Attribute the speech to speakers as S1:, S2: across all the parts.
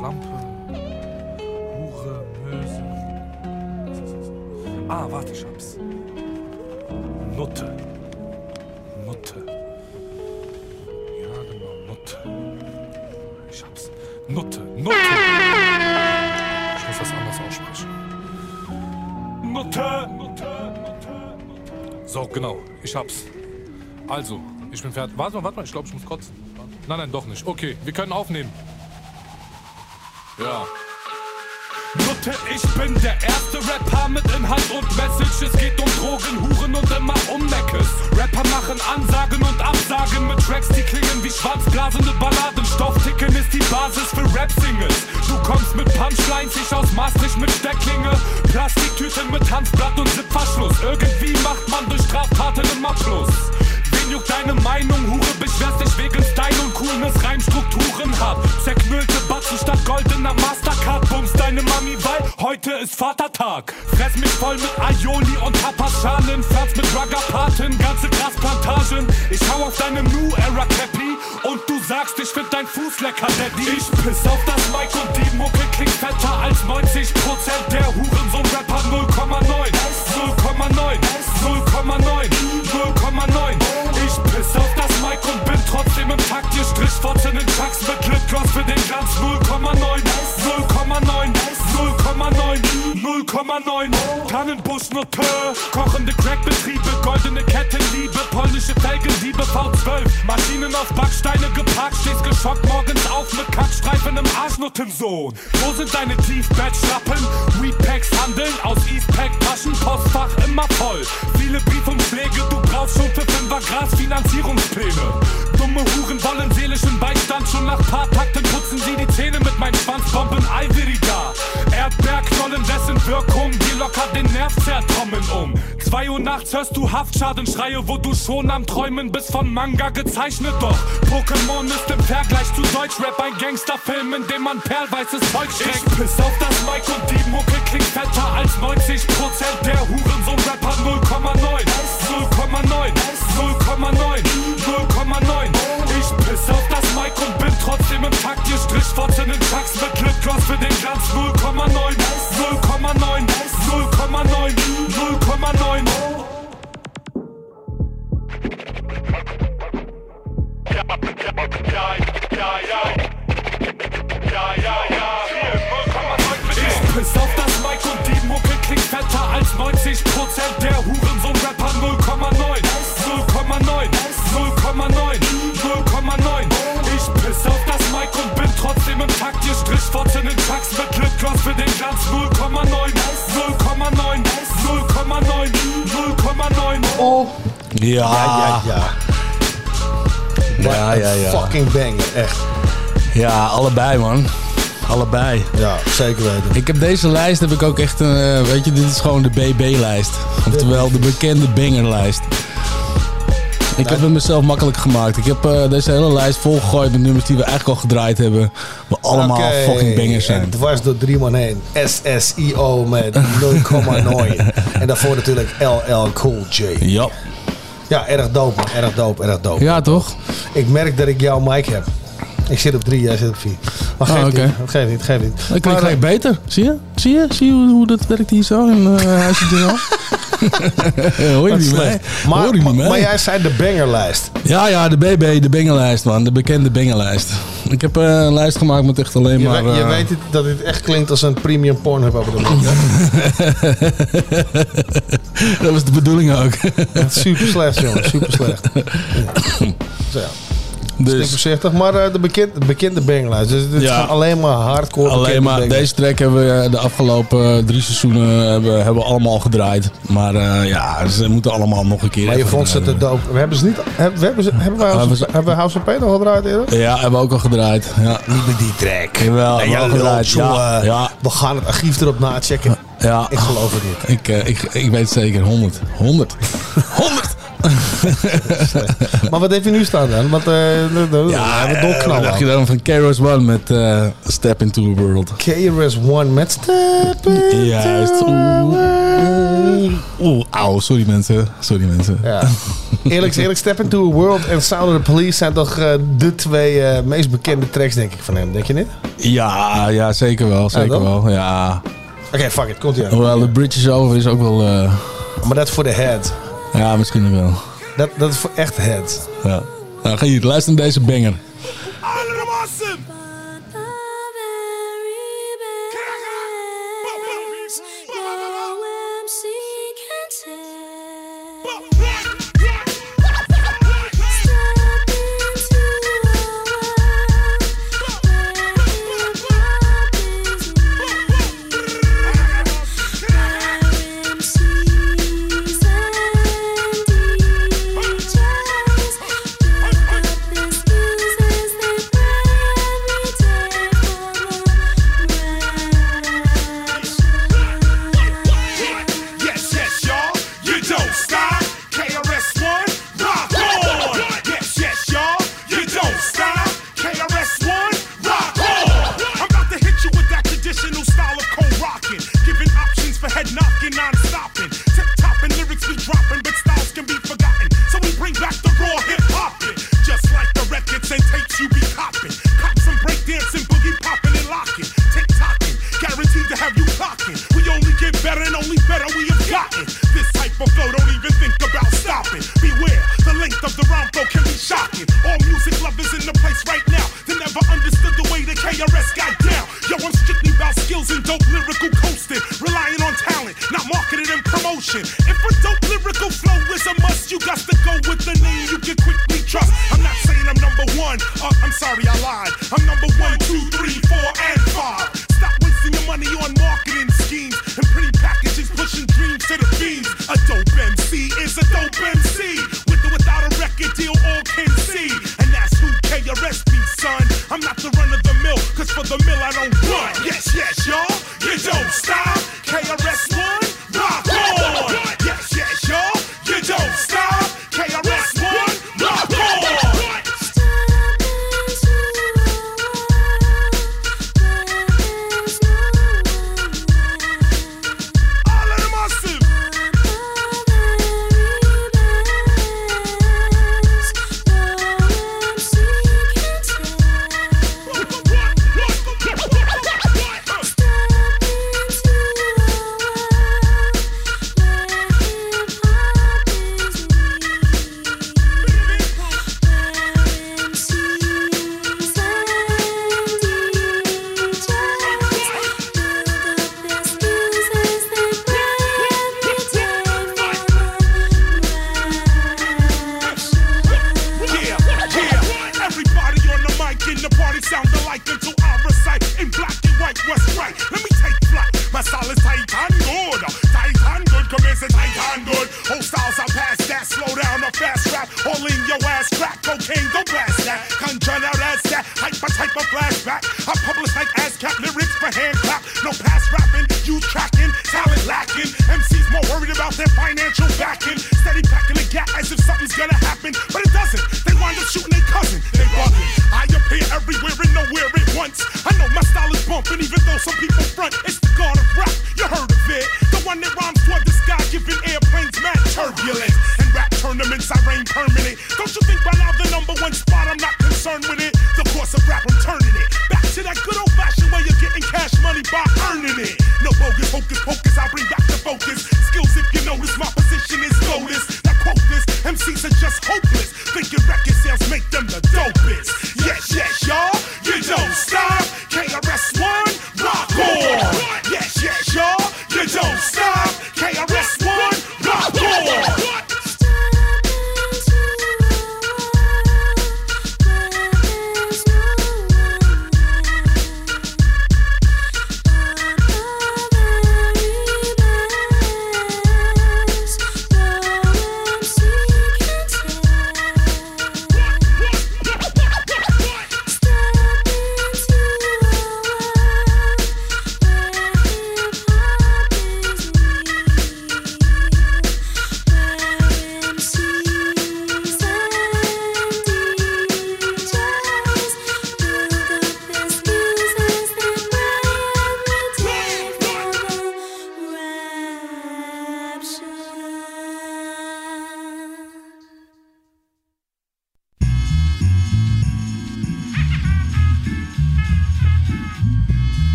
S1: Schlampe. Hure, Möse. Ah, warte, ich hab's. Nutte. Nutte. Ja, genau, Nutte. Ich hab's. Nutte, Nutte. Ich muss das anders aussprechen. Nutte, Nutte, Nutte, Nutte. So, genau, ich hab's. Also, ich bin fertig. Warte mal, warte mal, ich glaube, ich muss kotzen. Nein, nein, doch nicht. Okay, wir können aufnehmen. Ja. Nutte, ich bin der erste Rapper mit Inhalt und Message. Es geht um Drogen, Huren und immer um Meckes. Rapper machen Ansagen und Absagen mit Tracks, die klingen wie schwarzblasende Balladen. Stoffticken ist die Basis für Rap-Singles. Du kommst mit Punchlines, ich aus Maastricht mit Stecklinge. Plastiktüten mit Hanfblatt und Zipverschluss. Irgendwie macht man durch Straftaten immer Plus. Wen juckt deine Meinung? Hure, beschwerst dich wegen Style und Coolness, Reimstrukturen hart. Zerknüllte Batzen statt goldener Mastercard. Bums deine Mami, weil heute ist Vatertag. Fress mich voll mit Aioli und Tapas-Schalen. Pflanz mit Ruggerpaten, ganze Grasplantagen. Ich hau auf deinem New Era du sagst, ich find dein Fuß lecker, Daddy. Ich piss auf das Mic und die Mucke klingt fetter als 90% der Hurensohn-Rapper 0,9. 0,9. 0,9. 0,9. Ich piss auf das Mic und bin trotzdem im Takt. Ihr Strichfotzen in Chucks mit Lipgloss für den Glanz 0,9. 0,9. 0,9. 0,9. Tannenbusch Nutte. Kochende Crackbetriebe, goldene Kettenliebe, polnische Felgendiebe V12. Maschinen auf Backsteine geparkt, stehst geschockt morgens auf mit Kackstreifen im Arschnuttensohn. Wo sind deine Tiefbettschlappen? Weedpacks handeln aus Eastpack Taschen, Postfach immer voll. Viele Briefumschläge, du brauchst schon für Fünfer Gras Finanzierungspläne. Dumme Huren wollen seelischen Beistand, schon nach paar Takten putzen sie die Zähne mit meinen Schwanzbomben Ivory da. Erdbeerknollen, dessen Wirkung dir locker den Nerv zertrommeln um. Zwei Uhr nachts hörst du Haftschadenschreie, wo du schon am Träumen bist von Manga gezeichnet. Doch Pokémon ist im Vergleich zu Deutschrap ein Gangsterfilm, in dem man perlweißes Zeug streckt. Ich piss auf das Mic und die Mucke klingt fetter als 90% der Hurensohn-Rapper 0,9. 0,9. 0,9. 0,9. Piss auf das Mic und bin trotzdem im Takt. Ihr Strichfotzen in Chucks mit Lipgloss für den Glanz 0,9. 0,9. 0,9. 0,9. Ich piss auf das Mic und die Mucke klingt fetter als 90% der Hurensohn-Rapper 0,9. 0,9. 0,9. 0,9. Trotzdem im Takt. Ihr Strichfotzen in Chucks mit Lipgloss für den Glanz 0,9. 0,9. 0,9. 0,9.
S2: Ja.
S3: Ja, ja.
S2: Ja, ja, ja.
S3: Fucking banger, echt.
S2: Ja, allebei man. Allebei.
S3: Ja, zeker weten.
S2: Ik heb deze lijst heb ik ook echt een, eh, weet je, dit is gewoon de BB-lijst. Oftewel de bekende bangerlijst. Ik heb het mezelf makkelijk gemaakt. Ik heb eh, deze hele lijst volgegooid met nummers die we eigenlijk al gedraaid hebben. Maar allemaal fucking bangers zijn.
S3: En dwars door drie man heen. SSIO met 0,9. en daarvoor natuurlijk LL Cool J.
S2: Ja.
S3: Ja, erg dope man. Erg dope, erg dope.
S2: Ja, toch?
S3: Ik merk dat ik jouw mic heb. Ik zit op drie, jij zit op vier. Maar
S2: Ah,
S3: geef
S2: oké.
S3: niet, geef niet, geef niet.
S2: Ik krijg beter. Zie je? Zie je? Zie je hoe, hoe dat werkt hier zo in uh, Huisje Journal? Hoor je niet.
S3: Maar,
S2: Hoor je
S3: maar,
S2: niet mee?
S3: maar jij zei de bangerlijst.
S2: Ja, ja, de BB, de bangerlijst man. De bekende bangerlijst. Ik heb eh, een lijst gemaakt met echt alleen
S3: Je,
S2: maar...
S3: weet, je
S2: eh,
S3: weet het, dat dit echt klinkt als een premium pornhub abonnement.
S2: dat was de bedoeling ook.
S3: Super slecht, jongen. Super slecht. Zo ja. Dus. voorzichtig, maar eh, de bekende, bekende bangerlijst. Dus dit is
S2: Ja.
S3: alleen maar hardcore
S2: alleen maar deze track hebben we eh, de afgelopen eh, drie seizoenen hebben, hebben we allemaal gedraaid. Maar eh, ja, ze moeten allemaal nog een keer
S3: Maar je vond ze te dope. We hebben ze niet... Hebben, we hebben, ze, hebben, wij House,
S2: Hebben
S3: we House of Pain al gedraaid eerder?
S2: Ja, hebben we ook al gedraaid. Ja,
S3: Niet met die track.
S2: Jawel,
S3: Nee,
S2: gedraaid. Ja, ja.
S3: We gaan het archief erop nachecken.
S2: ja.
S3: Ik geloof het niet.
S2: Ik, eh, ik, ik weet het zeker. 100. 100. 100
S3: maar wat heeft hij nu staan dan? Wat, eh, uh,
S4: ja,
S3: we
S4: uh,
S3: eh,
S4: wat dacht je dan van KRS-One met uh, Step Into The World?
S3: KRS-One met Step Into
S4: ja,
S3: Juist.
S4: Oeh, oeh, auw. Sorry mensen. Sorry mensen.
S3: Ja. Eerlijk, eerlijk, Step Into The World en Sound of the Police zijn toch de twee meest bekende tracks denk ik van hem. Denk je niet?
S4: Ja, ja zeker wel. Zeker wel. Ja.
S3: Oké, fuck it. Komt hier.
S4: Hoewel, The Bridge is Over is ook wel...
S3: Maar dat voor de head.
S4: Ja, misschien wel.
S3: Dat, dat is echt het.
S4: Ja. Nou, ga je luisteren naar deze banger.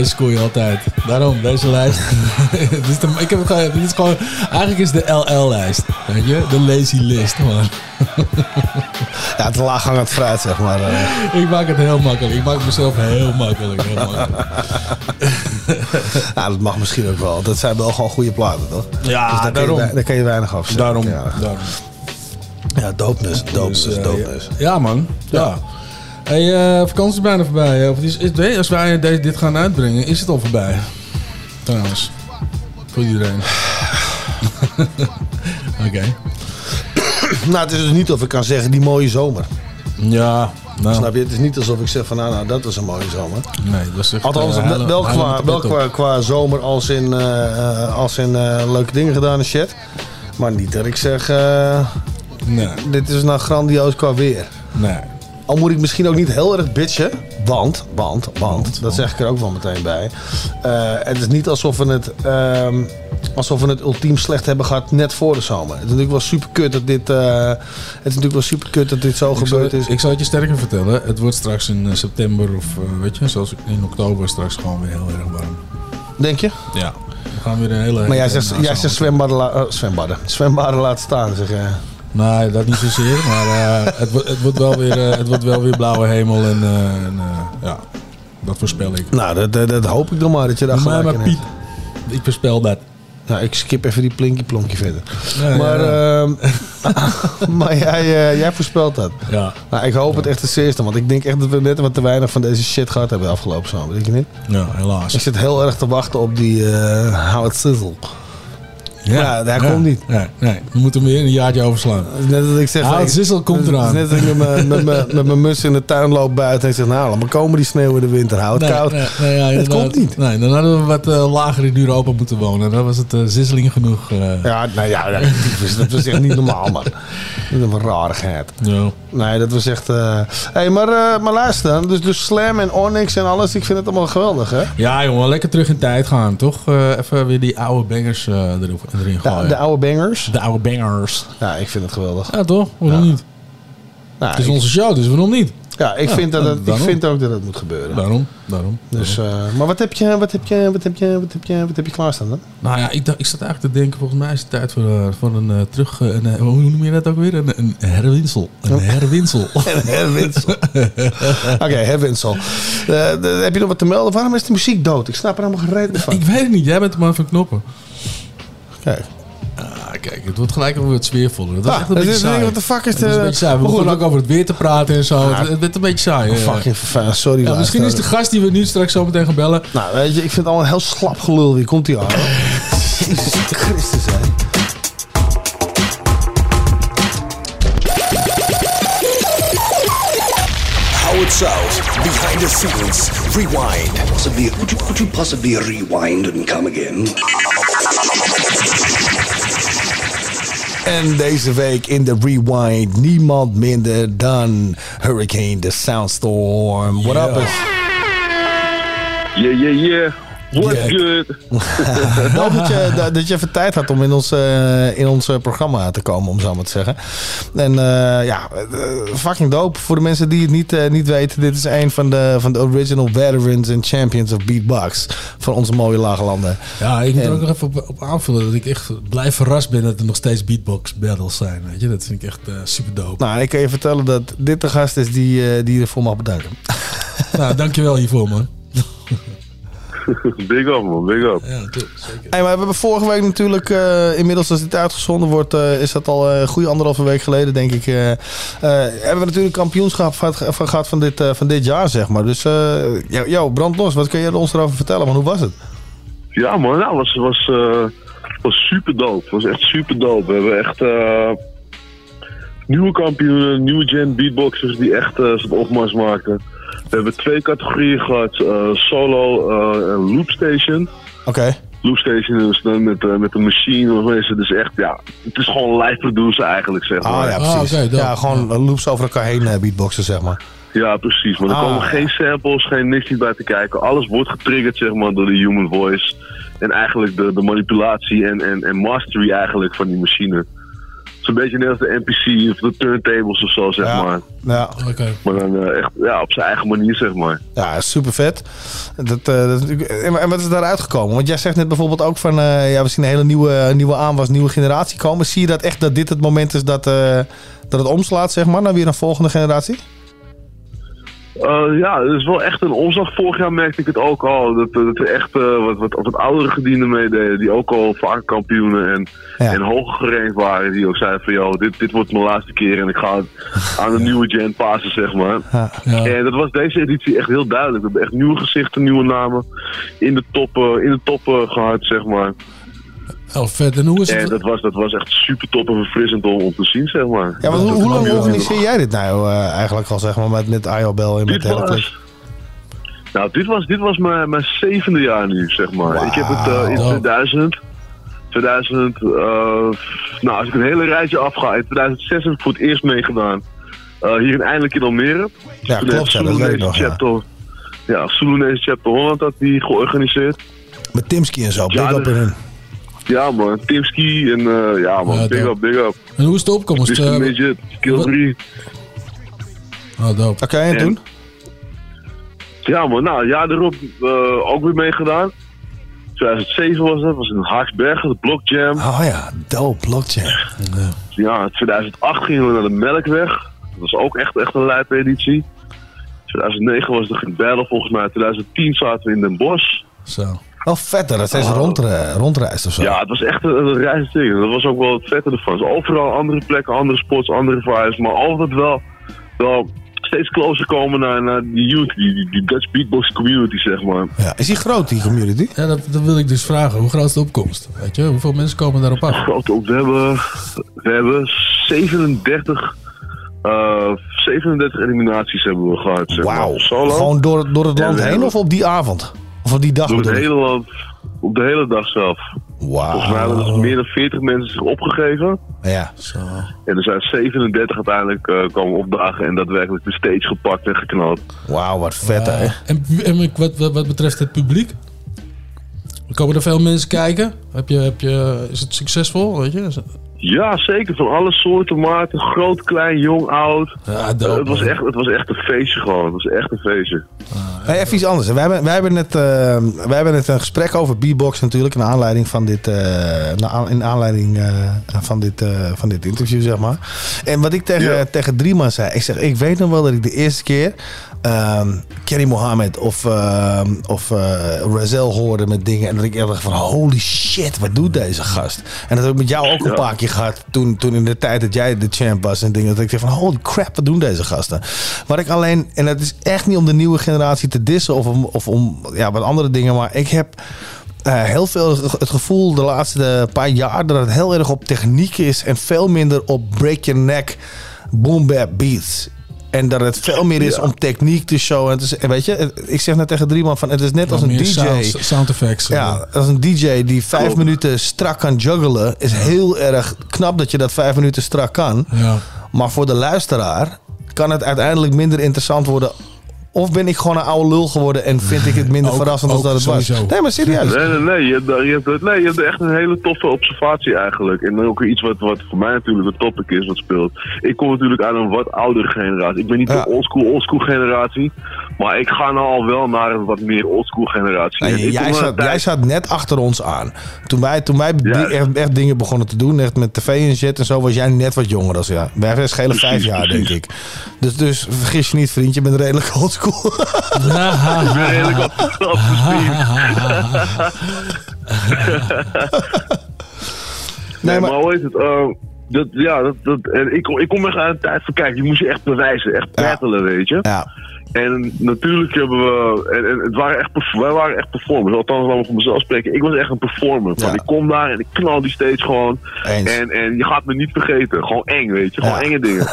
S2: Deze scoor je altijd. Daarom, deze lijst. dit is de, ik heb het gewoon, dit is gewoon, eigenlijk is de LL-lijst. Weet je? De lazy list, man.
S3: Ja, het laaghangend fruit, zeg maar. eh.
S2: Ik maak het heel makkelijk. Ik maak mezelf heel makkelijk. Heel makkelijk.
S3: Ja, dat mag misschien ook wel. Dat zijn wel gewoon goede platen, toch?
S2: Ja,
S3: dus daar,
S2: daarom.
S3: Kun je, daar kun je weinig af.
S2: Daarom.
S3: Ja,
S2: daarom.
S3: ja dopeness, dopeness,
S2: Dus, eh,
S3: dopeness.
S2: Ja, man. Ja. Hey, eh, vakantie is bijna voorbij. Of is, is, als wij deze, dit gaan uitbrengen, is het al voorbij. Trouwens. Voor iedereen. Oké.
S3: Nou, het is dus niet of ik kan zeggen die mooie zomer.
S2: Ja, nou.
S3: Snap je? Het is niet alsof ik zeg van nou, nou dat was een mooie zomer.
S2: Nee, dat is echt...
S3: Althans, wel- wel, qua, wel qua, qua zomer als in, eh, eh, als in leuke dingen gedaan en shit. Maar niet dat ik zeg,
S2: Nee,
S3: dit is nou grandioos qua weer.
S2: nee.
S3: Al moet ik misschien ook niet heel erg bitchen. Want, want, want,
S2: Want,
S3: dat zeg ik er ook wel meteen bij. Eh, het is niet alsof we het, ehm, alsof we het ultiem slecht hebben gehad net voor de zomer. Het is natuurlijk wel super kut dat dit, eh, het is natuurlijk wel super kut dat dit zo
S2: Ik zal,
S3: gebeurd is.
S2: ik zal het je sterker vertellen. Het wordt straks in eh, september of weet je, zoals in oktober straks gewoon weer heel erg warm.
S3: Denk je?
S2: Ja. We gaan weer een hele...
S3: Maar jij zegt, jij zegt zwembaden, la- zwembaden. zwembaden laten staan, zeg.
S2: Nee, dat niet zozeer. Maar eh, het, wordt- het, wordt wel weer, eh, het wordt wel weer blauwe hemel. En, eh, en ja, dat voorspel ik.
S3: Nou, dat, dat, dat hoop ik dan maar dat je daar
S2: Maar,
S3: gelijk
S2: maar
S3: in
S2: Piet, ik voorspel dat.
S3: Nou, ik skip even die plinkie plonkje verder.
S2: Ja,
S3: maar
S2: ja,
S3: ehm, maar jij, jij voorspelt dat.
S2: Ja,
S3: Nou, ik hoop het echt het zeerste. Want ik denk echt dat we net wat te weinig van deze shit gehad hebben de afgelopen zomer. Denk je niet?
S2: ja helaas.
S3: Ik zit heel erg te wachten op die How It Sizzle. Ja, daar komt niet.
S2: Nee, nee, we moeten hem weer een jaartje overslaan.
S3: Het is Net als ik zeg...
S2: It
S3: ik-
S2: Sizzle komt
S3: het
S2: eraan.
S3: Net als ik met mijn- met mijn- met mijn mus in de tuin loop buiten en zeg... Nou, laat maar komen die sneeuw in de winter. Hou het
S2: Nee,
S3: koud.
S2: nee, nee, ja,
S3: het komt niet.
S2: Nee, dan hadden we wat eh, lager in Europa moeten wonen. Dan was het eh zisseling genoeg. eh.
S3: Ja, nou ja, ja, dat was echt niet normaal, man. Dat is een rarigheid.
S2: Ja.
S3: Nee, dat was echt... eh hey, maar, eh, maar luister dan. Dus, dus Slam en Onyx en alles. Ik vind het allemaal geweldig, hè?
S2: Ja, jongen, lekker terug in tijd gaan, toch? Eh, even weer die oude bangers eh, erop- erin
S3: Ja,
S2: gooien.
S3: de oude bangers.
S2: De oude bangers.
S3: Ja, ik vind het geweldig.
S2: Ja, toch? Waarom niet?
S3: Nou,
S2: Het is
S3: ik-
S2: onze show, dus waarom niet?
S3: ja, ik,
S2: Ja,
S3: vind dat het, ik vind ook dat het moet gebeuren.
S2: Daarom, daarom.
S3: Dus, eh, maar wat heb je, wat heb je, wat heb je, wat heb je, wat heb je klaarstaan dan?
S2: Nou ja, ik, ik zat eigenlijk te denken, volgens mij is het tijd voor, eh, voor een eh, terug... een, hoe noem je dat ook weer? Een, een herwinsel. Een herwinsel.
S3: Herwinsel. Oké, herwinsel. Eh, de- heb je nog wat te melden? Waarom is de muziek dood? Ik snap er helemaal gereed van.
S2: ik weet het niet, jij bent de man van knoppen.
S3: Kijk.
S2: Ah, kijk, het wordt gelijk weer wat sfeervoller. Dat is
S3: Ah,
S2: echt een
S3: het
S2: beetje saai.
S3: What the fuck is
S2: Het is
S3: de-
S2: een beetje saai. We begonnen ook over het weer te praten en zo.
S3: Ah,
S2: het, het werd een beetje saai. eh.
S3: Fucking fijn, sorry.
S2: ja, misschien is de gast die we nu straks zo meteen gaan bellen...
S3: Nou, weet je, ik vind het allemaal heel slap gelul. Wie komt die aan? Jezus Christus, hè.
S5: Howard South, behind the scenes, rewind.
S6: Possibly, could you, could you possibly rewind and come again?
S3: En deze week in de Rewind niemand minder dan Hurricane the Soundstorm. What up? is-
S7: Yeah, yeah, yeah. What's good?
S3: Wel dat je, dat- je even tijd had om in ons, eh, in ons eh, programma te komen, om zo maar te zeggen. En eh, ja, fucking dope. Voor de mensen die het niet, niet weten, dit is een van de, van de original veterans en champions of beatbox van onze mooie lage landen.
S2: Ja, ik moet er
S3: En-
S2: ook nog even op, op aanvullen dat ik echt blij verrast ben dat er nog steeds beatbox battles zijn. Weet je? Dat vind ik echt super dope.
S3: Nou, ik kan je vertellen dat dit de gast is die, die je ervoor mag bedanken.
S2: nou, dankjewel hiervoor, man.
S7: Big up, man. Big up.
S2: Ja, natuurlijk, zeker.
S3: Hey, maar we hebben vorige week natuurlijk, eh, inmiddels als dit uitgezonden wordt, eh, is dat al een goede anderhalve week geleden, denk ik. eh, eh, hebben we natuurlijk kampioenschap gehad, van, gehad van, dit, eh, van dit jaar, zeg maar. Dus, eh jou, jou, brand los. Wat kun je ons erover vertellen? Man, hoe was het?
S7: Ja, man. Nou, was, was, eh, was super dope. was echt super dope. We hebben echt eh, nieuwe kampioenen, nieuwe gen beatboxers die echt eh zijn opmars maakten. We hebben twee categorieën gehad. eh, solo eh, en loop station.
S3: Oké.
S7: Loop station is dan met, eh, met een machine. Of is het dus echt, ja, het is gewoon live producer eigenlijk, zeg maar.
S3: Ah ja,
S2: Ah,
S3: precies.
S2: dope.
S3: ja, gewoon loops over elkaar heen beatboxen, zeg maar.
S7: Ja, precies. Maar er
S3: Ah,
S7: komen
S3: ja.
S7: geen samples, geen niks niet bij te kijken. Alles wordt getriggerd, zeg maar, door de human voice. En eigenlijk de, de manipulatie en, en, en mastery eigenlijk van die machine. Het is een beetje net als de NPC of de turntables of zo, zeg
S3: Ja.
S7: maar.
S3: Ja,
S2: Oké.
S7: Maar dan eh, echt ja, op zijn eigen manier, zeg maar.
S3: ja super vet. Dat, eh, dat en, wat is daaruit gekomen? Want jij zegt net bijvoorbeeld ook van, eh, ja, we zien een hele nieuwe, nieuwe aanwas, nieuwe generatie komen. Zie je dat echt dat dit het moment is dat, eh, dat het omslaat, zeg maar, naar weer een volgende generatie?
S7: Eh, ja, het is wel echt een omslag. Vorig jaar merkte ik het ook al. Dat, dat er echt eh, wat, wat, wat oudere gedienden meededen. Die ook al vaker kampioenen en,
S3: Ja.
S7: en hoger gerankt waren. Die ook zeiden van, joh, dit, dit wordt mijn laatste keer. En ik ga het aan de nieuwe gen passen, zeg maar.
S3: Ja.
S2: Ja.
S7: En dat was deze editie echt heel duidelijk. We hebben echt nieuwe gezichten, nieuwe namen. In de top, in de top eh, gehad, zeg maar.
S2: Oh, vet. En hoe is
S7: En
S2: het?
S7: dat was, dat was echt super top en verfrissend om, om te zien, zeg maar.
S3: Ja, maar hoe, hoe lang
S7: Ja.
S3: organiseer jij dit nou eh, eigenlijk al, zeg maar, met, met IOBel en met
S7: Dit was, nou, dit was, dit was mijn, mijn zevende jaar nu, zeg maar. Ik heb het eh, in
S2: Wauw.
S7: 2000, 2000, eh, nou als ik een hele rijtje afga, in 2006 heb ik voor het eerst meegedaan. Eh, hier in eindelijk in Almere.
S3: Ja,
S7: Toen
S3: klopt, ja, dat weet ik nog, ja.
S7: Chapter, ja, Soedanese Chapter Holland had die georganiseerd.
S3: Met Timski en zo, big
S7: Ja,
S3: up in hun.
S7: Ja man, Timski en eh, ja man,
S2: Ja,
S7: big
S2: dope.
S7: up, big up.
S2: En hoe is de opkomst?
S7: Mr.
S2: Eh,
S7: Midget, Skill
S2: wat-
S7: 3.
S2: oh, dope.
S3: Oké, en
S7: En-
S3: toen?
S7: Ja man, nou ja, erop eh, ook weer meegedaan. 2007 was dat, was in Haaksbergen, de Block Jam.
S3: Oh ja, dope, blockchain.
S7: Ja, 2008 gingen we naar de Melkweg. Dat was ook echt, echt een lijpe editie. 2009 was de battle volgens mij. 2010 zaten we in Den Bosch.
S2: Zo.
S3: Wel vet dat steeds
S7: Oh.
S3: rond, rondreist of zo.
S7: Ja, het was echt een, een reisding. Dat was ook wel het vette ervan. Dus overal andere plekken, andere spots, andere vibes. Maar altijd wel, wel steeds closer komen naar, naar die youth, die, die, Dutch beatbox community, zeg maar.
S3: Ja, Is die groot, die community?
S2: Ja, dat, dat wil ik dus vragen. Hoe groot is de opkomst? Weet je, hoeveel mensen komen daarop af?
S7: Groot. We hebben, we hebben 37, eh 37 eliminaties hebben we gehad, zeg
S3: Wauw.
S7: maar. Solo.
S3: Gewoon door, door het land heen of op die avond? Of op die dag
S7: Door het hele land, op de hele dag zelf. Volgens mij hebben er
S3: Wauw.
S7: dus meer dan 40 mensen zich opgegeven.
S3: Ja.
S2: Zo.
S7: En er zijn 37 uiteindelijk eh, komen opdagen en daadwerkelijk de stage gepakt en geknald.
S3: Wauw, wat vet hè.
S2: En, en wat, wat, wat betreft het publiek? Komen er veel mensen kijken? Heb je, heb je, is het succesvol? Weet je? Het-
S7: Ja, zeker. Van alle soorten maten. Groot, klein, jong, oud.
S2: Ja,
S7: Eh, het, was echt, het was echt een feestje gewoon. Het was echt een feestje.
S3: Hey, even iets anders. Wij hebben, wij, hebben net, eh, wij hebben net een gesprek over beatbox natuurlijk. In aanleiding van dit, eh, in aanleiding, eh, van, dit, eh, van dit interview, zeg maar. En wat ik tegen,
S7: Ja.
S3: tegen Drieman zei. Ik zeg, ik weet nog wel dat ik de eerste keer ehm Kenny Mohammed of, ehm of eh, Razel hoorde met dingen. En dat ik dacht van holy shit, wat doet deze gast? En dat heb ik met jou ook een
S7: Ja.
S3: paar keer gehad. Toen, toen in de tijd dat jij de champ was en dingen. Dat ik dacht van holy crap, wat doen deze gasten? Wat ik alleen, en dat is echt niet om de nieuwe generatie te dissen of om, of om ja, wat andere dingen. Maar ik heb eh, heel veel het gevoel de laatste paar jaar dat het heel erg op techniek is. En veel minder op break your neck, boom bap beats. En dat het veel meer is
S7: Ja.
S3: om techniek te showen. Het is, en weet je, ik zeg net tegen Drieman van het is net als een DJ.
S2: Sound, sound effects.
S3: Ja, als een DJ die vijf
S7: Klopt.
S3: minuten strak kan juggelen, is heel erg knap dat je dat vijf minuten strak kan.
S2: Ja.
S3: Maar voor de luisteraar kan het uiteindelijk minder interessant worden Of ben ik gewoon een oude lul geworden en vind ik het minder
S2: Ook-
S3: verrassend dan dat het was? Nee, maar serieus.
S7: Nee, nee, nee. Je hebt, daar- je, hebt, nee, je hebt echt een hele toffe observatie eigenlijk. En ook iets wat, wat voor mij natuurlijk een topic is wat speelt. Ik kom natuurlijk uit een wat oudere generatie. Ik ben niet
S3: Ja.
S7: de oldschool, oldschool generatie. Maar ik ga nou al wel naar een wat meer oldschool generatie.
S3: Nee,
S7: ik
S3: jij, zat,
S7: tijd-
S3: jij zat net achter ons aan. Toen wij, toen wij
S7: Ja.
S3: echt, echt dingen begonnen te doen, echt met tv en shit en zo, was jij net wat jonger dan ja. Wij schelen vijf jaar,
S7: precies.
S3: denk ik. Dus, dus vergis je niet, vriend, je bent redelijk oldschool.
S7: Ik ben redelijk speed. Nee, maar, hoe heet het? eh, dat, ja, dat, dat, en ik, kom- ik kom echt uit een tijd van, kijk, je moest je echt bewijzen, echt
S3: Ja.
S7: battelen, weet je.
S3: ja.
S7: En natuurlijk hebben we, en, en het waren echt, wij waren echt performers, althans laat me voor mezelf spreken. Ik was echt een performer. Van,
S3: Ja.
S7: Ik kom daar en ik knal die stage gewoon.
S3: Eens.
S7: En, en je gaat me niet vergeten. Gewoon eng, weet je. Gewoon
S3: Ja.
S7: enge dingen.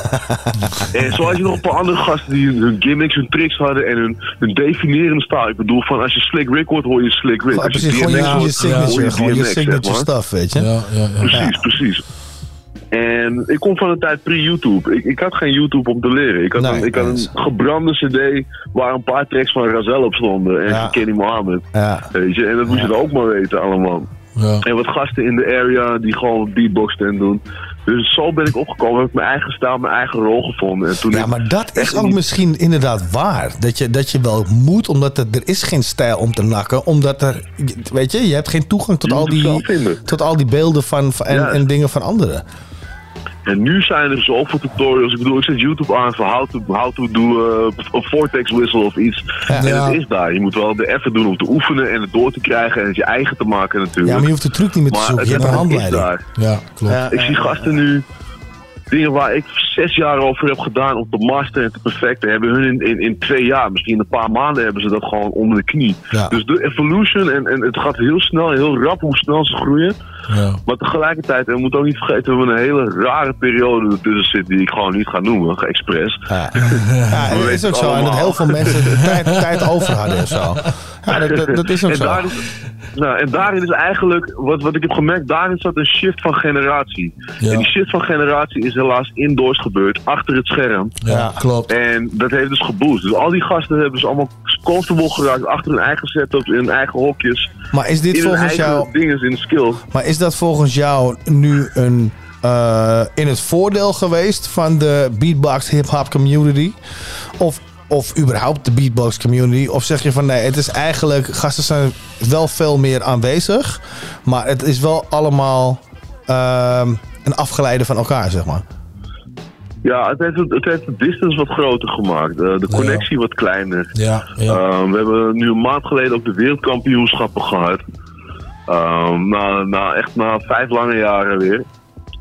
S7: en zo had je nog een paar andere gasten die hun, gimmicks, hun tricks hadden en hun, hun definerende staal. Ik bedoel, van als je Slick Rick hoort, hoor je Slick Rick. Als je
S3: je,
S7: DMX
S3: je
S7: hoort,
S3: signature,
S7: hoor je
S3: gewoon je
S7: DMX,
S3: signature stuff, weet je.
S2: Ja, ja, ja.
S7: Precies, precies. En ik kom van een tijd pre-YouTube. Ik, ik had geen YouTube om te leren. Ik had,
S3: Nee,
S7: een, ik had een gebrande cd waar een paar tracks van Razel op stonden. En
S3: Ja.
S7: Kenny Mohammed.
S3: Ja.
S7: Weet je, en dat moest je dan ook maar weten allemaal.
S2: Ja.
S7: En wat gasten in de area die gewoon beatboxen en doen. Dus zo ben ik opgekomen. Heb ik mijn eigen stijl, mijn eigen rol gevonden. En toen
S3: Ja, maar dat is ook
S7: niet-
S3: misschien inderdaad waar. Dat je, dat je wel moet, omdat er, er is geen stijl om te nakken. Omdat er, weet je, je hebt geen toegang tot,
S7: Je
S3: al die, tot al die beelden van, van- en, en dingen van anderen.
S7: En nu zijn er zoveel tutorials. Ik bedoel, ik zet YouTube aan voor how to, how to do uh, een vortex whistle of iets. En
S2: Ja.
S7: het is daar. Je moet wel de effort doen om te oefenen en het door te krijgen en het je eigen te maken natuurlijk.
S3: Ja, maar je hoeft de truc niet meer te
S7: Maar
S3: zoeken. Je hebt een handleiding.
S2: Ja, klopt.
S3: Ja,
S7: Ik zie gasten nu dingen waar ik zes jaar over heb gedaan om te masteren en te perfecten. Hebben hun in, in, in twee jaar, misschien een paar maanden hebben ze dat gewoon onder de knie.
S3: Ja.
S7: Dus de evolution en, en het gaat heel snel, heel rap hoe snel ze groeien.
S2: Ja.
S7: Maar tegelijkertijd, en we moeten ook niet vergeten, we hebben een hele rare periode ertussen zitten die ik gewoon niet ga noemen, expres.
S3: Ja, dat is ook zo. En dat heel veel mensen de tijd, tijd over hadden en zo. Ja, dat, dat, dat is ook
S7: en,
S3: zo.
S7: nou, en daarin is eigenlijk, wat, wat ik heb gemerkt, daarin zat een shift van generatie.
S2: Ja.
S7: En die shift van generatie is helaas indoors gebeurd, achter het scherm.
S2: Ja, klopt.
S7: En dat heeft dus geboost. Dus al die gasten hebben ze allemaal comfortable geraakt achter hun eigen setups, in hun eigen hokjes.
S3: Maar is dit
S7: in hun
S3: volgens
S7: eigen
S3: jou...
S7: dingen, in de skills.
S3: Maar is dat volgens jou nu een, eh, in het voordeel geweest van de beatbox hip-hop community? Of, of überhaupt de beatbox community? Of zeg je van nee, het is eigenlijk, gasten zijn wel veel meer aanwezig, maar het is wel allemaal ehm, een afgeleide van elkaar, zeg maar.
S7: Ja, het heeft, het, heeft de distance wat groter gemaakt. de connectie wat kleiner.
S2: Ja, ja.
S7: Ehm, we hebben nu een maand geleden ook de wereldkampioenschappen gehad. Ehm, na, na, echt na vijf lange jaren weer.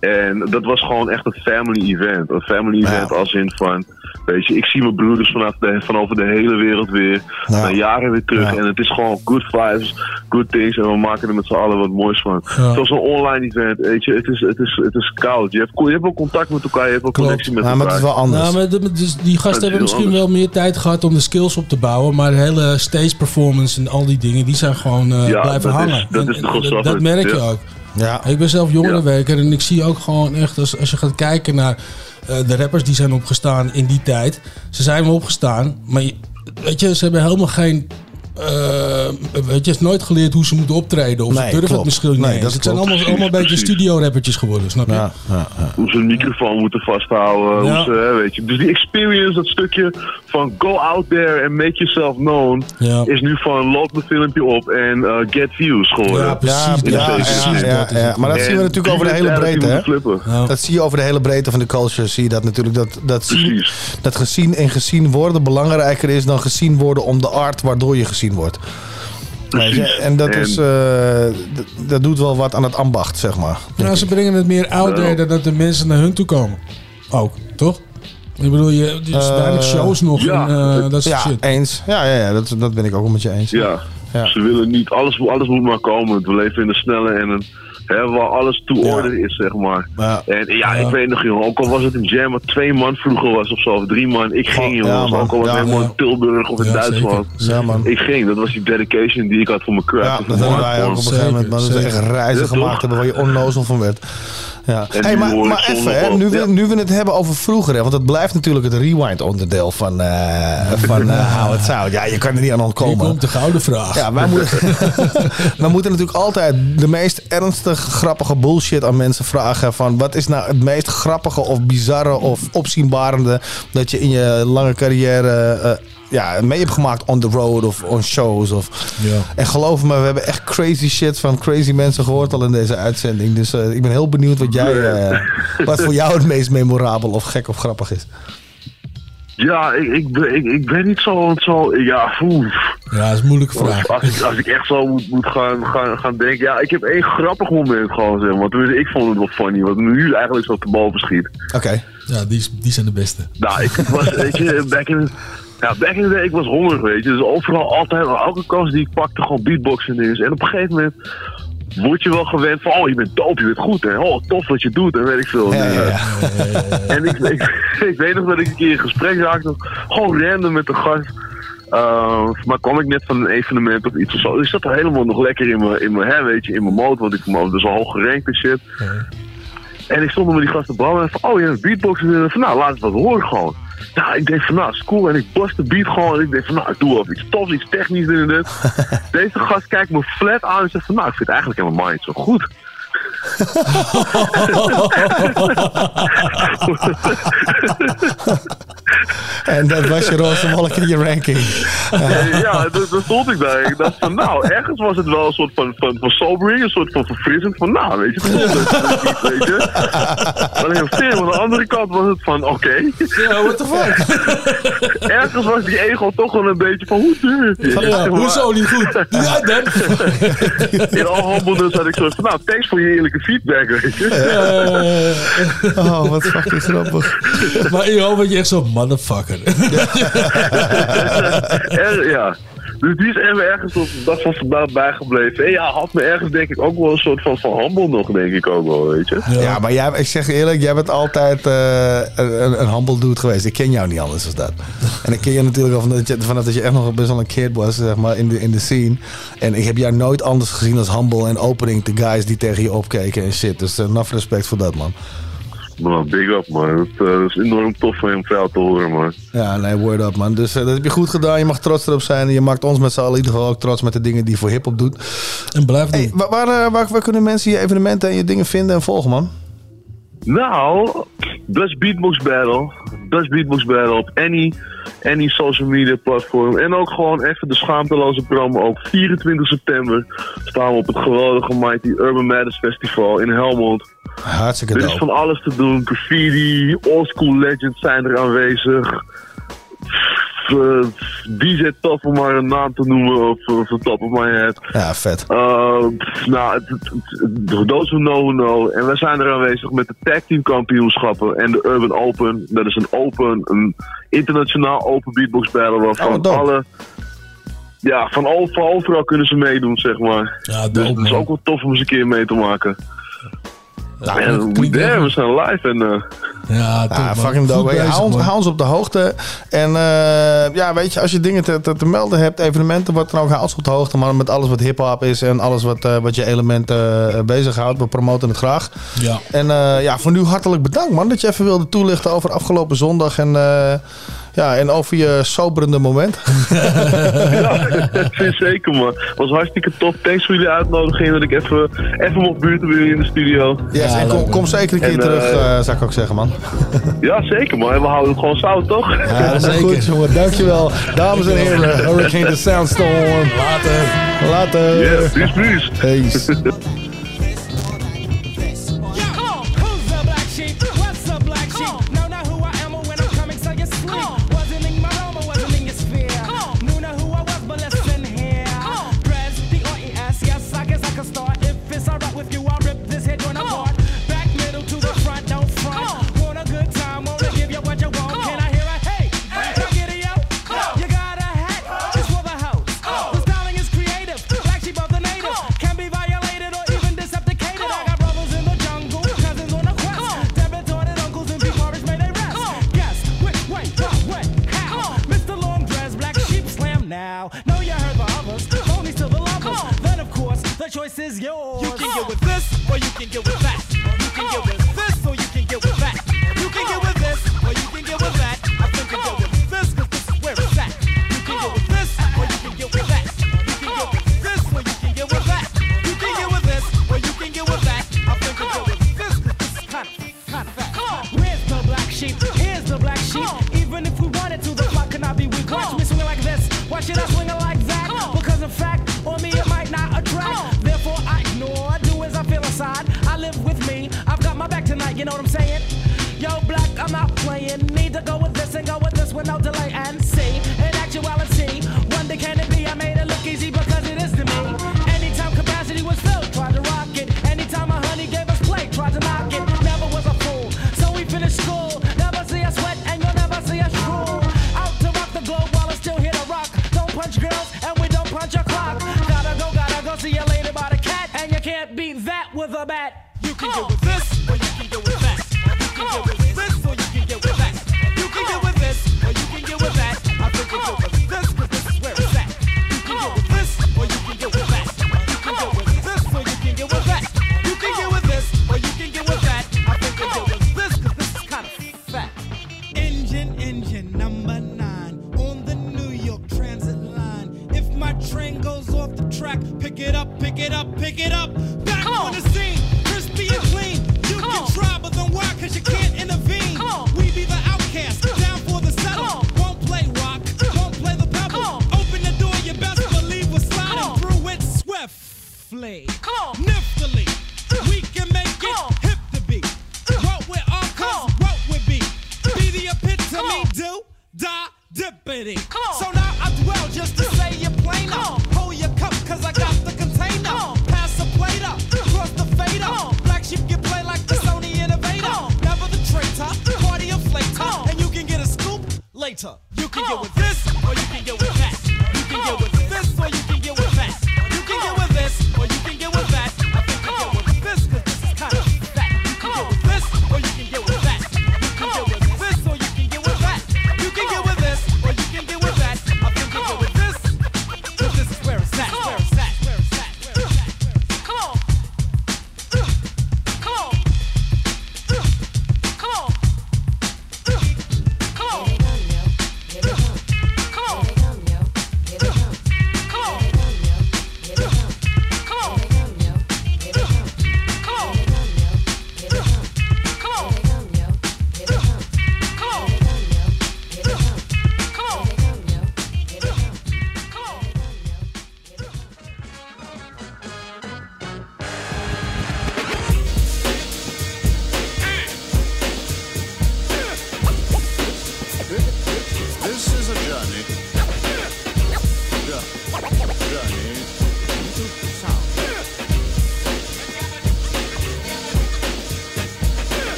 S7: En dat was gewoon echt een family event. Een family event als in van... Weet je, ik zie mijn broeders vanaf de, van over de hele wereld weer.
S3: Ja.
S7: Na jaren weer terug.
S3: Ja.
S7: En het is gewoon good vibes, good things. En we maken er met z'n allen wat moois van.
S2: Ja.
S7: Zoals een online event, weet je. Het is, het is, het is koud. Je hebt, je hebt ook contact met elkaar. Je hebt ook
S2: Klopt.
S7: connectie met
S3: Ja, maar
S7: elkaar.
S3: het is wel anders.
S2: Nou, maar de- dus die gasten hebben misschien
S7: anders.
S2: wel meer tijd gehad om de skills op te bouwen. Maar de hele stage performance en al die dingen, die zijn gewoon eh,
S7: Ja,
S2: blijven
S7: dat is-
S2: hangen.
S7: dat
S2: En-
S7: is de
S2: en dat,
S7: afwet,
S2: merk je
S7: ja.
S2: ook.
S3: ja.
S2: Ik ben zelf jongerenwerker
S7: Ja.
S2: en ik zie ook gewoon echt, als, als je gaat kijken naar de rappers die zijn opgestaan in die tijd. Ze zijn wel opgestaan, maar weet je, ze hebben helemaal geen... eh, weet je, het is nooit geleerd hoe ze moeten optreden. Of
S3: Nee,
S2: ze durven
S3: klopt.
S2: het misschien niet
S3: Nee,
S2: eens.
S3: dat
S2: Het zijn allemaal, allemaal een beetje studio-rappertjes geworden, snap je?
S3: Ja, ja, ja.
S7: hoe ze een microfoon moeten vasthouden.
S2: Ja.
S7: Hoe ze, hè, weet je. Dus die experience, dat stukje van go out there and make yourself known,
S2: Ja.
S7: is nu van loop mijn filmpje op en eh, get views geworden.
S2: Ja, precies.
S3: Ja,
S2: dat,
S3: ja,
S2: precies
S3: ja, ja,
S2: dat is
S3: ja.
S2: het.
S3: Maar dat
S7: En
S3: zien we natuurlijk over de hele breedte, hè? Dat zie je over de hele breedte van de culture. Zie je dat natuurlijk dat, dat, zien, dat gezien en gezien worden belangrijker is dan gezien worden om de art waardoor je gezien wordt.
S7: Precies.
S3: En dat, is, eh, dat doet wel wat aan het ambacht, zeg maar.
S2: Nou, ze brengen het meer out there dan dat de mensen naar hun toe komen. Ook, toch? Ik bedoel, je, er is
S3: Eh,
S2: shows nog
S7: ja,
S2: en eh, dat soort
S3: Ja,
S2: shit.
S3: eens. Ja, ja, ja dat, dat ben ik ook wel met je eens.
S7: Ja.
S3: Ja.
S7: Ze willen niet, alles, alles moet maar komen. We leven in een snelle en een Hè, waar alles to order is, zeg maar.
S3: Ja.
S7: En ja, ik weet nog, jongen, ook al was het een jam wat twee man vroeger was of zo, of drie man. Ik ging,
S3: Ja,
S7: jongens.
S3: man.
S7: ook al was het helemaal in Tilburg of in Duitsland.
S3: Ja, man.
S7: Ik ging, dat was die dedication die ik had voor mijn craft.
S3: Ja, dat hadden
S7: mijn
S3: wij ook op een gegeven moment. Maar dat is echt reizen gemaakt hebben waar je onnozel van werd. Ja. Hey, maar maar even, hè, nu, we,
S7: ja.
S3: nu we het hebben over vroeger, hè, want het blijft natuurlijk het rewind onderdeel van, eh van eh How It Sound. Ja, je kan er niet aan
S2: Hier
S3: ontkomen.
S2: komt de gouden vraag.
S3: Ja, wij moeten, wij moeten natuurlijk altijd de meest ernstig grappige bullshit aan mensen vragen. Van wat is nou het meest grappige of bizarre of opzienbarende dat je in je lange carrière eh, ja, mee hebt gemaakt on the road of on shows. Of,
S2: Ja.
S3: En geloof me, we hebben echt crazy shit van crazy mensen gehoord al in deze uitzending. Dus eh, ik ben heel benieuwd wat jij, eh, wat voor jou het meest memorabel of gek of grappig is.
S7: Ja, ik, ik, ben- ik, ik ben niet zo, zo ja, oeh.
S2: Ja, dat is een moeilijke vraag.
S7: Als ik, als ik echt zo moet, moet gaan, gaan, gaan denken. Ja, ik heb één grappig moment gewoon, zeg maar. Tenminste, ik vond het wel funny, wat nu eigenlijk zo te boven schiet.
S3: Oké.
S2: Ja, die, die zijn de beste.
S7: Nou, ik was, weet je, back in, ja, back in the day, ik was hongerig, weet je. Dus overal altijd, elke kans die ik pakte, gewoon beatboxen en dingen. En op een gegeven moment word je wel gewend van, oh, je bent dope, je bent goed, hè. Oh, tof wat je doet, en weet ik veel.
S3: Ja,
S7: En,
S3: ja, ja.
S7: En ik, ik, ik weet nog dat ik een keer in gesprek raakte, gewoon random met een gast. Uh, maar kwam ik net van een evenement of iets of zo. Dus ik zat er helemaal nog lekker in mijn, in mijn hè, weet je, in mijn mode, want ik vond dus al hoog gerankt en shit. En ik stond met die gasten ballen en van, oh je hebt beatboxen. En van, nou, laat het wat horen gewoon. Nou, ik denk van, nou, is cool. En ik bust de beat gewoon. En ik denk van, nou, ik doe wel iets tofs, iets technisch en dit. Deze gast kijkt me flat aan en zegt van, nou, ik vind het eigenlijk helemaal niet zo goed.
S3: En dat was je roze wolk in je ranking.
S7: Ja, daar daar stond ik daar. Ik dacht van, nou, ergens was het wel een soort van, van, van sobering, een soort van verfrissend. Van, nou, weet je, het is dat is weet je. Zich, aan de andere kant was het van, oké.
S2: Ja, what the fuck?
S7: Ergens was die ego toch wel een beetje van, hoe?
S2: Ja, hoezo niet goed? Ja, dan.
S7: In al humbleness had ik zo van, nou, thanks voor je eerlijke feedback, weet je.
S3: Oh, wat fucking grappig.
S2: Maar in je hoofd je echt zo motherfucker.
S7: Er, ja. Dus die is even ergens op de dag van vandaag bijgebleven. En ja, had me ergens denk ik ook wel een soort van van humble nog, denk ik ook wel, weet je.
S3: Ja, maar jij, ik zeg je eerlijk, jij bent altijd eh, een, een humble dude geweest. Ik ken jou niet anders dan dat. En ik ken je natuurlijk al vanaf dat je, vanaf dat je echt nog best wel een kid was, zeg maar, in de, in de scene. En ik heb jou nooit anders gezien als humble en opening de guys die tegen je opkeken en shit. Dus uh, enough respect voor dat, man.
S7: Man, big up, man. Dat, eh, dat is enorm tof van hem veel te horen, man.
S3: Ja, nee, word up, man. Dus eh, dat heb je goed gedaan. Je mag trots erop zijn. En je maakt ons met z'n allen in ieder geval ook trots met de dingen die je voor hip-hop doet.
S2: En blijf doen.
S3: Hey, waar, waar, eh, waar, waar kunnen mensen je evenementen en je dingen vinden en volgen, man?
S7: Nou, Dutch Beatbox Battle. Dutch Beatbox Battle op any, any social media platform. En ook gewoon even de schaamteloze promo. Ook 24 september staan we op het geweldige Mighty Urban Madness Festival in Helmond.
S3: Hartstikke
S7: Er is
S3: dope.
S7: van alles te doen. Graffiti, oldschool legends zijn er aanwezig. Eh, DJ Top om maar een naam te noemen of, the top of my head.
S3: Ja, vet.
S7: Uh, pff, nou, those who know, who know. En wij zijn er aanwezig met de tag team kampioenschappen en de Urban Open. Dat is een open, een internationaal open beatbox battle
S3: Oh,
S7: waarvan
S3: wat dope.
S7: alle... Ja, van over, overal kunnen ze meedoen, zeg maar.
S2: Ja,
S7: Dus
S2: dope,
S7: het is ook wel tof om eens een keer mee te maken. Daarom, we,
S2: we,
S7: we life live en...
S2: Ja, top, man.
S3: fucking
S2: Goed
S3: dope. Hey,
S2: bezig,
S3: hou, ons,
S2: man.
S3: hou ons op de hoogte. En eh, ja, weet je, als je dingen te, te, te melden hebt, evenementen, wat dan ook, hou ons op de hoogte. Maar met alles wat hip-hop is en alles wat, eh, wat je elementen uh, bezighoudt. We promoten het graag.
S2: Ja.
S3: En eh, ja, voor nu hartelijk bedankt, man, dat je even wilde toelichten over afgelopen zondag. En, eh, ja, en over je soberende moment.
S7: Ja, zeker man. Was hartstikke tof. Thanks voor jullie uitnodiging dat ik even, even mocht buurten bij jullie in de studio.
S3: Yes,
S2: Ja,
S3: en kom, zeker een keer
S7: En,
S3: terug, zou ik ook zeggen, man.
S7: Ja, zeker man. We houden het gewoon zout, toch?
S3: Ja, dat is
S2: zeker.
S3: goed, jongen. Dankjewel. Dames en heren, Hurricane the Soundstorm.
S2: Later.
S3: Later.
S7: Yeah, peace, peace.
S3: Peace.
S8: now. No, you heard the others, only to the lovers. Then, of course, the choice is yours.
S9: You can get with this, or you can get with that.
S8: I'm not playing. Need to go with this and go with this with no delay.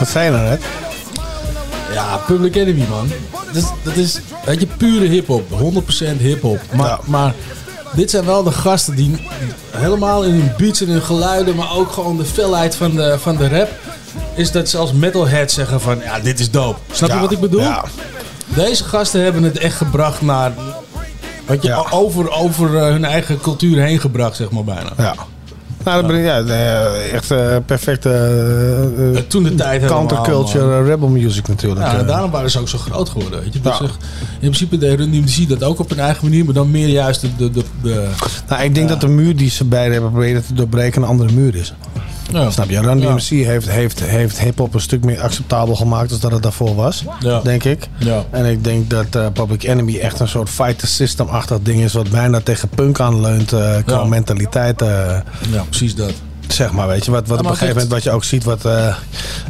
S3: Wat zei je nou net?
S2: Ja, Public Enemy, man. Dat is, dat is weet je, pure hip-hop. 100% hip-hop. Maar, maar dit zijn wel de gasten die helemaal in hun beats en hun geluiden, maar ook gewoon de felheid van de, van de rap. Is dat zelfs metalheads zeggen van ja, dit is dope. Snap je wat ik bedoel?
S3: ja.
S2: Deze gasten hebben het echt gebracht naar. Weet je, over, over eh, hun eigen cultuur heen gebracht, zeg maar bijna.
S3: Ja. Nou, dat ben ik, ja, eh, echt eh, perfecte eh,
S2: Toen de tijd
S3: counterculture
S2: helemaal,
S3: rebel music natuurlijk.
S2: Ja, en daarom waren ze ook zo groot geworden. Weet je? Dus
S3: Ja.
S2: echt, in principe deed Run DMC dat ook op hun eigen manier, maar dan meer juist de. de, de, de
S3: Nou, ik denk dat de muur die ze beiden hebben proberen te doorbreken een andere muur is.
S2: Ja.
S3: Snap je? Run
S2: Ja.
S3: DMC heeft, heeft, heeft hip-hop een stuk meer acceptabel gemaakt dan dat het daarvoor was.
S2: Ja.
S3: Denk ik.
S2: Ja.
S3: En ik denk dat eh, Public Enemy echt een soort fighter system-achtig ding is. Wat bijna tegen punk aanleunt eh qua mentaliteit. eh,
S2: ja, precies dat.
S3: Zeg maar, weet je. Wat, wat op een gegeven moment wat je ook ziet. Wat eh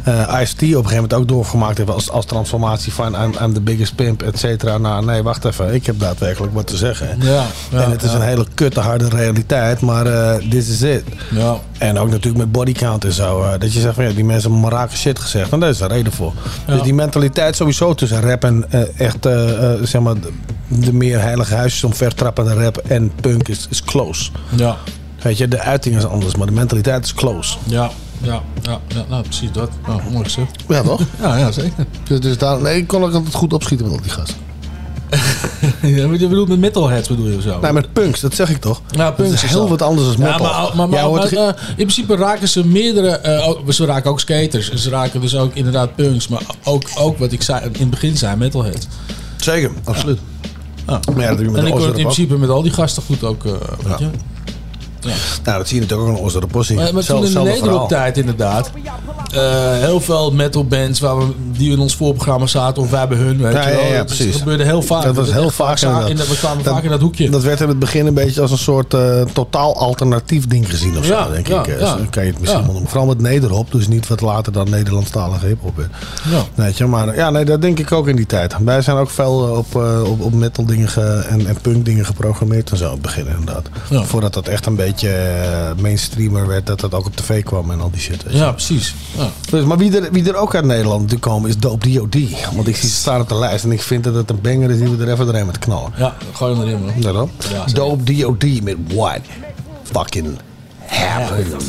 S3: eh, Ice-T op een gegeven moment ook doorgemaakt heeft. Als, als transformatie van I'm, I'm the biggest pimp, et cetera. Nou nee, wacht even. Ik heb daadwerkelijk wat te zeggen.
S2: Ja, ja,
S3: en het is
S2: ja.
S3: een hele kutte harde realiteit. Maar eh this is it.
S2: Ja.
S3: En ook natuurlijk met bodycount en zo. dat je zegt van ja, die mensen hebben rake shit gezegd. En daar is een reden voor.
S2: Ja.
S3: Dus die mentaliteit sowieso tussen rap en echt, zeg maar, de, de meer heilige huisjes omvertrappende rap en punk is, is close.
S2: Ja.
S3: Weet je, de uiting is anders, maar de mentaliteit is close.
S2: Ja, ja, ja, ja nou precies dat. Nou, mooi gezegd.
S10: Ja, toch?
S2: Ja, ja, zeker.
S10: Dus, dus daar, nee, ik kon ook altijd goed opschieten met al die gasten.
S2: Ja, je bedoelt met metalheads bedoel je of zo?
S3: Nee, met punks, dat zeg ik toch?
S2: Ja,
S3: Dat
S2: punks
S3: is
S2: is
S3: heel wat anders dan
S2: Ja,
S3: metal.
S2: maar, maar, eh, in principe raken ze meerdere... eh, ook- ze raken ook skaters. En ze raken dus ook inderdaad punks. Maar ook, ook wat ik zei, in het begin zei, metalheads.
S3: Zeker, absoluut.
S2: Ja.
S3: Maar ja, dat doe je met
S2: en
S3: de
S2: ik word in
S3: ook.
S2: principe met al die gasten goed ook... eh, weet je? Ja.
S3: Nou, dat zie je natuurlijk ook in onze possie.
S2: Maar, maar toen in de. Nederop-tijd inderdaad... eh, heel veel metal bands waar we, die in ons voorprogramma zaten of wij bij hun, weet
S3: Ja,
S2: je wel.
S3: ja, ja, precies.
S2: Dat gebeurde heel vaak.
S3: Dat was heel vaak inderdaad.
S2: in dat- We kwamen
S3: Dat-
S2: vaak in dat hoekje.
S3: Dat werd in het begin een beetje als een soort eh, totaal alternatief ding gezien of zo,
S2: Ja,
S3: denk ik. Eh. Zo kan je het misschien wel. Vooral met nederhop, dus niet wat later dan Nederlandstalige hiphop is.
S2: Ja.
S3: Weet je, maar ja, nee, dat denk ik ook in die tijd. Wij zijn ook veel op, op, op metal dingen ge- en, en punk dingen geprogrammeerd en zo in het begin inderdaad. Voordat dat echt een beetje eh, mainstreamer werd, dat dat ook op tv kwam en al die shit.
S2: Ja, precies. Ja.
S3: Dus, maar wie er, wie er ook uit Nederland komen is Dope D.O.D. Want ik zie ze staan op de lijst en ik vind dat het een banger is die we er even doorheen met knallen.
S2: ja, gooi hem erin, man.
S3: Dan?
S2: Ja.
S3: Dope D.O.D. met What Fucking Happened.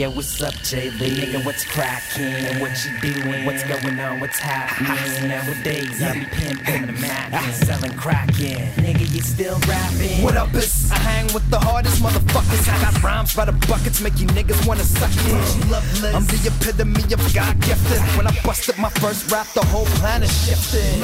S11: Yo, what's up, JV? Nigga, what's crackin'? What you doing? What's going on? What's happening? Nowadays, I be pimping the Mac, selling crackin'. Nigga, you still rapping?
S12: What up, is I hang with the hardest motherfuckers. I got rhymes by the buckets, make you niggas wanna suck it. I'm the epitome of God gifted. When I busted my first rap, the whole planet shifted.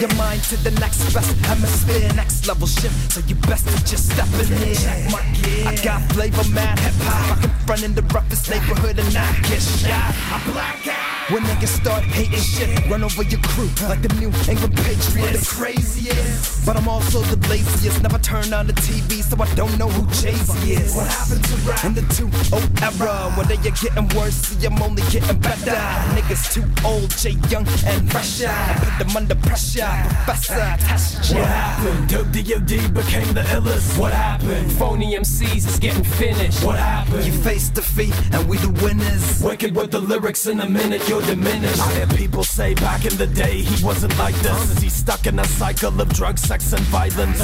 S12: Your mind to the next best hemisphere, next level shift. So you best to just step in it. Check my gear. I got flavor, mad hip hop. I can front in the roughest neighborhood and not get shot. I black out. When niggas start hating shit, run over your crew like the New England Patriots. the craziest. But I'm also the laziest. Never turn on the TV, so I don't know who Jay-Z is. What happened to rap? In the 2-0 era, when they are getting worse, see I'm only getting better. Niggas too old, Jay Young and fresher. I put them under pressure, Professor, test ya.
S13: What happened? Dope D.O.D. became the illest. What happened? Phony MCs is getting finished. What happened?
S12: You face defeat, and we the winners.
S13: Wicked with the lyrics in a minute, you're diminished. I hear people say back in the day he wasn't like this. Is he stuck in a cycle of drugs, sex, and violence?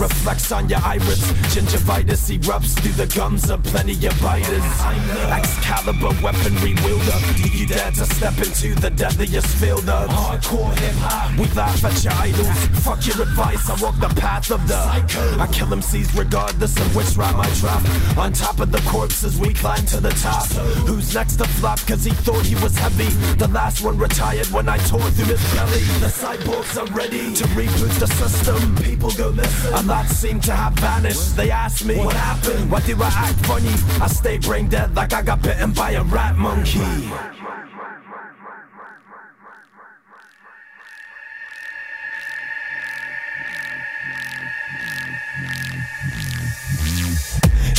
S13: Reflects on your iris. Gingivitis erupts through the gums of plenty of biters. Excalibur weaponry wielder. Do you dare to step into the deadliest field of hardcore hip hop? We laugh at your idols. Fuck your advice, I walk the path of the psycho. I kill MCs regardless of which rhyme I drop. On top of the corpses, we climb to the Who's next to flop? Cause he thought he was heavy. The last one retired when I tore through his belly. The cyborgs are ready to reboot the system. People go listen. A lot seem to have vanished. They ask me, what happened? Why do I act funny? I stay brain dead like I got bitten by a rat monkey.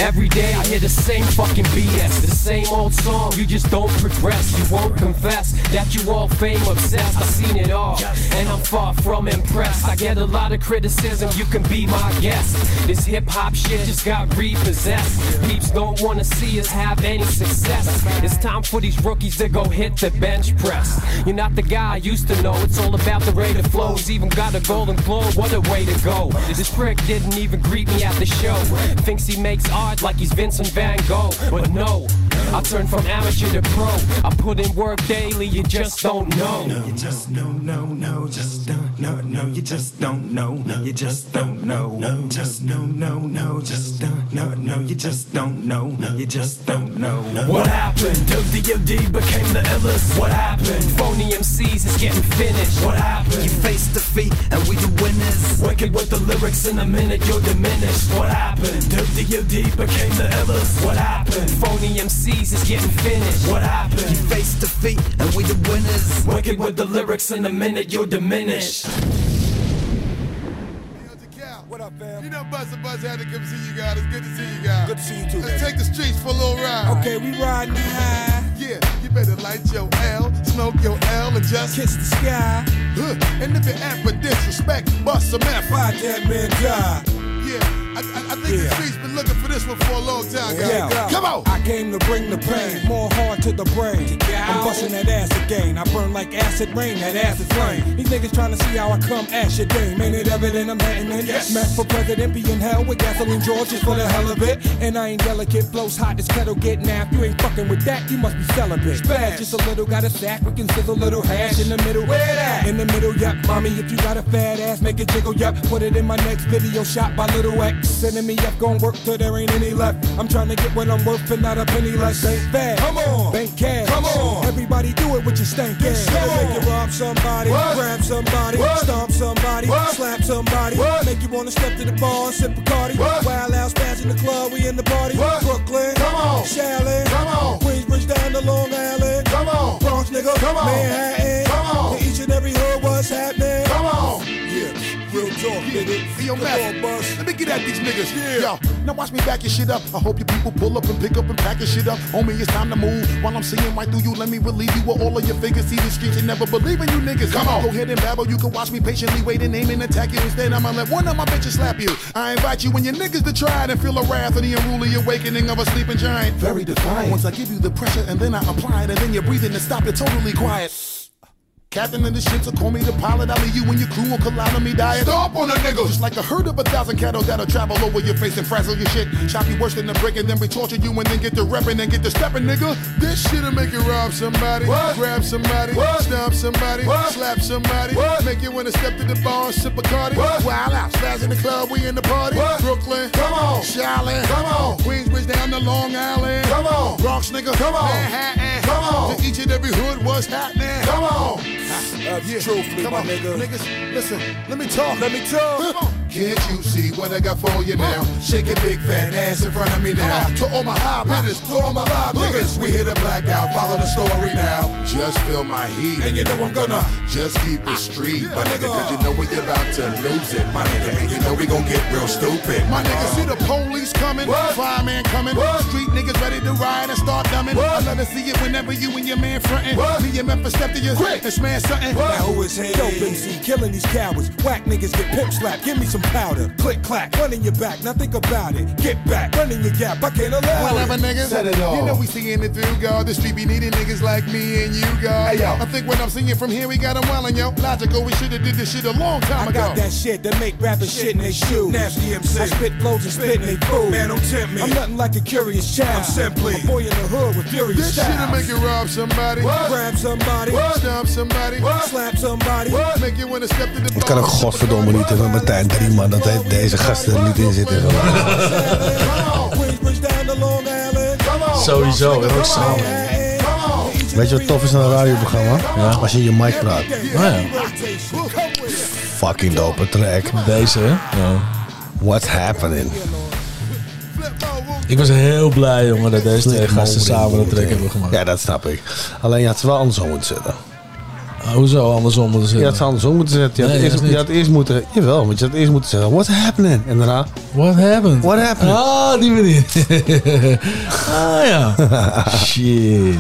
S13: Every day I hear the same fucking BS, the same old song. You just don't progress. You won't confess that you all fame obsessed. I've seen it all, and I'm far from impressed. I get a lot of criticism. You can be my guest. This hip hop shit just got repossessed. Peeps don't wanna see us have any success. It's time for these rookies to go hit the bench press. You're not the guy I used to know. It's all about the rate of flows. Even got a golden globe. What a way to go. This prick didn't even greet me at the show. Thinks he makes art like he's Vincent Van Gogh. But no, I turned from amateur to pro. I put in work daily, you just don't know.
S12: You just no, no, no, just don't, no, no, you just don't know, no, you just don't know, no, just no, no, no, just don't, no, no, you just don't know, no, you just don't know.
S13: What happened? D.O.D. became the illest. What happened? Phony MCs is getting finished. What happened?
S12: You face and we the winners.
S13: Wicked with the lyrics in a minute, you're diminished. What happened? Dope D.O.D. became the illest. What happened? Phony MCs is getting finished. What happened?
S12: You face defeat, and we the winners.
S13: Wicked with the lyrics in a minute, you're diminished.
S14: What up, fam? You know Buzzer Buzz had to come see you guys. It's good to see you guys.
S15: Good to see you too,
S14: Let's
S15: baby.
S14: take the streets for a little ride.
S15: Okay, we riding high.
S14: Yeah, you better light your L, smoke your L, and just
S15: Kiss the sky.
S14: Huh. And if you act for disrespect, bust some F.
S15: Why that man die?
S14: Yeah,
S16: I, I, I think the streets been looking for this one for a long time, guys.
S15: Yeah.
S16: Come on.
S15: I came to bring the pain, more hard to the brain. I'm busting that ass again. I burn like acid rain, that acid flame. These niggas trying to see how I come ash your game. Ain't it evident I'm hitting it?
S16: Yes.
S15: Meant for president, be in hell with gasoline George just for the hell of it. And I ain't delicate, blows hot, this kettle get napped. You ain't fucking with that, you must be celibate. Bad, just a little, got a sack, we can sizzle a little hash in the middle. Where that? In the middle, yep. Mommy, if you got a fat ass, make it jiggle, yep. Put it in my next video shot by Little X. Sending me up, gon' work till there ain't any left. I'm trying to get what I'm worth and not a penny less. Ain't bad.
S16: Come on.
S15: Bank cash.
S16: Come on.
S15: Everybody do it with your stank ass.
S16: Come.
S15: Make you rob somebody,
S16: What?
S15: grab somebody,
S16: What?
S15: stomp somebody,
S16: What?
S15: slap somebody.
S16: What?
S15: Make you wanna step to the bar and sip Bacardi.
S16: What?
S15: Wild out spaz in the club, we in the party.
S16: What?
S15: Brooklyn,
S16: Come on.
S15: Shaolin,
S16: Come on.
S15: Queensbridge down to Long Island.
S16: Come on.
S15: Bronx nigga,
S16: Come on.
S15: Manhattan.
S16: Come on.
S15: To each and every hood, what's happening?
S16: Come on.
S15: Yeah, real talk, nigga.
S16: Hey, yo, Matt, let me get at these niggas. Yo, now watch me back your shit up. I hope you people pull up and pick up and pack your shit up. Homie, it's time to move. While I'm seeing right through you, let me relieve you with all of your figures. See the streets and never believe in you niggas. Come on. Go ahead and babble. You can watch me patiently wait and aim and attack you. Instead, I'ma let one of my bitches slap you. I invite you and your niggas to try it and feel the wrath of the unruly awakening of a sleeping giant. Very defiant. Once I give you the pressure and then I apply it and then you're breathing and stop it totally quiet. Captain of the ship, so call me the pilot. I'll leave you and your crew will collide on calamity diet. Stop on the niggas! Just like a herd of a thousand cattle that'll travel over your face and frazzle your shit. Chop you worse than a brick and then we torture you and then get the reppin' and get the steppin', nigga. This shit'll make you rob somebody, grab somebody, stomp somebody, slap somebody, make you wanna step to the bar and sip a cardi. Wild out, spaz in the club, we in the party. Brooklyn, come on, Shaolin, come on, Queensbridge down to Long Island, come on, Bronx nigga, come on, Manhattan, come on, to each and every hood, what's happening? Come on.
S15: Uh, That's truthfully,
S16: Come
S15: my
S16: on,
S15: nigga.
S16: niggas, listen, let me talk.
S15: Let me talk.
S16: Can't you see what I got for you now? Shake a big fat ass in front of me now. To all my high hitters, to all my live niggas, we hit a blackout. Follow the story now. Just feel my heat, and you know I'm gonna just keep it street, my nigga, cause you know we're about to lose it, my nigga, and you know we gon' get real stupid. My nigga, see the police coming, fireman coming, street niggas ready to ride and start dumbing. I love to see it whenever you and your man frontin'. Me and Memphis step to you and smash something.
S15: Now who is he? Dope MC, killing these cowards. Whack niggas get pimp slapped. Give me some powder. Click clack, run in your back. Now think about it. Get back, run in your gap. I can't allow
S16: Whatever,
S15: it.
S16: niggas.
S15: Set it
S16: You know we seeing it through, God. The street be needing niggas like me and you, God.
S15: Hey, yo.
S16: I think when I'm seeing from here, we got them wildin', yo. Logical, we shoulda did this shit a long time
S15: I
S16: ago.
S15: got that shit that make rappers shit in they shoes. Nasty MC. I spit flows and spit in they food. Man, don't tempt me. I'm nothing like a curious child. I'm simply a boy in the hood with furious
S16: This shit'll make you rob somebody.
S15: Grab somebody.
S16: Stomp somebody.
S3: Ik kan ook godverdomme niet hebben Martijn Drieman dat hij- deze gasten er niet in zitten.
S2: Sowieso, en ook samen.
S3: Weet je wat tof is aan een radioprogramma? Als je in je mic praat.
S2: Ja,
S3: Fucking dope track.
S2: deze hè. Ja.
S3: What's happening?
S2: Ik was heel blij jongen dat deze twee gasten samen een track hebben gemaakt.
S3: Ja, dat snap ik. Alleen je had ze wel andersom moeten zetten.
S2: Ah, hoezo andersom moeten
S3: Je
S2: zetten?
S3: had ze andersom moeten zetten. Je had,
S2: Nee,
S3: eerst, je had eerst moeten... Jawel, want je had eerst moeten zeggen... What's happening? En daarna...
S2: What happened?
S3: What happened?
S2: Ah, die manier. ah ja. Shit.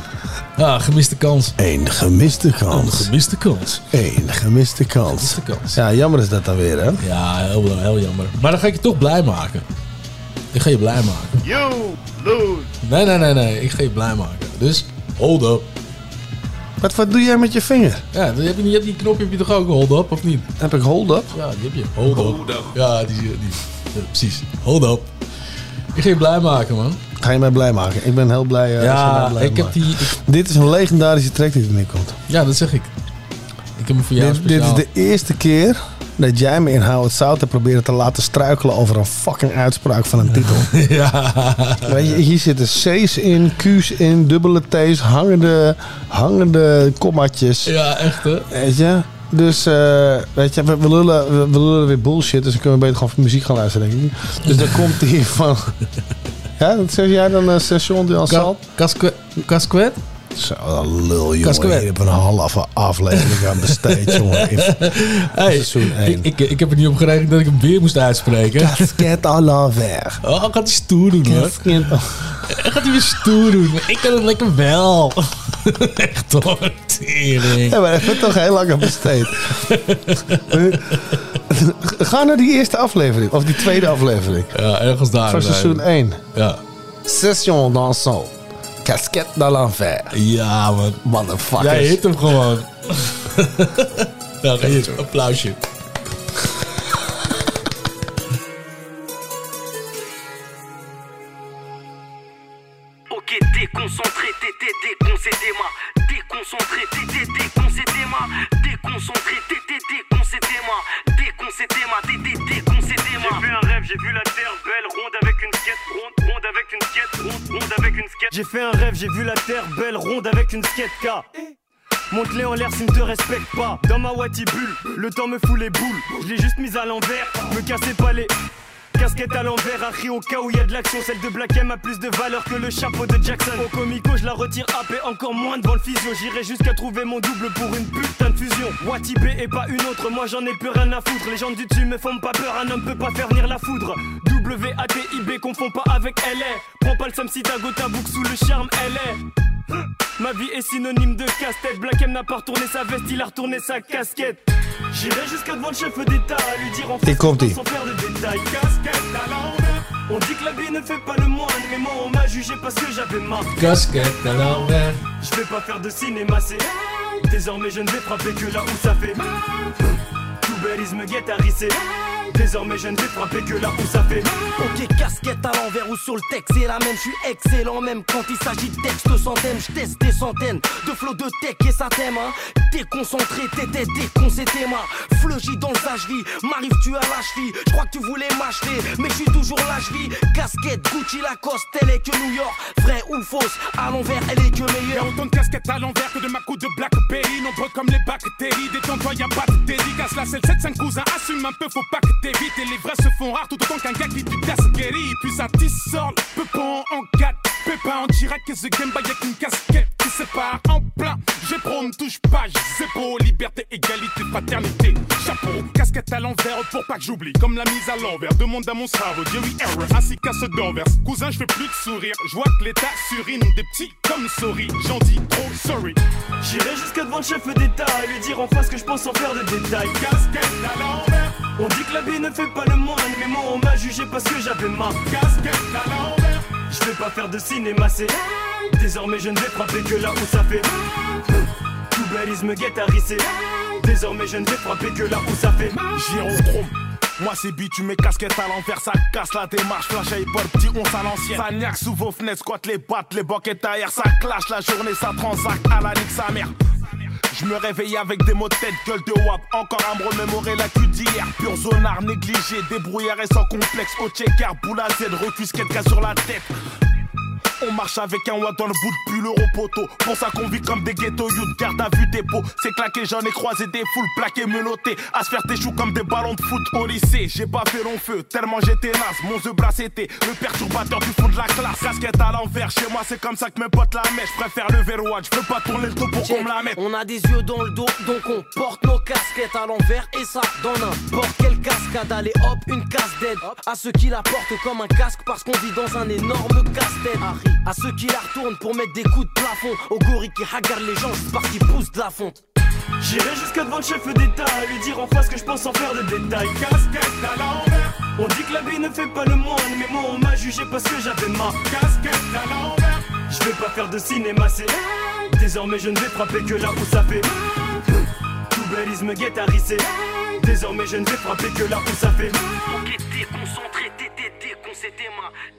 S2: Ah, gemiste kans.
S3: Eén gemiste
S2: Een
S3: kans.
S2: gemiste kans.
S3: Eén gemiste kans.
S2: Gemiste kans.
S3: Ja, jammer is dat dan weer, hè?
S2: Ja, heel, heel jammer. Maar dan ga ik je toch blij maken. Ik ga je blij maken.
S17: You lose.
S2: Nee, nee, nee, nee. Ik ga je blij maken. Dus, hold up.
S3: Wat, wat doe jij met je vinger?
S2: Ja, dan heb je, je hebt die knopje heb je toch ook hold up, of niet?
S3: Heb ik hold up?
S2: Ja, die heb je. Hold up. Ja, die, die, ja, precies. Hold up. Ik ga je blij maken, man.
S3: Ga je mij blij maken? Ik ben heel blij. eh, als je mij
S2: ja,
S3: blij
S2: ik heb die... ik-
S3: Dit is een legendarische track die er nu komt.
S2: ja, dat zeg ik. Ik heb hem voor jou
S3: Dit, dit is de eerste keer dat jij me in Howard Zout hebt proberen te laten struikelen over een fucking uitspraak van een titel.
S2: ja.
S3: Weet je, hier zitten C's in, Q's in, dubbele T's, hangende, hangende kommatjes.
S2: Ja, echt hè?
S3: Weet je? Dus, eh, weet je, we, we lullen, we, we lullen weer bullshit, dus dan kunnen we beter gewoon muziek gaan luisteren, denk ik. Dus dan komt die van... Ja, dat zeg jij dan, uh, Session de Ansalt?
S2: Casquet?
S3: Zo, een lul, jongen.
S2: Casquet.
S3: Je hebt een halve aflevering aan besteed, jongen. In
S2: Hey,
S3: seizoen één.
S2: ik, ik, ik heb er niet op gerekend dat ik hem weer moest uitspreken.
S3: Casquet à l'envers.
S2: Oh, gaat hij stoer doen, hoor. Gaat hij weer stoer doen. Ik kan het lekker wel. Echt hoor, tering.
S3: Ja, maar hebben we toch heel lang aan besteed. Ga naar die eerste aflevering. Of die tweede aflevering.
S2: Ja, ergens daar.
S3: Van seizoen 1.
S2: Ja.
S3: Session dansant. Casquette de l'enfer.
S2: Ja, man.
S3: Motherfuckers.
S2: Jij hit hem gewoon. nou, hier, applausje.
S17: Ok, déconcentré, t'étais déconcédé-moi. Déconcentré, t'étais déconcédé-moi. Déconcentré, t'étais. Déconcédé-moi, t'étais déconcédé-moi.
S18: J'ai vu un rêve, j'ai vu la terre belle, ronde avec une skate, ronde, J'ai fait un rêve, j'ai vu la terre belle, ronde avec une skate K. Monte-les en l'air s'ils ne te respectent pas. Dans ma Wati bulle, le temps me fout les boules. Je l'ai juste mise à l'envers, me cassez pas les. Casquette à l'envers, à au cas où de l'action. Celle de Black M a plus de valeur que le chapeau de Jackson. Au comico, je la retire AP encore moins devant le physio. J'irai jusqu'à trouver mon double pour une putain de fusion. Wati B et pas une autre, moi j'en ai plus rien à foutre. Les gens du dessus me font pas peur, un homme peut pas faire venir la foudre. W-A-T-I-B, confond pas avec LA. Prends pas le sam si ta goutte à bouc sous le charme, LA. Ma vie est synonyme de casse-tête. Black M n'a pas retourné sa veste, il a retourné sa casquette. J'irai jusqu'à devant le chef d'État à lui dire en
S3: komt-ie.
S18: sans faire de détails. Casquette à l'envers. On dit que la vie ne fait pas le moine, mais moi on m'a jugé parce que j'avais marre.
S2: Casquette à l'envers.
S18: Je vais pas faire de cinéma, c'est Désormais je ne vais frapper que là où ça fait Tout bellisme guette à risser Désormais je ne vais frapper que là où ça fait
S13: Ok, casquette à l'envers ou sur le texte, c'est la même, je suis excellent même quand il s'agit de texte centaines, je teste des centaines de flots de tech et ça t'aime, hein. Déconcentré, t'étais déconcété, moi. Fleugy dans le vie m'arrive tu à la cheville. Je crois que tu voulais m'acheter, mais je suis toujours la cheville. Casquette, Gucci, Lacoste, elle est que New York. Vrai ou fausse, à l'envers, elle est que
S4: Y'a
S13: meilleure.
S4: autant de casquettes à l'envers que de ma coupe de Blackberry Nombreux comme les bactéries, détends-toi y'a pas de dédicace Là c'est le 7-5 cousin, assume un peu, faut pas que t'évites Et les vrais se font rares tout autant qu'un gars qui du Gasqueri Puis ça tissort, peu pas en 4 Pépin en direct que The Game Boy avec une casquette qui sépare. En plein J'ai pro, me touche pas, j'ai beau Liberté, égalité, fraternité. Chapeau, casquette à l'envers pour pas que j'oublie. Comme la mise à l'envers, demande à mon cerveau Jerry Error, ainsi qu'à ce d'envers Cousin, je fais plus de sourire, je vois que l'état surine Des petits comme sorry, j'en dis trop sorry.
S18: J'irai jusqu'à devant le chef d'État à lui dire en face que je pense sans faire de détails.
S4: Casquette à l'envers
S18: On dit que la vie ne fait pas le moine, mais moi on m'a jugé parce que j'avais marre
S4: Casquette à l'envers.
S18: Je vais pas faire de cinéma, c'est Désormais je ne vais frapper que là où ça fait Tout bellisme guette à risser Désormais je ne vais frapper que là où ça fait
S4: Gyrochrome. Moi c'est bitume, casquette à l'envers, ça casse la démarche, flash hip-hop, petit on à l'ancienne. Ça niaque sous vos fenêtres, squatte les battes, les boquettes ailleurs, ça clash la journée, ça transacte à la nique sa mère. Je me réveille avec des mots de tête, gueule de wap, encore à me remémorer la cul d'hier. Pur zonard, négligé, débrouillard et sans complexe. Au checker, boule à Z, recus, cas sur la tête. On marche avec un watt dans le bout de pull euro poteau. Pour ça qu'on vit comme des ghetto youth, garde à vue dépôt. C'est claqué, j'en ai croisé des foules plaquées, menottées. À se faire tes choux comme des ballons de foot au lycée. J'ai pas fait long feu, tellement j'étais naze. Mon œuf bras c'était le perturbateur du fond de la classe. Casquette à l'envers, chez moi c'est comme ça que mes potes la mettent. Je préfère le verrouage, je veux pas tourner le dos pour qu'on me la mette.
S13: On a des yeux dans le dos, donc on porte nos casquettes à l'envers et ça dans n'importe quelle cascade. Allez hop, une casse d'aide à ceux qui la portent comme un casque parce qu'on vit dans un énorme casse-tête. À ceux qui la retournent pour mettre des coups de plafond. Aux gorilles qui regardent les gens juste parce qu'ils poussent de la fonte.
S18: J'irai jusqu'à devant le chef d'État à lui dire en face que je pense sans faire de détails.
S4: Casquette à l'envers,
S18: On dit que la vie ne fait pas le moine, mais moi on m'a jugé parce que j'avais marre.
S4: casquette à l'envers.
S18: Je vais pas faire de cinéma, c'est Désormais je ne vais frapper que là où ça fait Tout bellisme guette à risser Désormais je ne vais frapper que là où ça fait
S17: Ok, déconcentré, t'étais déconcédé-moi. Déconcédé-moi.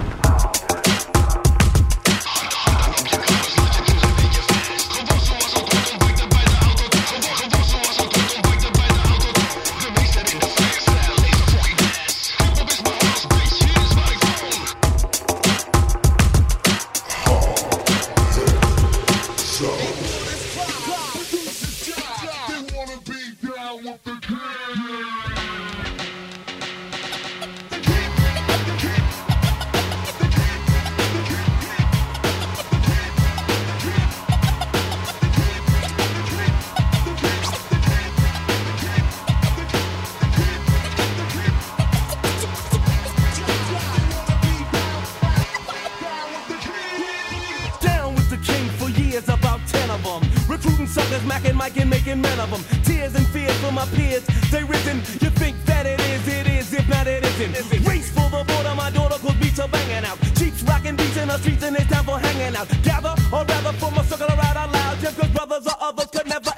S19: suckers, mackin', Mike and making men of them. Tears and fears for my peers, they risen. You think that it is, it is, if not it isn't. Race for the border, my daughter could beats are banging out. Cheeks rocking beats in the streets and it's time for hanging out. Gather, or rather, for my circle around out loud. Just cause brothers or others could never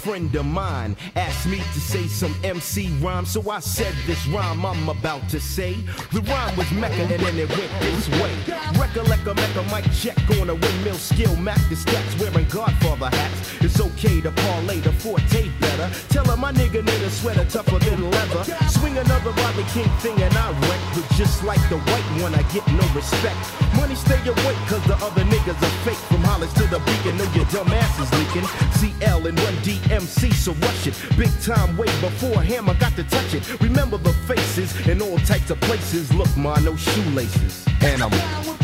S20: friend of mine asked me to say some MC rhyme, so I said this rhyme I'm about to say. The rhyme was Mecca and then it went this way. Recollect a Mecca mic check on a windmill skill, Mac the steps wearing Godfather hats. It's okay to parlay the forte better. Tell her my nigga need a sweater tougher than leather. Swing another Bobby King thing and I wreck. But just like the white one, I get no respect. Money stay awake, cause the other niggas are fake. From Hollis to the beacon, know your dumb ass is leaking. CL and 1DMC, so rush it. Big time way before Hammer got to touch it. Remember the faces in all types of places. Look, ma, no shoelaces. And
S21: I'm.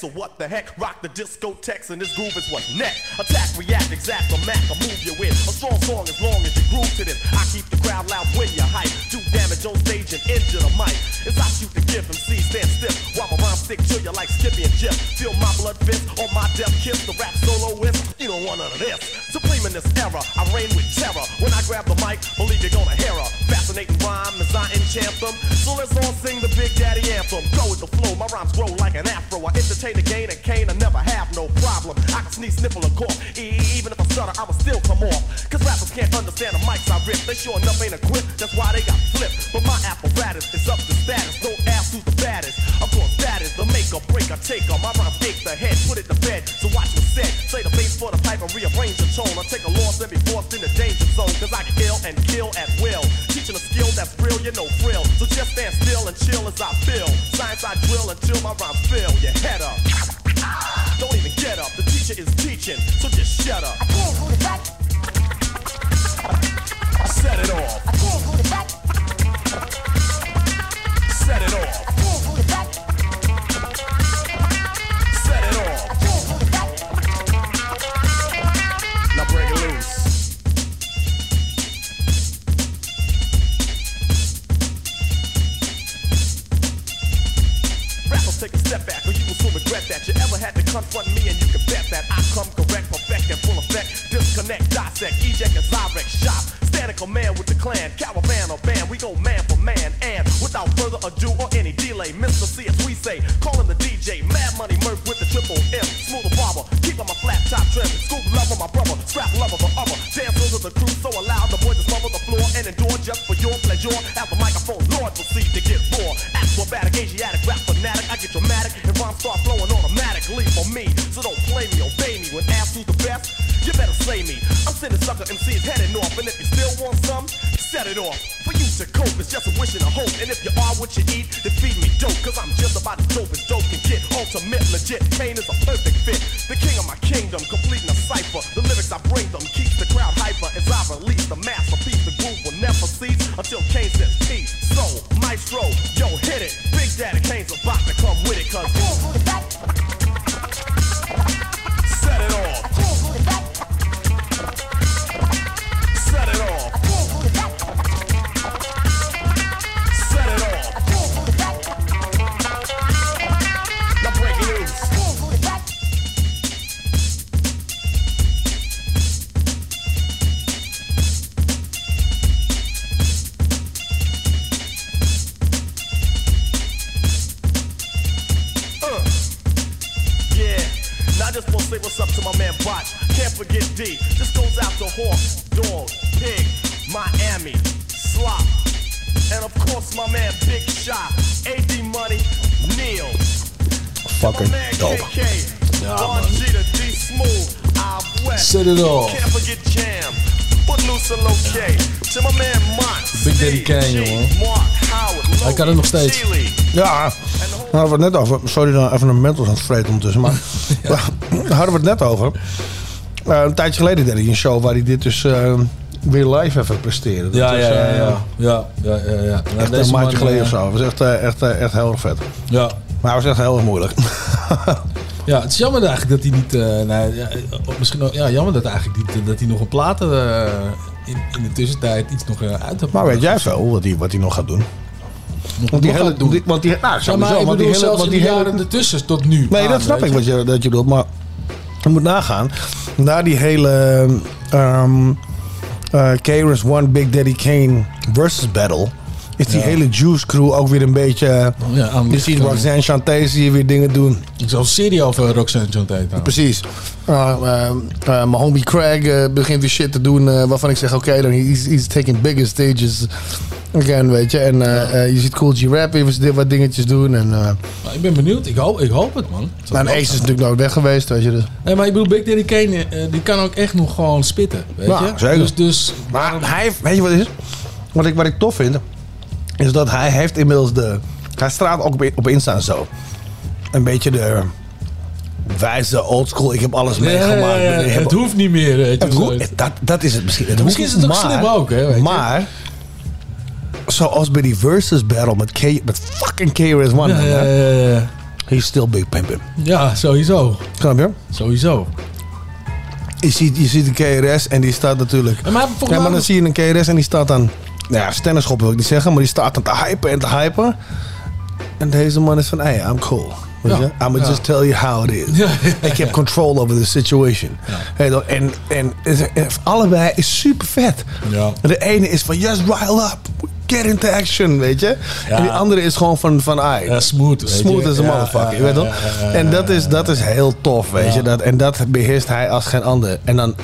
S21: So what the heck? Rock the discotheques and this groove is what's next. Attack, react, exact, or mac, or move you with A strong song as long as you groove to this. I keep the crowd loud when you hype. Do damage on stage and injure the mic. It's I shoot the gift, see stand stiff. While my rhymes
S19: stick to you like Skippy and Jip. Feel my blood fist on my death kiss. The rap soloist, you don't want none of this. Supreme in this era, I reign with terror. When I grab the mic, believe you're gonna hear her. Fascinating rhyme as I enchant them. So let's all sing the Big Daddy anthem. Go with the flow, my rhymes grow like an apple. I entertain the gain and cane, I never have no problem. I can sneeze, sniffle, and cough. E- even if I stutter, I'ma still come off. Cause rappers can't understand the mics I rip. They sure enough as I feel. Science I drill until my rhymes fill. Your head up. Don't even get up. The teacher is teaching, so just shut up. I can't go to back. set it off. Set
S2: Clan. Kan het nog steeds.
S3: Ja, daar hadden we het net over. Sorry dan even een mentals aan het vreten ondertussen. Maar daar hadden we het net over. Eh, een tijdje geleden deed hij een show waar hij dit dus eh, weer live even presteerde. Dat
S2: Ja, ja, ja,
S3: eh,
S2: ja. Ja, ja, ja, ja. Nou,
S3: Echt
S2: deze
S3: een maandje geleden of zo. Het was echt, echt, echt heel erg vet.
S2: Ja.
S3: Maar het was echt heel erg moeilijk.
S2: Ja, het is jammer eigenlijk dat hij niet... eh, nee, ja, misschien ook, ja, jammer dat eigenlijk niet, dat hij nog een platen in, in de tussentijd iets nog uit heeft.
S3: Maar weet jij veel wat hij, wat hij nog gaat doen? Want die hele...
S2: doen.
S3: die- want die, nou,
S2: Ja, maar ik
S3: want
S2: bedoel
S3: die hele,
S2: zelfs
S3: want die hele,
S2: jaren ertussen tot nu.
S3: Nee,
S2: aan,
S3: dat snap
S2: weet
S3: ik wat je, dat je bedoelt. Maar je moet nagaan. Na die hele eh KRS One Big Daddy Kane versus battle... is die
S2: Ja.
S3: hele Juice crew ook weer een beetje...
S2: Ja, aan
S3: je
S2: licht
S3: ziet. Roxanne Chanté zie je weer dingen doen.
S2: Ik zal een serie over Roxanne Tate
S3: Precies. Uh, uh, uh, mijn homie Craig uh, begint weer shit te doen uh, waarvan ik zeg, oké, dan he's, he's taking bigger stages again, weet je. En uh, uh, je ziet Cool G Rap weer wat dingetjes doen. En, uh,
S2: Maar ik ben benieuwd. Ik hoop, ik hoop het, man. Het zou
S3: nou, Ace is natuurlijk nooit weg geweest, weet je. Dus.
S2: Nee, maar ik bedoel, Big Daddy Kane, eh, die kan ook echt nog gewoon spitten, weet je?
S3: zeker.
S2: Dus, dus
S3: Maar hij heeft, weet je wat is? Wat ik, wat ik tof vind, is dat hij heeft inmiddels de... Hij straalt ook op, Insta en zo. Een beetje de wijze oldschool, ik heb alles
S2: Ja,
S3: meegemaakt.
S2: ja, ja,
S3: Ik heb-
S2: het hoeft niet meer. weet je,
S3: hoeft-
S2: zo.
S3: dat, dat is het misschien. Het
S2: Misschien is het ook
S3: maar-
S2: slim ook, hè, weet je.
S3: Maar, zoals bij die versus battle met, K, met fucking KRS-One.
S2: Ja, ja, ja.
S3: He's still big pimpin'.
S2: Ja, sowieso.
S3: Snap je?
S2: Sowieso.
S3: Je ziet, je ziet een KRS en die staat natuurlijk...
S2: Ja, maar
S3: maar dan zie je een KRS en die staat dan... Nou ja, wil ik niet zeggen, maar die staat dan te hypen en te hypen. En deze man is van, hey, I'm cool. Weet je? I'm
S2: Ja.
S3: just tell you how it is. Ik heb control over the situation. En, en, en allebei is super vet.
S2: Ja.
S3: De ene is van, just rile up. Get into action, weet je.
S2: Ja.
S3: En die andere is gewoon van, van ai.
S2: Ja, smooth,
S3: Smooth as a
S2: Ja,
S3: motherfucker, je weet toch? En dat is, dat is heel tof, weet je. Dat, en dat beheerst hij als geen ander. En dan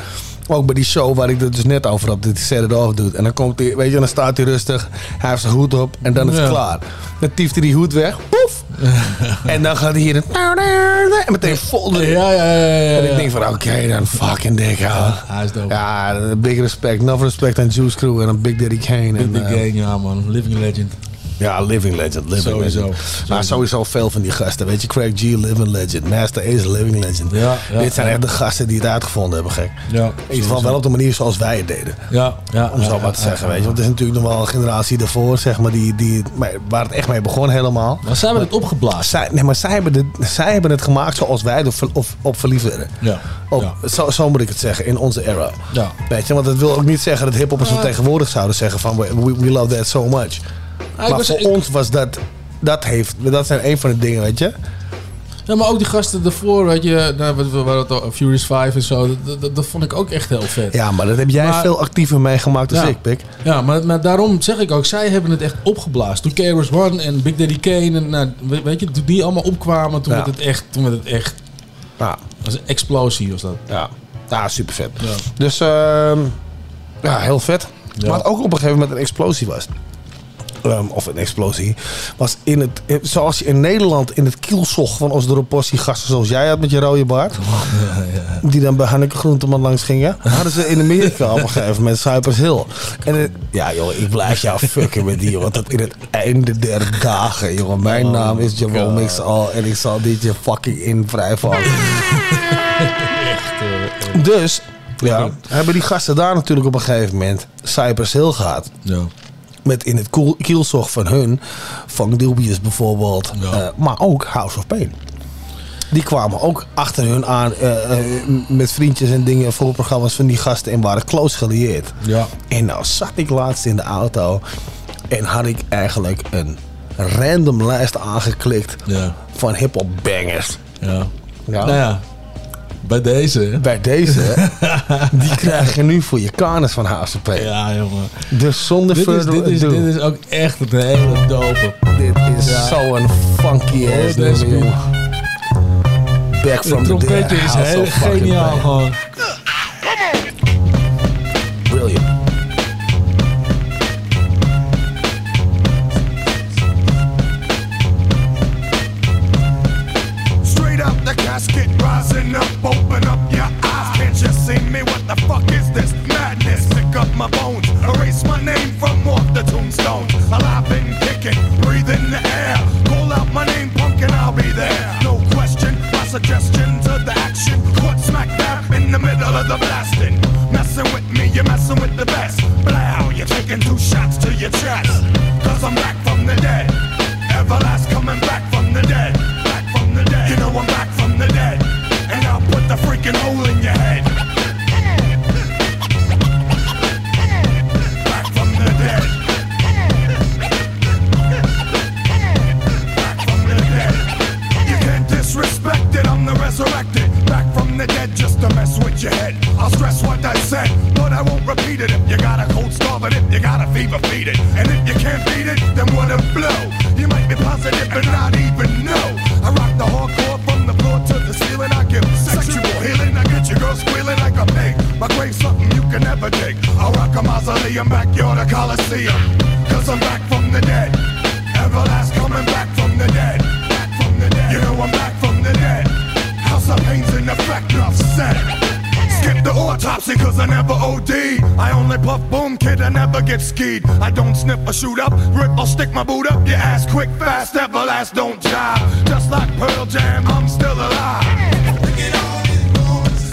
S3: ook bij die show waar ik het dus net over had, dat hij set it off doet. En dan komt hij, weet je, dan staat hij rustig. Hij heeft zijn hoed op en dan is het
S2: Ja.
S3: klaar. Dan tieft hij die hoed weg. Poef! en dan gaat hij hier een... En meteen vol.
S2: Ja, ja, ja, ja,
S3: En ik denk van, oké, dan fucking dik, ja.
S2: Hij is dope.
S3: Ja, big respect. Enough respect aan Juice Crew en aan Big Daddy Kane.
S2: Big
S3: en,
S2: Dick
S3: eh,
S2: Gang, ja man. Living legend.
S3: Ja, living legend. Living
S2: Sowieso.
S3: legend. Maar sowieso veel van die gasten. Weet je, Craig G, living legend. Master Ace, living legend.
S2: Ja, ja,
S3: Dit zijn echt de gasten die het uitgevonden hebben, gek.
S2: Ja,
S3: In ieder geval wel op de manier zoals wij het deden.
S2: Ja, ja.
S3: Om zo maar te zeggen, weet je. Want er is natuurlijk nog wel een generatie daarvoor, zeg maar, die, die, waar het echt mee begon helemaal.
S2: Maar zij hebben het opgeblazen.
S3: Zij, nee, maar zij hebben, de, zij hebben het gemaakt zoals wij er op, op verliefd werden.
S2: Ja.
S3: Op, zo, zo moet ik het zeggen, in onze era.
S2: Ja.
S3: Weet je, want dat wil ook niet zeggen dat hiphoppers van
S2: Ah.
S3: tegenwoordig zouden zeggen van we, we love that so much. Maar
S2: was-
S3: voor
S2: ik-
S3: ons was dat, dat heeft, dat zijn een van de dingen, weet je.
S2: Ja, maar ook die gasten ervoor, weet je, nou, we, we hadden het al, Furious 5 en zo, dat, dat, dat vond ik ook echt heel vet.
S3: Ja, maar dat heb jij
S2: Maar-
S3: veel actiever meegemaakt dan
S2: Ja.
S3: ik, Pik.
S2: Ja, maar, maar daarom zeg ik ook, zij hebben het echt opgeblazen. Toen KRS One en Big Daddy Kane, en, nou, we- weet je, toen die allemaal opkwamen, toen
S3: Ja.
S2: werd het echt, toen werd het echt,
S3: Ja,
S2: dat was een explosie was dat.
S3: ja. ja super vet.
S2: Ja.
S3: Dus ehm, ja, heel vet. Wat ook op een gegeven moment een explosie was. Ehm, of een explosie. Was in het, eh, zoals je in Nederland in het kielzog van ons Doropossie gasten zoals jij had met je rode baard. Die dan bij Hanneke Groenteman langs gingen. Hadden ze in Amerika op een gegeven moment Cypress Hill. En het- ja joh, ik blijf jou fucken met die jongen. Tot in het einde der dagen jongen. Mijn
S2: Oh
S3: naam is Jerome Mix al. En ik zal dit je fucking in vrijvallen. Dus ja, hebben die gasten daar natuurlijk op een gegeven moment Cypress Hill gehad.
S2: Ja.
S3: Met in het koel- kielzog van hun, van Dubious bijvoorbeeld,
S2: Ja.
S3: eh, maar ook House of Pain. Die kwamen ook achter hun aan eh, eh, met vriendjes en dingen voor programma's van die gasten en waren close gelieerd.
S2: Ja.
S3: En nou zat ik laatst in de auto en had ik eigenlijk een random lijst aangeklikt
S2: Ja.
S3: van hip-hop bangers.
S2: Ja.
S3: Ja.
S2: Nou ja, bij deze.
S3: Bij deze, die krijg je nu voor je kanus van Pain.
S2: Ja, jongen.
S3: Dus zonder
S2: Dit is, dit, is, dit is ook echt een hele dope.
S3: Dit is
S2: Ja.
S3: zo'n funky ass
S2: deze
S3: jongen. Back
S2: Het
S3: from the dead.
S2: is
S3: House
S2: heel geniaal
S3: Pain.
S2: gewoon.
S3: Brilliant.
S16: Straight up the casket, rising up fuck is this madness? Pick up my bones, erase my name from off the tombstone. Alive and kicking, breathe in the air. Call out my name, punk, and I'll be there. No question, my suggestion to the action. Caught smack dab in the middle of the blasting. Messing with me, you're messing with the best. Blow, you're taking two shots to your chest. Cause I'm back your head. I'll stress what I said, but I won't repeat it. If you got a cold starve it, you got a fever, feed it. And if you can't beat it, then what a blow. You might be positive but not even know. I rock the hardcore from the floor to the ceiling. I give sexual healing. I get your girl squealing like a pig. My grave's something you can never dig. I'll rock a mausoleum, backyard, a coliseum. Cause I'm back from the dead. Everlast coming back from the dead. Back from the dead. You know I'm back from the dead. House of pain's in effect, enough said. Skip the autopsy cause I never OD. I only puff boom kid, I never get skied. I don't sniff or shoot up, rip or stick my boot up your ass quick, fast, everlast, don't jive. Just like Pearl Jam, I'm still alive.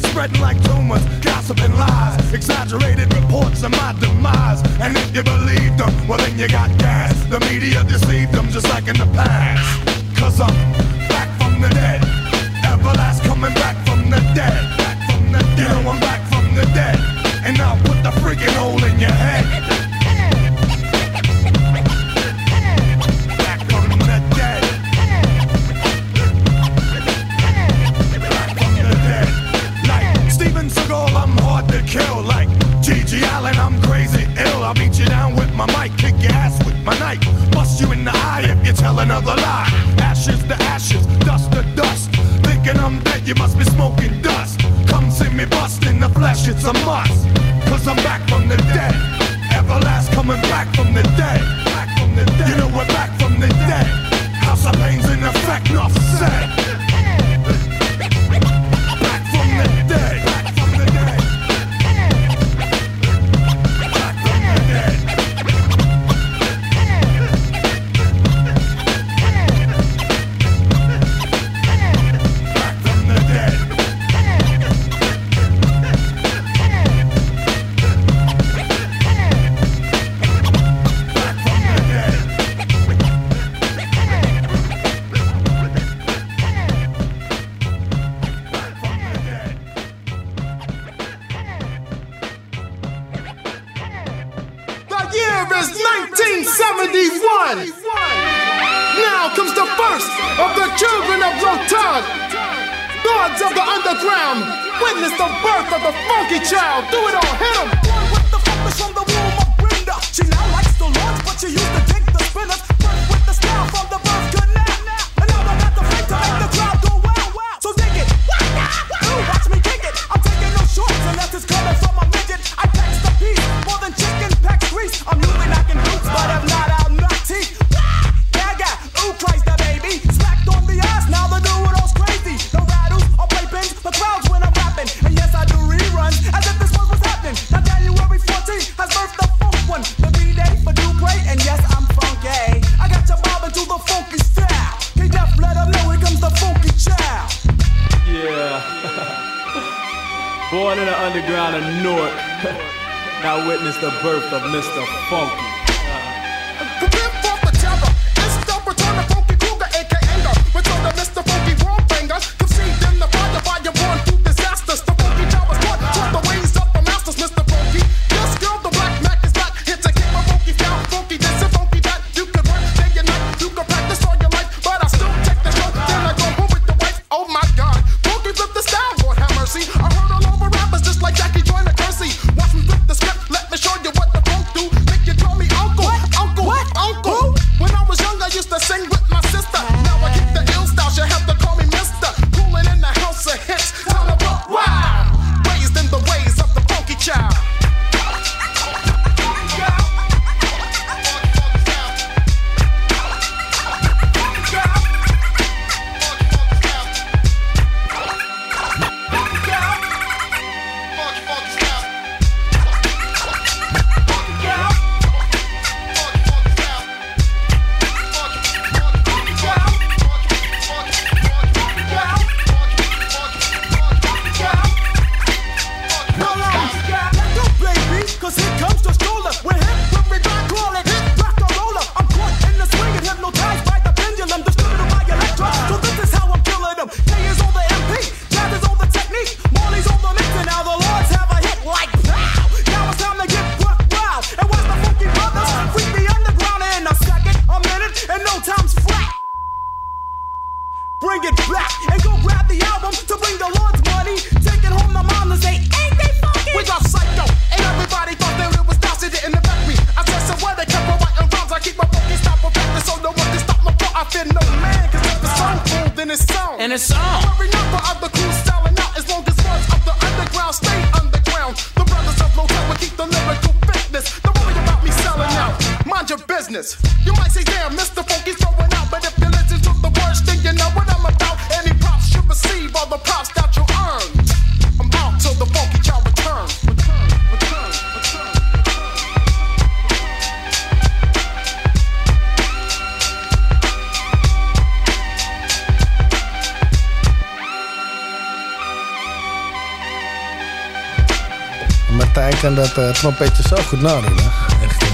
S16: Spreading like tumors, gossiping lies, exaggerated reports of my demise. And if you believe them, well then you got gas. The media deceived them just like in the past. Cause I'm back from the dead. Everlast coming back from the dead. Now I'm back from the dead, and I'll put the freaking hole in your head. Back from the dead. Back from the dead. Like Steven Seagal, I'm hard to kill. Like Allen, I'm crazy ill. I beat you down with my mic, kick your ass with my knife, bust you in the eye if you tell another lie. Ashes to ashes, dust to dust. Thinking I'm dead, you must be smoking dust. Come see me bust in the flesh, it's a must. Cause I'm back from the dead. Everlast coming back from the dead. Back from the dead. You know we're back from the dead. House of pain's in effect,
S22: not set. now
S23: witness the birth of Mr. Funky.
S3: dat eh, uh, trompetje zo goed nadoen. Hè? Echt.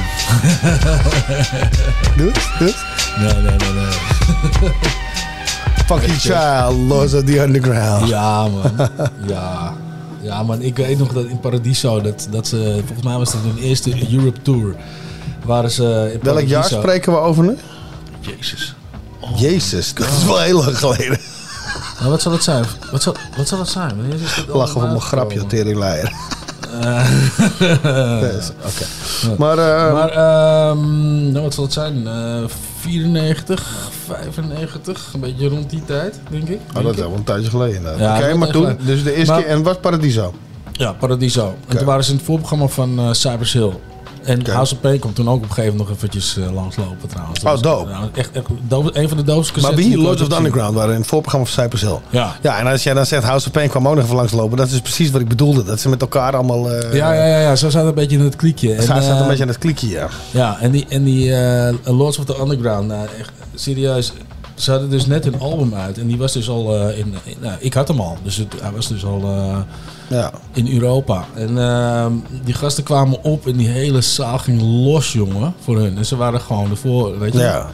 S3: doe het.
S2: Nee, nee, nee, nee.
S3: Fucking child, los of the Underground.
S2: Ja, man. ja. Ja, man. Ik weet nog dat in Paradiso, dat, dat ze, volgens mij was dat hun eerste Europe Tour. waar ze in
S3: Welk jaar spreken we over nu?
S2: Jezus.
S3: Jezus, dat is wel heel lang geleden.
S2: Wat zal het zijn? Wat zal, wat zal het zijn? Ik
S3: Lachen
S2: voor
S3: mijn grapje, teringleier. Oké. Maar, eh,
S2: maar ehm, nou, wat zal het zijn? Eh 94, 95, een beetje rond die tijd, denk ik.
S3: Oh, dat is wel een tijdje geleden inderdaad.
S2: Ja,
S3: Oké, maar toen,
S2: geleden.
S3: dus de eerste
S2: Maar-
S3: keer, en wat Paradiso?
S2: Ja, Paradiso. En toen waren ze in het voorprogramma van eh Cypress Hill. En House of Pain komt toen ook op een gegeven moment nog eventjes eh, langslopen trouwens.
S3: Oh,
S2: was-
S3: dope.
S2: ja, echt, echt een van de doofste
S3: Maar
S2: cassettes
S3: wie?
S2: die ik
S3: Lords of the. Underground waren in het voorprogramma van Cypress Hill.
S2: Ja.
S3: Ja, en als jij dan zegt House of Pain kwam ook nog even langslopen, dat is precies wat ik bedoelde. Dat ze met elkaar allemaal... eh
S2: Ja, ja, ja, ja, zo zat het een beetje in het kliekje.
S3: Ze zaten
S2: eh,
S3: een beetje aan het klikje, ja.
S2: Ja, en die, en die eh, Lords of the Underground, nou, echt serieus. Ze hadden dus net een album uit en die was dus al eh, in, in- nou, ik had hem al, dus het, hij was dus al eh,
S3: Ja.
S2: In Europa. En ehm, die gasten kwamen op en die hele zaal ging los, jongen, voor hun. En ze waren gewoon ervoor, weet je.
S3: Ja.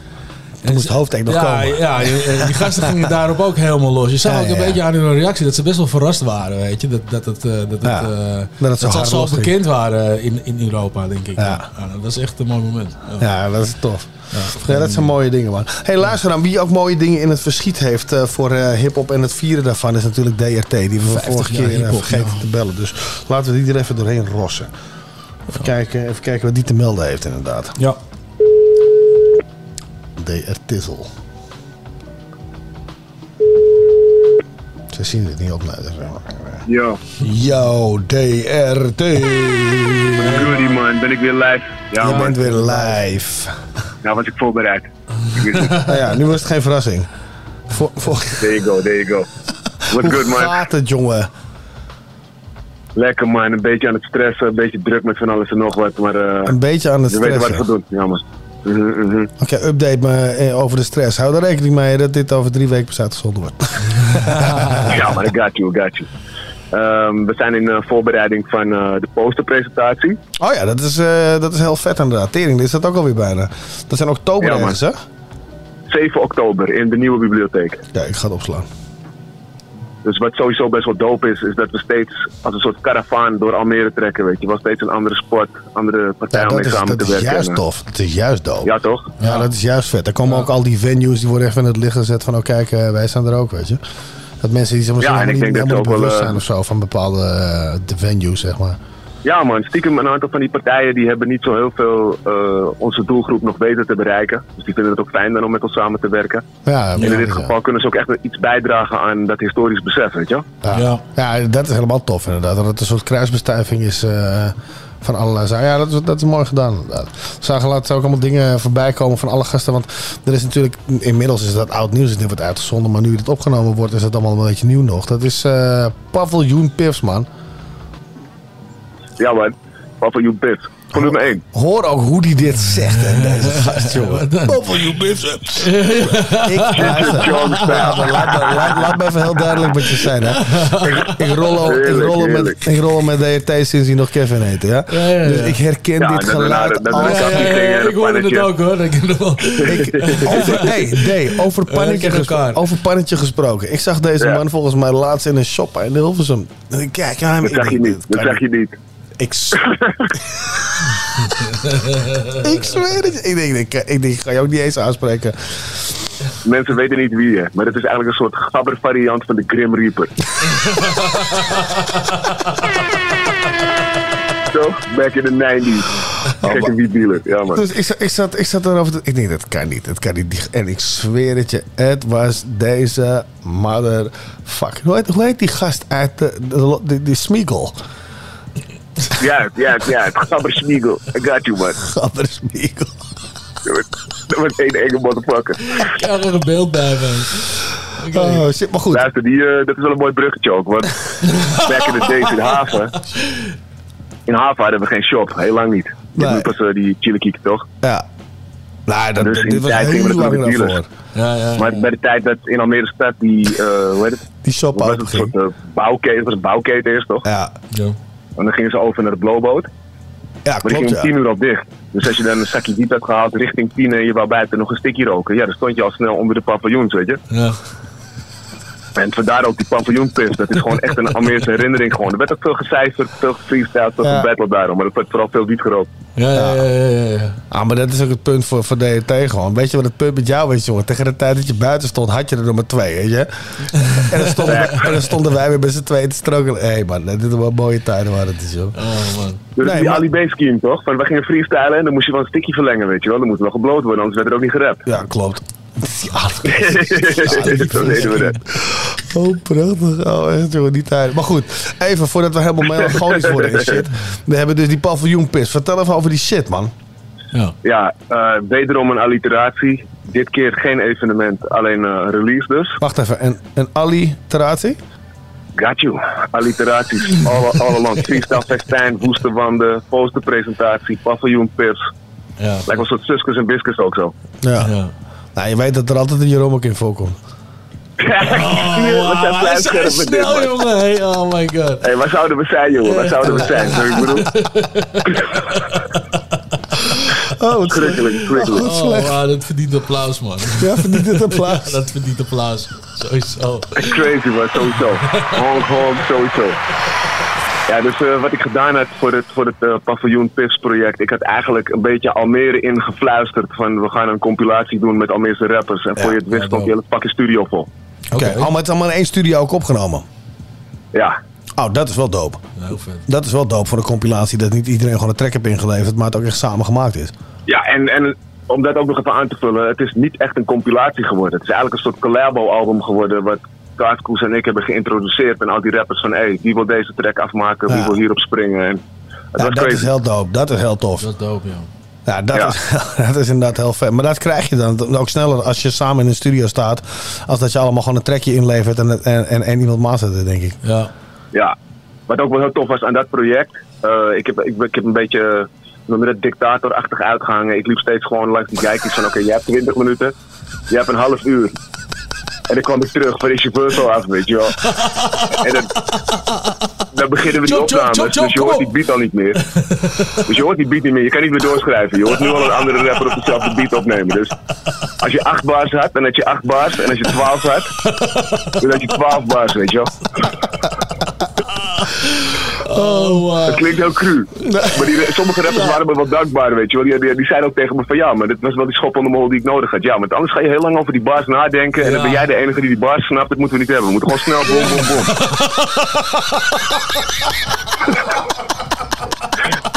S3: Toen moest het hoofdtek nog
S2: ja,
S3: komen.
S2: Ja, die gasten gingen daarop ook helemaal los. Je zag
S3: Ja,
S2: ook een
S3: ja,
S2: beetje aan hun reactie dat ze best wel verrast waren, weet je. Dat, dat, het, eh, dat, eh,
S3: dat het zo
S2: dat ze
S3: hard
S2: zo bekend waren in, in Europa, denk ik.
S3: Ja.
S2: Ja, dat was echt een mooi moment.
S3: Ja, dat is tof. Ja, dat zijn mooie dingen, man. hey, luister dan. Wie ook mooie dingen in het verschiet heeft eh, voor eh hip-hop en het vieren daarvan is natuurlijk DRT. Die we
S2: 50
S3: vorige keer eh,
S2: hiphop,
S3: vergeten te bellen. Dus laten we die er even doorheen rossen. Even, kijken, even kijken wat die te melden heeft, inderdaad.
S2: Ja.
S3: Tizzle. Ze zien het niet op. Is wel-
S24: Yo.
S3: Yo, DRT.
S24: Goodie man, ben ik weer live. Ja,
S3: Je
S24: man.
S3: bent weer live.
S24: Nou was ik voorbereid.
S3: Nou ja, nu was het geen verrassing. Voor...
S24: There you go, there you go. What's good man?
S3: gaat het, jongen?
S24: Lekker man, een beetje aan het stressen, een beetje druk met van alles en nog wat. Maar eh
S3: Een beetje aan het
S24: we weten wat
S3: stressen.
S24: we doen. Ja man. Mhm, mhm.
S3: Oké, update me eh, over de stress. Hou er rekening mee dat dit over drie weken pas uitgezonden wordt.
S24: ja, maar I got you, I got you. Ehm, we zijn in eh, voorbereiding van eh, de posterpresentatie.
S3: Oh ja, dat is, eh, dat is heel vet inderdaad. Tering, is dat ook alweer bijna. Dat zijn oktober
S24: Ja,
S3: ergens, hè?
S24: 7 oktober in de nieuwe bibliotheek.
S3: Ja, ik ga het opslaan.
S24: Dus wat sowieso best wel dope is, is dat we steeds als een soort karavaan door Almere trekken. Weet je, wel steeds een andere sport, andere partij
S3: Ja,
S24: om
S3: dat
S24: mee
S3: is,
S24: samen
S3: dat
S24: te
S3: is
S24: werken.
S3: juist
S24: En, eh,
S3: tof. Dat is juist dope.
S24: Ja, toch?
S3: Ja, dat is juist vet. Er komen ook al die venues, die worden even in het licht gezet van... oh kijk, eh, wij zijn er ook, weet je. Dat mensen die zich misschien
S24: Ja,
S3: helemaal niet
S24: dat
S3: helemaal bewust
S24: wel,
S3: zijn
S24: eh,
S3: of zo... van bepaalde eh, de venues, zeg maar.
S24: Ja man, stiekem een aantal van die partijen die hebben niet zo heel veel eh, onze doelgroep nog weten te bereiken. Dus die vinden het ook fijn dan om met ons samen te werken.
S3: Ja,
S24: en in dit geval kunnen ze ook echt iets bijdragen aan dat historisch besef, weet je wel?
S3: Ja. Ja. dat is helemaal tof inderdaad. Dat het een soort kruisbestuiving is eh, van allerlei zaken. Ja, dat is, dat is mooi gedaan inderdaad. We zagen laatst ook allemaal dingen voorbij komen van alle gasten. Want er is natuurlijk, inmiddels is dat oud nieuws. Het wordt uitgezonden, maar nu het opgenomen wordt is het allemaal een beetje nieuw nog. Dat is eh Paviljoen Piffs, man.
S24: Ja man, paviljoen Piff. Volume 1.
S3: Hoor ook hoe die dit zegt, hè, deze gast, jongen. Paviljoen Piffs. Ik, luister, laat, me- laat, me- laat, laat me even heel duidelijk met je zijn, hè. Ik, ik, rol, al, ik,
S24: Heerlijk,
S3: rol al met, ik rol met DRT sinds hij nog Kevin heette, ja.
S2: Ja, ja, ja.
S3: Dus ik herken
S24: Ja,
S3: dit
S24: dat-
S3: geluid
S24: dat- dat-
S3: als...
S24: dat-
S2: Ja, ja, ja, ik hoorde het ook hoor.
S3: Ik over, hey, D, over, pannetje
S2: ken
S3: gespro-
S2: elkaar.
S3: over pannetje gesproken. Ik zag deze
S24: Ja.
S3: man volgens mij laatst in een shop in Hilversum. En ik Kijk, ja,
S24: Dat
S3: ik
S24: zeg je niet, dat zeg je niet.
S3: Ik, ik zweer het. je. Ik denk, ik, ik, denk, ik ga je ook niet eens aanspreken.
S24: Mensen weten niet wie je, maar het is eigenlijk een soort gabber variant van de Grim Reaper. Zo, back in the 90s. Gekke wie dealer, ja man.
S3: Dus ik, zat- ik, zat, ik zat erover te... Ik denk, dat kan niet, dat kan niet. En ik zweer het je, het was deze motherfucker. Hoe heet, hoe heet die gast uit de, de, de, die Smeagol?
S24: Ja, ja, ja, het gabber Smeagol. I got you man.
S3: Gabber Smeagol.
S24: Dat was één enge motherfucker.
S2: Ik heb er een beeld bij man. Oké.
S3: Oh shit, maar goed.
S24: Luister, die, eh, dat is wel een mooi bruggetje ook. Want back in the days in Haven. In Haven hadden we geen shop, heel lang niet. Je hebt nu pas eh, die chili kieken, toch?
S3: Ja. Nou, dat,
S24: Dus in
S3: dit
S24: die
S3: was
S24: tijd
S3: heel lang daarvoor.
S2: Ja, ja.
S24: Maar bij de tijd dat in Almere stad die, eh hoe heet het?
S3: Die shop
S24: was
S3: open
S24: het? Een soort bouwketen, was een bouwketen eerst, toch?
S3: Ja.
S24: En dan gingen ze over naar de blowboot.
S3: Ja,
S24: Maar die
S3: klopt
S24: ging om
S3: ja.
S24: tien uur al dicht. Dus als je dan een zakje diep had gehaald richting tien en je wou buiten nog een stikje roken. Ja, dan stond je al snel onder de paviljoens, weet je.
S2: Ja.
S24: En vandaar ook die paviljoenpis. Dat is gewoon echt een Almeerse herinnering gewoon. Er werd ook veel gecijferd, veel gefreestyled, veel
S3: Ja.
S24: gebattled daarom. Maar er werd vooral veel wiet gerookt.
S2: Ja, ja, ja, ja, ja.
S3: Ah, maar dat is ook het punt voor, voor DRT gewoon. Weet je wat het punt met jou is, jongen? Tegen de tijd dat je buiten stond, had je er nog maar twee, weet je? En dan stonden, wij, en dan stonden wij weer met z'n tweeën te strokelen. Hé hey man, dit is wel mooie tijden waar het is, joh.
S2: Oh man.
S24: Dus
S3: Nee,
S24: die Ali B scheme toch? Van, we gingen freestylen en dan moest je wel een stikje verlengen, weet je wel. Dan moet wel gebloot worden, anders werd er ook niet gerapt.
S3: Ja, klopt.
S24: Deden we dat.
S3: Oh, prachtig. Oh, echt, jongen, die tijd. Maar goed, even voordat we helemaal melancholisch worden en shit. We hebben dus die paviljoenpis. Vertel even over die shit, man.
S24: Ja, eh, wederom een alliteratie. Dit keer geen evenement, alleen eh, release dus.
S3: Wacht even, een, een alliteratie?
S24: Got you. Alliteraties. Alle, alle land. Freestyle festijn, woestenwanden, posterpresentatie, paviljoenpips.
S2: Ja.
S24: Lijkt wel een soort Suskers en Biscuits ook zo.
S3: Ja. Nou, je weet dat er altijd een Jeroen ook in voorkomt.
S24: Oh,
S2: Wauw, hij is zo snel, jongen. Hey, oh my god.
S24: Hé, waar zouden we zijn, jongen? Waar zouden we zijn? Zo, ik bedoel,
S3: Oh, wat
S24: schrikkelijk, schrikkelijk.
S3: Oh,
S2: Oh,
S3: slecht.
S2: wauw, dat verdient applaus, man.
S3: Ja, verdient het applaus.
S2: Ja, dat verdient applaus. Sowieso.
S24: Crazy, man, sowieso. Honk, honk, sowieso. Ja, dus eh, wat ik gedaan had voor het, voor het eh, Paviljoen Pips project, ik had eigenlijk een beetje Almere ingefluisterd van we gaan een compilatie doen met Almeerse rappers. En voor je het wist stond die hele fucking studio vol.
S3: Oké, allemaal, het is allemaal in één studio ook opgenomen.
S24: Ja.
S3: Oh, dat is wel dope.
S2: Heel vet.
S3: Dat is wel dope voor een compilatie. Dat niet iedereen gewoon een track heeft ingeleverd, maar het ook echt samen gemaakt is.
S24: Ja, en, en om dat ook nog even aan te vullen, het is niet echt een compilatie geworden. Het is eigenlijk een soort collabo-album geworden wat Kaartkoes en ik hebben geïntroduceerd. En al die rappers van, hé, hey, wie wil deze track afmaken, wie
S3: Ja.
S24: wil hierop springen. En het
S3: Ja,
S24: was
S3: dat
S24: crazy.
S3: is heel dope. Dat is heel tof.
S2: Dat is dope, ja.
S3: Ja, dat,
S24: Ja.
S3: Is, dat is inderdaad heel vet. Maar dat krijg je dan ook sneller als je samen in een studio staat. Als dat je allemaal gewoon een trackje inlevert en, en, en, en iemand maat zetten, denk ik.
S2: Ja.
S24: Ja, wat ook wel heel tof was aan dat project. eh, ik, heb, ik, ik heb een beetje noem je dat, dictatorachtig uitgehangen. Ik liep steeds gewoon langs die kijkjes van oké, jij hebt 20 minuten, jij hebt een half uur. En dan kwam ik terug, van is je bus al af, weet je wel. En dan, dan beginnen we die opnames, dus je hoort die beat al niet meer. Dus je hoort die beat niet meer, je kan niet meer doorschrijven. Je hoort nu al een andere rapper op dezelfde beat opnemen. Dus als je 8 bars had, dan had je 8 bars. En als je 12 had, dan had je 12 bars, weet je wel.
S2: Oh, wow.
S24: Dat klinkt heel cru. Maar die, sommige rappers waren me wel dankbaar, weet je wel. Die, die, die zeiden ook tegen me van ja, maar dit was wel die schop onder mijn hol die ik nodig had. Ja, want anders ga je heel lang over die bars nadenken. En dan ben jij de enige die die bars snapt. Dat moeten we niet hebben. We moeten gewoon snel bom, bom, bom.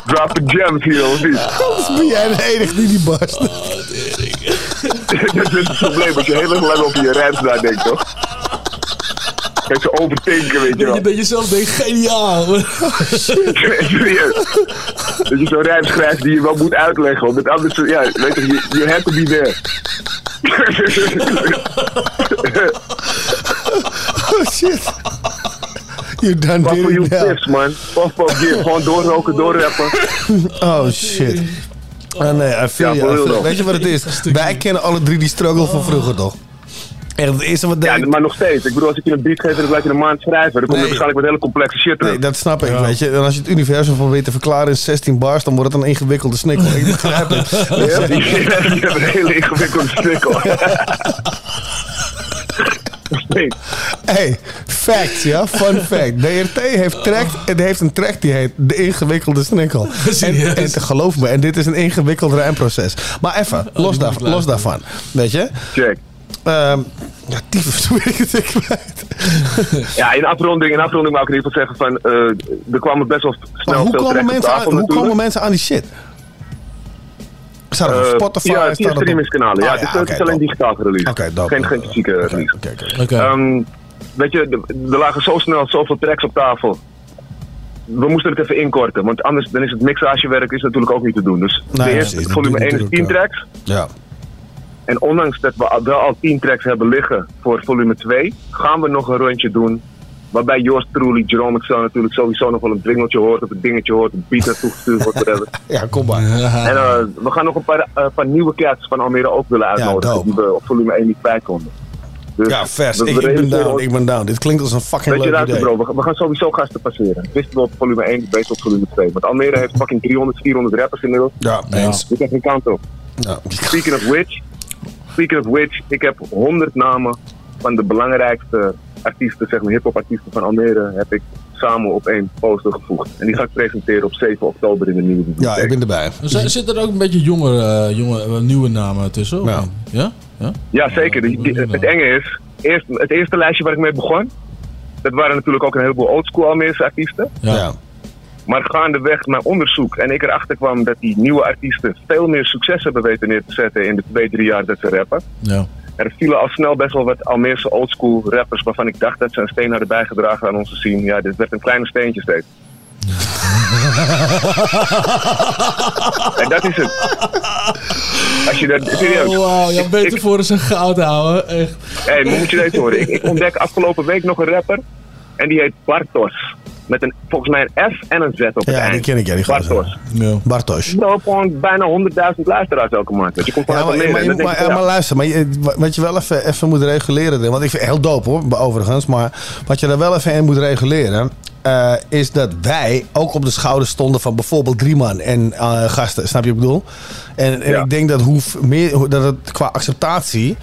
S24: Drop the gems hier, of niet?
S3: Anders ben jij de enige die die barst.
S24: dat is het probleem. Als je heel erg lang over je rijms nadenkt, toch? Kijk, zo overdenken, weet je wel.
S2: je, dat je zelf denkt, geniaal.
S24: Serieus. Dat je zo'n rijm schrijft die je wel moet uitleggen. Want anders, ja, weet je, you, you have to be there.
S3: Oh shit. You done
S24: voor
S3: it
S24: you tips, man. Puff, give. Gewoon doorroken, doorrappen.
S3: Oh shit. Ah, nee, I feel
S24: Ja,
S3: you. Weet je wat het is? Wij kennen alle drie die struggle van vroeger toch? Echt, het eerste wat
S24: Ja,
S3: denk
S24: maar nog steeds. Ik bedoel, als ik je een beat geef en dan laat je een maand schrijven, dan komt
S3: Nee.
S24: er waarschijnlijk wat hele complexe shit terug.
S3: Nee, dat snap ik, weet je. En als je het universum van weet te verklaren in 16 bars, dan wordt het een ingewikkelde snikkel. Ik begrijp het.
S24: Ja, hebben een hele ingewikkelde stikkel. Nee.
S3: Hey, facts, ja? Fun fact. DRT heeft, track, en heeft een track die heet De Ingewikkelde Snikkel. En, en geloof me, en dit is een ingewikkeld rijmproces. Maar even, los, daar, los daarvan. Weet je?
S24: Check.
S3: Ehm ja, tyfus, weet ik het kwijt?
S24: Ja, in afronding, in afronding wou ik in ieder geval zeggen van, eh, er kwamen best wel
S3: Maar
S24: snel
S3: hoe
S24: veel
S3: komen,
S24: tracks op
S3: mensen aan, hoe
S24: natuurlijk.
S3: komen mensen aan die shit? Staat er op
S24: Eh,
S3: Spotify?
S24: Ja, via streamingskanalen. Ja,
S3: Ah,
S24: het is,
S3: ja,
S24: het is alleen digitaal gereleased. Geen, geen fysieke release.
S3: Oké, oké.
S2: Oké.
S24: Ehm, weet je, er- lagen zo snel zoveel tracks op tafel. We moesten het even inkorten, want anders dan is het mixagewerk is natuurlijk ook niet te doen. Dus
S3: Nee,
S24: de eerste
S3: precies,
S24: volume
S3: doe je
S24: 1 is 10
S3: natuurlijk,
S24: tracks.
S3: Ja.
S24: En ondanks dat we al- wel al 10 tracks hebben liggen voor volume 2, gaan we nog een rondje doen. Waarbij yours truly, Jerome XL natuurlijk sowieso nog wel een dwingeltje hoort, of een dingetje hoort, een beat naartoe gestuurd wordt, whatever.
S3: Ja, kom maar.
S24: En eh, we gaan nog een paar, paar nieuwe cats van Almere ook willen uitnodigen, die we op volume 1 niet kwijt konden. Dus
S3: Ja, vers. Ik, ik ben down,
S24: ons-
S3: ik ben down. Dit klinkt als een fucking
S24: Weet
S3: leuk idee.
S24: bro, we, we gaan sowieso gasten passeren. Wisten we op volume 1, beter op volume 2. Want Almere heeft fucking 300, 400 rappers inmiddels.
S3: Ja, eens.
S24: Ik heb geen kant op.
S3: Ja.
S24: Speaking of which, speaking of which, ik heb 100 namen van de belangrijkste artiesten, zeg maar hip-hop artiesten van Almere, heb ik samen op één poster gevoegd. En die ga ik presenteren op 7 oktober in de nieuwe bibliotheek.
S3: Ja, ik ben erbij.
S2: Z- Zitten er ook een beetje jongere, eh, jonge, eh, nieuwe namen tussen? of
S24: Ja.
S2: niet? Ja? Ja?
S24: Ja, zeker. Die- die- het enge is, eerst, het eerste lijstje waar ik mee begon, dat waren natuurlijk ook een heleboel oldschool Almeerse artiesten.
S2: Ja.
S24: Maar gaandeweg mijn onderzoek en ik erachter kwam dat die nieuwe artiesten veel meer succes hebben weten neer te zetten in de twee, drie jaar dat ze rappen.
S2: Ja.
S24: Er vielen al snel best wel wat Almeerse oldschool rappers waarvan ik dacht dat ze een steen hadden bijgedragen aan onze scene. Ja, dit werd een kleine steentje steeds. en dat is het. Als je dat, serieus.
S2: Oh, ja,
S24: Ik-
S2: beter voor eens een goud houden. Echt.
S24: Hé, maar moet je deze horen. Ik, ik ontdek afgelopen week nog een rapper. En die heet Bartos. Met een, volgens mij een F en een Z op het
S3: Ja,
S24: eind.
S3: die ken ik, ja, die.
S24: Bartos.
S3: Bartosz.
S24: Bro, gewoon bijna 100.000 luisteraars elke maand. Dus je komt
S3: Ja, maar, maar, maar,
S24: ik, ja,
S3: maar luister, maar je, wat je wel even, even moet reguleren, want ik vind het heel dope hoor, overigens, maar wat je daar wel even in moet reguleren, eh, is dat wij ook op de schouders stonden van bijvoorbeeld Drieman en eh, gasten, snap je wat ik bedoel? En, en ik denk dat, hoe meer, dat het qua acceptatie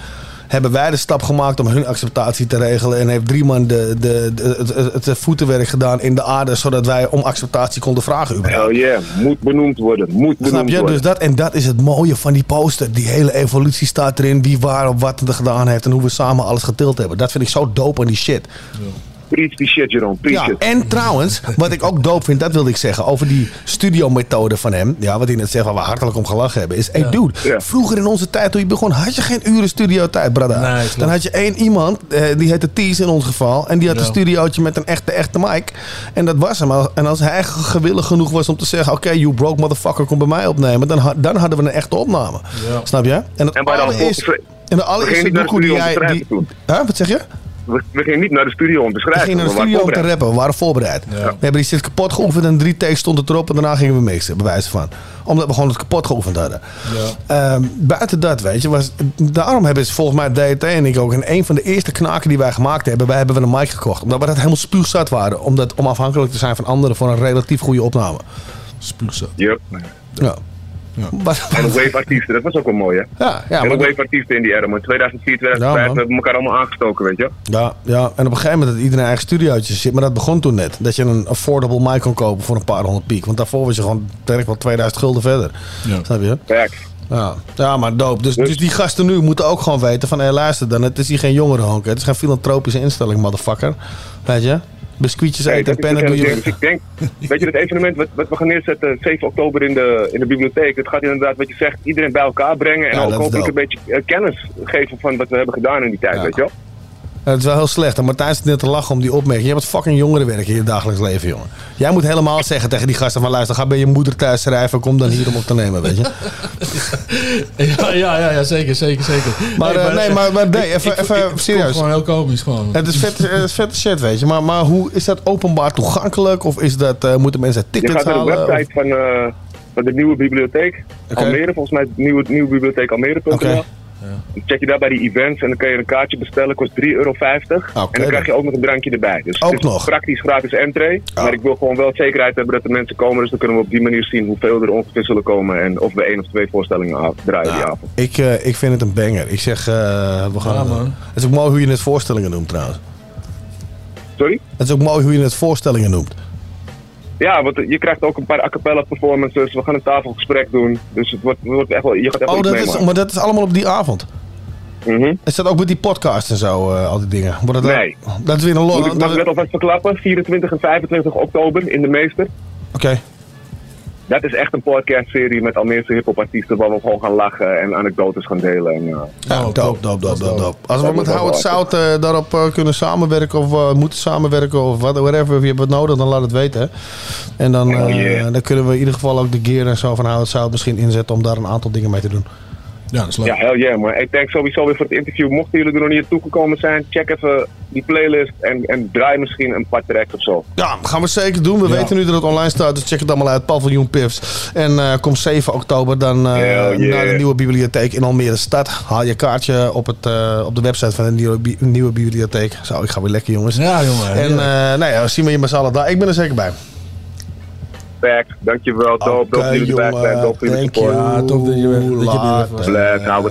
S3: hebben wij de stap gemaakt om hun acceptatie te regelen. En heeft Drieman de, de, de, het, het, het voetenwerk gedaan in de aarde, zodat wij om acceptatie konden vragen. überhaupt.
S24: Hell yeah, moet benoemd worden. Moet benoemd
S3: Snap je?
S24: worden.
S3: Dus dat, en dat is het mooie van die poster. Die hele evolutie staat erin. Wie waar op wat er gedaan heeft. En hoe we samen alles getild hebben. Dat vind ik zo dope aan die shit.
S24: Preach die shit, Jeroen. Preach
S3: Ja,
S24: it.
S3: en trouwens, wat ik ook dope vind, dat wilde ik zeggen. Over die studiomethode van hem. Ja, wat hij net zegt, waar we hartelijk om gelachen hebben. Is, hey
S24: Ja.
S3: dude,
S24: Ja.
S3: vroeger in onze tijd toen je begon, had je geen uren studiotijd, brada.
S2: Nee.
S3: Dan had je één iemand, eh, die heette Ties in ons geval. En die had
S2: Ja.
S3: een studiootje met een echte, echte mic. En dat was hem. En als hij gewillig genoeg was om te zeggen, oké, you broke motherfucker, kom bij mij opnemen. Dan, dan hadden we een echte opname.
S24: Ja.
S3: Snap je? En het
S24: En
S3: allereerste,
S24: volgens-
S3: en de allereerste doekoe die jij... Die. Huh? Wat zeg je?
S24: We, we gingen niet naar de studio om te
S3: We
S24: schrijven.
S3: gingen naar de studio om te rappen. We waren voorbereid. We hebben die shit kapot geoefend en drie takes stond het erop en daarna gingen we mixen, bij wijze van. Omdat we gewoon het kapot geoefend hadden. Ehm, buiten dat, weet je, was, daarom hebben ze volgens mij DT en ik ook in een van de eerste knaken die wij gemaakt hebben, wij hebben we een mic gekocht. Omdat we dat helemaal spuugzat waren. Omdat, om afhankelijk te zijn van anderen voor een relatief goede opname.
S2: Spuugzat.
S24: Yep.
S3: Ja. Wat-
S24: En de wave-artiesten, dat was ook wel mooi, hè?
S3: Ja, ja,
S24: en de wave-artiesten in die era, maar 2004, 2005,
S3: Ja, man.
S24: we hebben elkaar allemaal aangestoken, weet je?
S3: Ja, ja, en op een gegeven moment dat iedereen een eigen studiootje zit. Maar dat begon toen net. Dat je een affordable mic kon kopen voor een paar honderd piek. Want daarvoor was je gewoon direct wel 2000 gulden verder.
S2: Ja.
S3: Snap je?
S24: Kijk.
S3: Ja, ja maar dope. Dus, dus die gasten nu moeten ook gewoon weten van... Hé, luister dan. Het is hier geen jongerenhonk. Het is geen filantropische instelling, motherfucker. Weet je? Biscuitjes eten en pennen doe je...
S24: Dus ik denk, weet je, het evenement wat, wat we gaan neerzetten 7 oktober in de, in de bibliotheek, het gaat inderdaad, wat je zegt, iedereen bij elkaar brengen en
S3: Ja,
S24: ook hopelijk een beetje eh, kennis geven van wat we hebben gedaan in die tijd, weet je wel?
S3: Het is wel heel slecht. En Martijn zit net te lachen om die opmerking. Je hebt fucking jongerenwerk in je dagelijks leven, jongen. Jij moet helemaal zeggen tegen die gasten van... luister, ga bij je moeder thuis schrijven. Kom dan hier om op te nemen, weet je.
S2: Ja, ja, ja, ja, zeker, zeker, zeker.
S3: Maar, eh, nee, maar, maar nee, even,
S2: ik-
S3: even
S2: ik- ik
S3: serieus.
S2: het Gewoon heel komisch, gewoon.
S3: Het is vet, het is vette shit, weet je. Maar, maar hoe is dat openbaar toegankelijk? Of is dat, eh, moeten mensen
S24: Je
S3: tickets
S24: gaat naar de
S3: halen?
S24: website van, eh, van de nieuwe bibliotheek
S3: Oké.
S24: Almere, volgens mij nieuwe, nieuwe bibliotheek Almere.nl.
S3: Oké.
S24: Dan check je daar bij die events en dan kun je een kaartje bestellen, kost 3,50 euro. en dan krijg je ook nog een drankje erbij. Dus
S3: Ook
S24: het is
S3: nog?
S24: praktisch gratis entree. Maar ik wil gewoon wel zekerheid hebben dat de mensen komen. Dus dan kunnen we op die manier zien hoeveel er ongeveer zullen komen. En of we één of twee voorstellingen draaien die avond.
S3: Ik, eh, ik vind het een banger. Ik zeg, eh, we gaan...
S24: Ja, man.
S3: Het is ook mooi hoe je het voorstellingen noemt, trouwens.
S24: Sorry?
S3: Het is ook mooi hoe je het voorstellingen noemt.
S24: Ja, want je krijgt ook een paar a cappella performances. We gaan een tafelgesprek doen. Dus het wordt, het wordt echt wel, je gaat echt
S3: Oh, dat is, maar dat is allemaal op die avond?
S24: Mhm.
S3: Is dat ook met die podcast en zo, eh, al die dingen? Wordt dat,
S24: Nee.
S3: Dat is weer een
S24: Moet ik mag ik net alvast verklappen? 24 en 25 oktober in de Meester.
S3: Oké.
S24: Dat is echt een podcastserie met Almeerse hip-hop artiesten waar we gewoon gaan lachen en anekdotes gaan delen. En, uh,
S3: Ja, dope, dope, dope, dope, dope. Als we met Howard Zout eh, daarop eh, kunnen samenwerken of eh, moeten samenwerken of wat, whatever, je hebt wat nodig, dan laat het weten. En dan, eh,
S24: yeah.
S3: dan kunnen we in ieder geval ook de gear en zo van Howard Zout misschien inzetten om daar een aantal dingen mee te doen.
S2: Ja, dat is leuk.
S24: Ja, yeah, maar ik denk sowieso weer voor het interview. Mochten jullie er nog niet naartoe gekomen zijn, check even die playlist en, en draai misschien een paar tracks of zo.
S3: Ja, gaan we zeker doen. We
S24: Ja.
S3: weten nu dat het online staat, dus check het allemaal uit. Paviljoen Piffs. En eh, kom 7 oktober dan eh,
S24: yeah.
S3: naar de nieuwe bibliotheek in Almere Stad. Haal je kaartje op, het, eh, op de website van de nieuwe, bi- nieuwe bibliotheek. Zo, ik ga weer lekker jongens.
S2: Ja, jongen.
S3: En nou ja, zien we je met z'n allen daar. Ik ben er zeker bij
S24: back. Dankjewel, Top. Top dat jullie.
S3: Top
S24: support.
S2: Ja, top dat je
S25: bent.
S19: Black, how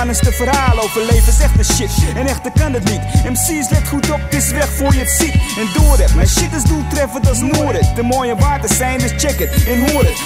S19: spannendste verhalen over leven is echte shit. En echter kan het niet. MC's let goed op, het is weg voor je het ziet. En door het, mijn shit is doeltreffend als Noord. De mooie water zijn, dus check het en hoor het.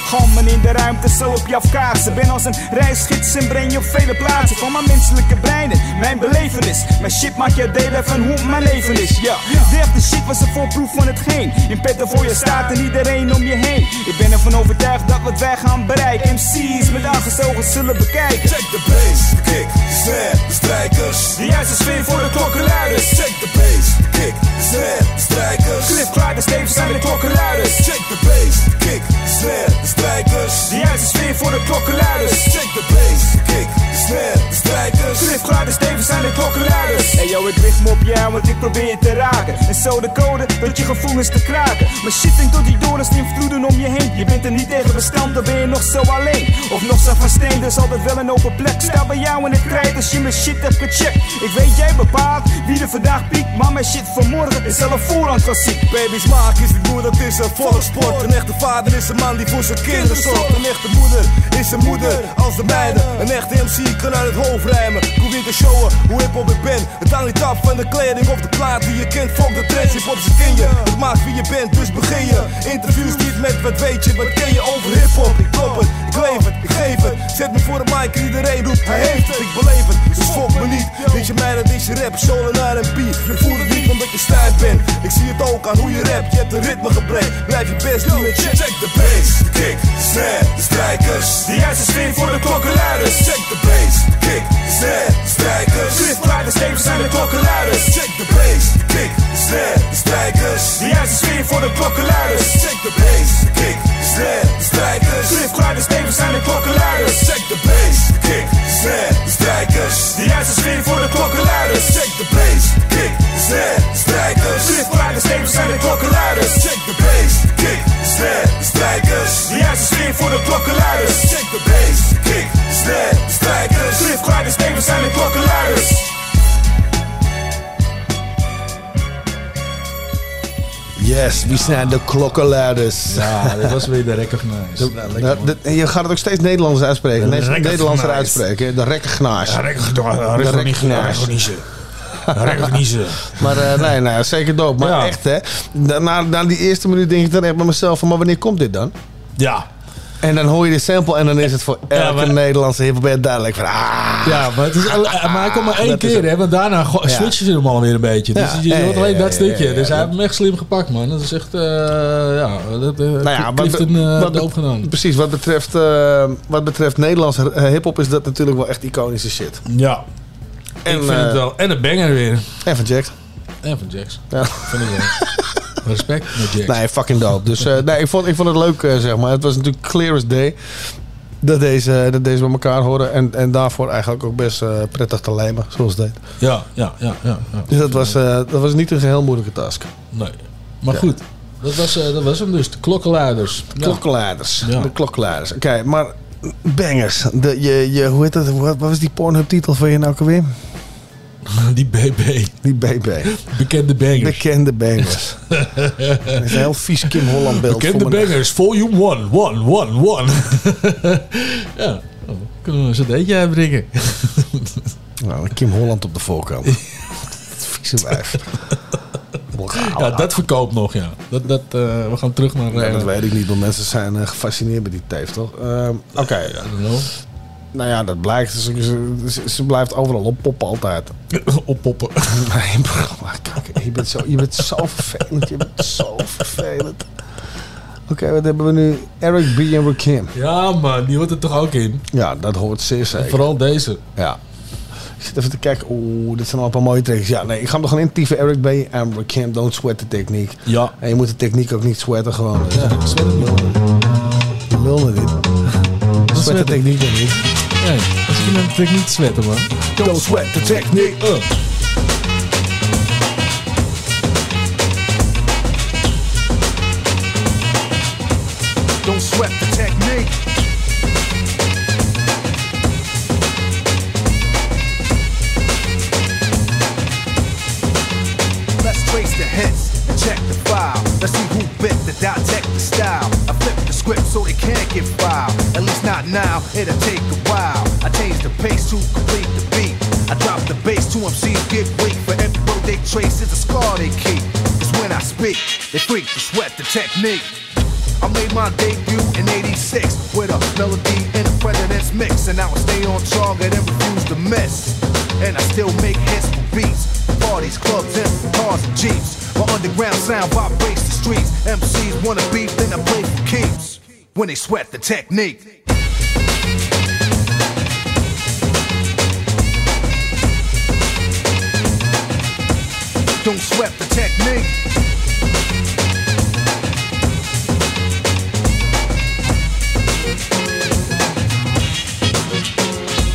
S19: In de ruimte, zo op je afkaatsen. Ben als een reisgids en breng je op vele plaatsen. Van mijn menselijke breinen, mijn belevenis. Mijn shit maakt je deel van hoe mijn leven is. Ja, de echte shit was een voorproef van hetgeen. In petten voor je staat en iedereen om je heen. Ik ben ervan overtuigd wat wij gaan bereiken. MC's met aangezogen zullen bekijken.
S25: Check the bass, de kick, de snare, de strijkers.
S19: De juiste sfeer voor de klokkenluiders.
S25: Check the bass, de kick, de snare, de strijkers.
S19: Cliff Clyde, de stevens zijn de klokkenluiders.
S25: Check the bass, de kick, de snare, de strijkers.
S19: De juiste sfeer voor de klokkenluiders.
S25: Check the bass, de kick, de snare, de
S19: de stevens zijn de klokkenluiders. Hey yo, ik richt me op jou, want ik probeer je te raken. En zo de code, tot je gevoelens te kraken. Maar shit denkt tot die dorens die vloeden om je heen. Je bent er niet tegen bestand, dan ben je nog zo alleen. Of nog zo van steen, dus altijd wel een open plek. Sta bij jou in het krijt als je mijn shit hebt gecheckt. Ik weet jij bepaalt wie er vandaag piekt, maar mijn shit van morgen is al een voorhand klassiek.
S25: Baby's maken is niet moeilijk, het is een volkssport. Een echte vader is een man die voor zijn kinderen zorgt. Een echte moeder is een moeder als de meiden. Een echte MC kan uit het hoofd rijmen. Ik niet te showen hoe hip-hop ik ben. Het hangt niet af van de kleding of de plaat die je kent. Fuck de trends, hip-hop ze ken je. Het maakt wie je bent, dus begin je. Interviews niet met wat weet je, wat ken je over hip-hop. Ik klop ik leef het, ik geef het. Zet me voor de mic en iedereen roept, hij heeft het. Ik beleef het, dus me niet. Dit je mij, dat is je rap, soul en R&B. Je voelt het niet omdat je stijf bent. Ik zie het ook aan hoe je rapt, je hebt een ritmegebrek. Blijf je best doen en check, check de bass, de kick, de snare, de strijkers.
S19: De juiste sfeer voor de klokkenluiders.
S25: Check de bass, bass, kick, snare,
S19: stagger. Shit, private stage, the coccoladas.
S25: Check the bass, kick, snare, staggers. The
S19: eyes are screaming for the coccoladas.
S25: Check the bass, kick, snare,
S19: stagger. Shit, private stage, sounding coccoladas.
S25: Check the bass, kick, snare, stagger. The
S19: eyes are screaming for the coccoladas.
S25: Check the bass, kick, snare,
S19: stagger. Shit, private stage, sounding coccoladas.
S25: Check the bass, kick, snare, stagger. The
S19: eyes are screaming for the coccoladas.
S25: Check the bass, kick. Snare, de strijkers.
S19: De stevens zijn de klokkenluiders.
S3: Yes, wie zijn de klokkenluiders?
S2: Ja, dat was weer de recognize.
S3: De- Nou, de- je gaat het ook steeds Nederlands uitspreken.
S2: De.
S3: Nederlandser uitspreken. De.
S2: Ja, recognize.
S3: De rekkengenaars.
S2: Recognize.
S3: Maar eh, nee, nee, zeker dope. Maar
S2: Ja.
S3: echt hè. Na, na, na die eerste minuut denk ik dan echt bij mezelf van, maar wanneer komt dit dan?
S2: Ja.
S3: En dan hoor je de sample en dan is het voor elke
S2: maar-
S3: Nederlandse hiphop duidelijk van, ah.
S2: Ja, maar, het is, al- maar hij komt maar één keer, hè? Want daarna switchen ze hem alweer een beetje. Dus je hoort alleen dat stukje. Dus hij heeft hem echt slim gepakt, man. Dat is echt, eh ja, dat uh,
S3: Nou ja, wat,
S2: Clifton
S3: be-
S2: uh,
S3: wat
S2: gedaan.
S3: precies, wat betreft, eh, wat betreft Nederlandse hip-hop is dat natuurlijk wel echt iconische shit.
S2: Ja.
S3: En,
S2: ik vind het wel. En een banger weer.
S3: En van Jax.
S2: En van Jax.
S3: Ja.
S2: Vind ik wel. Respect.
S3: Nee, fucking dope. Dus eh, nee, ik, vond, ik vond het leuk, eh, zeg maar. Het was natuurlijk clear as day dat deze, dat deze bij elkaar horen. En, en daarvoor eigenlijk ook best eh, prettig te lijmen, zoals het deed.
S2: Ja, ja, ja, ja. ja.
S3: Dus dat was, eh, dat was niet een geheel moeilijke task.
S2: Nee. Maar
S3: Ja.
S2: goed. Dat was, eh, dat was hem dus. De klokkenluiders. Ja.
S3: Klokkenluiders. De klokkenluiders. Oké, maar bangers. De, je, je, hoe heet dat? Wat, wat was die Pornhub titel van je nou alweer?
S2: Die BB.
S3: Die BB.
S2: Bekende bangers.
S3: Bekende bangers. Dat is een heel vies Kim Holland beeld.
S2: Bekende bangers, volume 1, 1, 1, 1. ja, oh, kunnen we een cd'tje uitbrengen.
S3: Nou, Kim Holland op de voorkant. Dat vieze wijf.
S2: ja, dat verkoopt nog, ja. Dat, dat, eh, we gaan terug naar...
S3: Ja,
S2: eh,
S3: dat weet ik niet, want mensen zijn eh, gefascineerd bij die teef, toch? Ehm, Oké. Nou ja, dat blijkt. Ze, ze, ze- ze blijft overal oppoppen altijd.
S2: oppoppen?
S3: Nee, maar kijk, je bent, zo, je bent zo vervelend. Je bent zo vervelend. Oké, wat hebben we nu? Eric B. en Rakim.
S2: Ja man, die hoort er toch ook in?
S3: Ja, dat hoort zeer zeker.
S2: Vooral deze.
S3: Ja. Ik zit even te kijken. Oeh, dit zijn al een paar mooie tracks. Ja, nee, ik ga hem er gewoon intieven. Eric B. en Rakim, don't sweat de techniek.
S2: Ja.
S3: En je moet de techniek ook niet sweaten gewoon.
S2: Ja, sweat het
S3: lulde dit. Sweat de techniek dan niet.
S2: Nee, als ik hem natuurlijk niet man.
S3: Don't sweat the technique.
S2: Uh.
S15: Don't sweat the technique. Let's trace the hits and check the file. Let's see who bit the dissect the style. I flip the script so they can't get filed. At least not now, it'll take pace to complete the beat. I drop the bass to MCs get weak. For every road they trace is a scar they keep. Cause when I speak, they freak to sweat the technique. I made my debut in 86 with a melody in the president's mix. And I will stay on target and refuse to miss. And I still make hits for beats. Parties, clubs, and cars and jeeps. My underground sound vibrates the streets. MCs wanna beef, then I play for keeps. When they sweat the technique. Don't sweat the technique.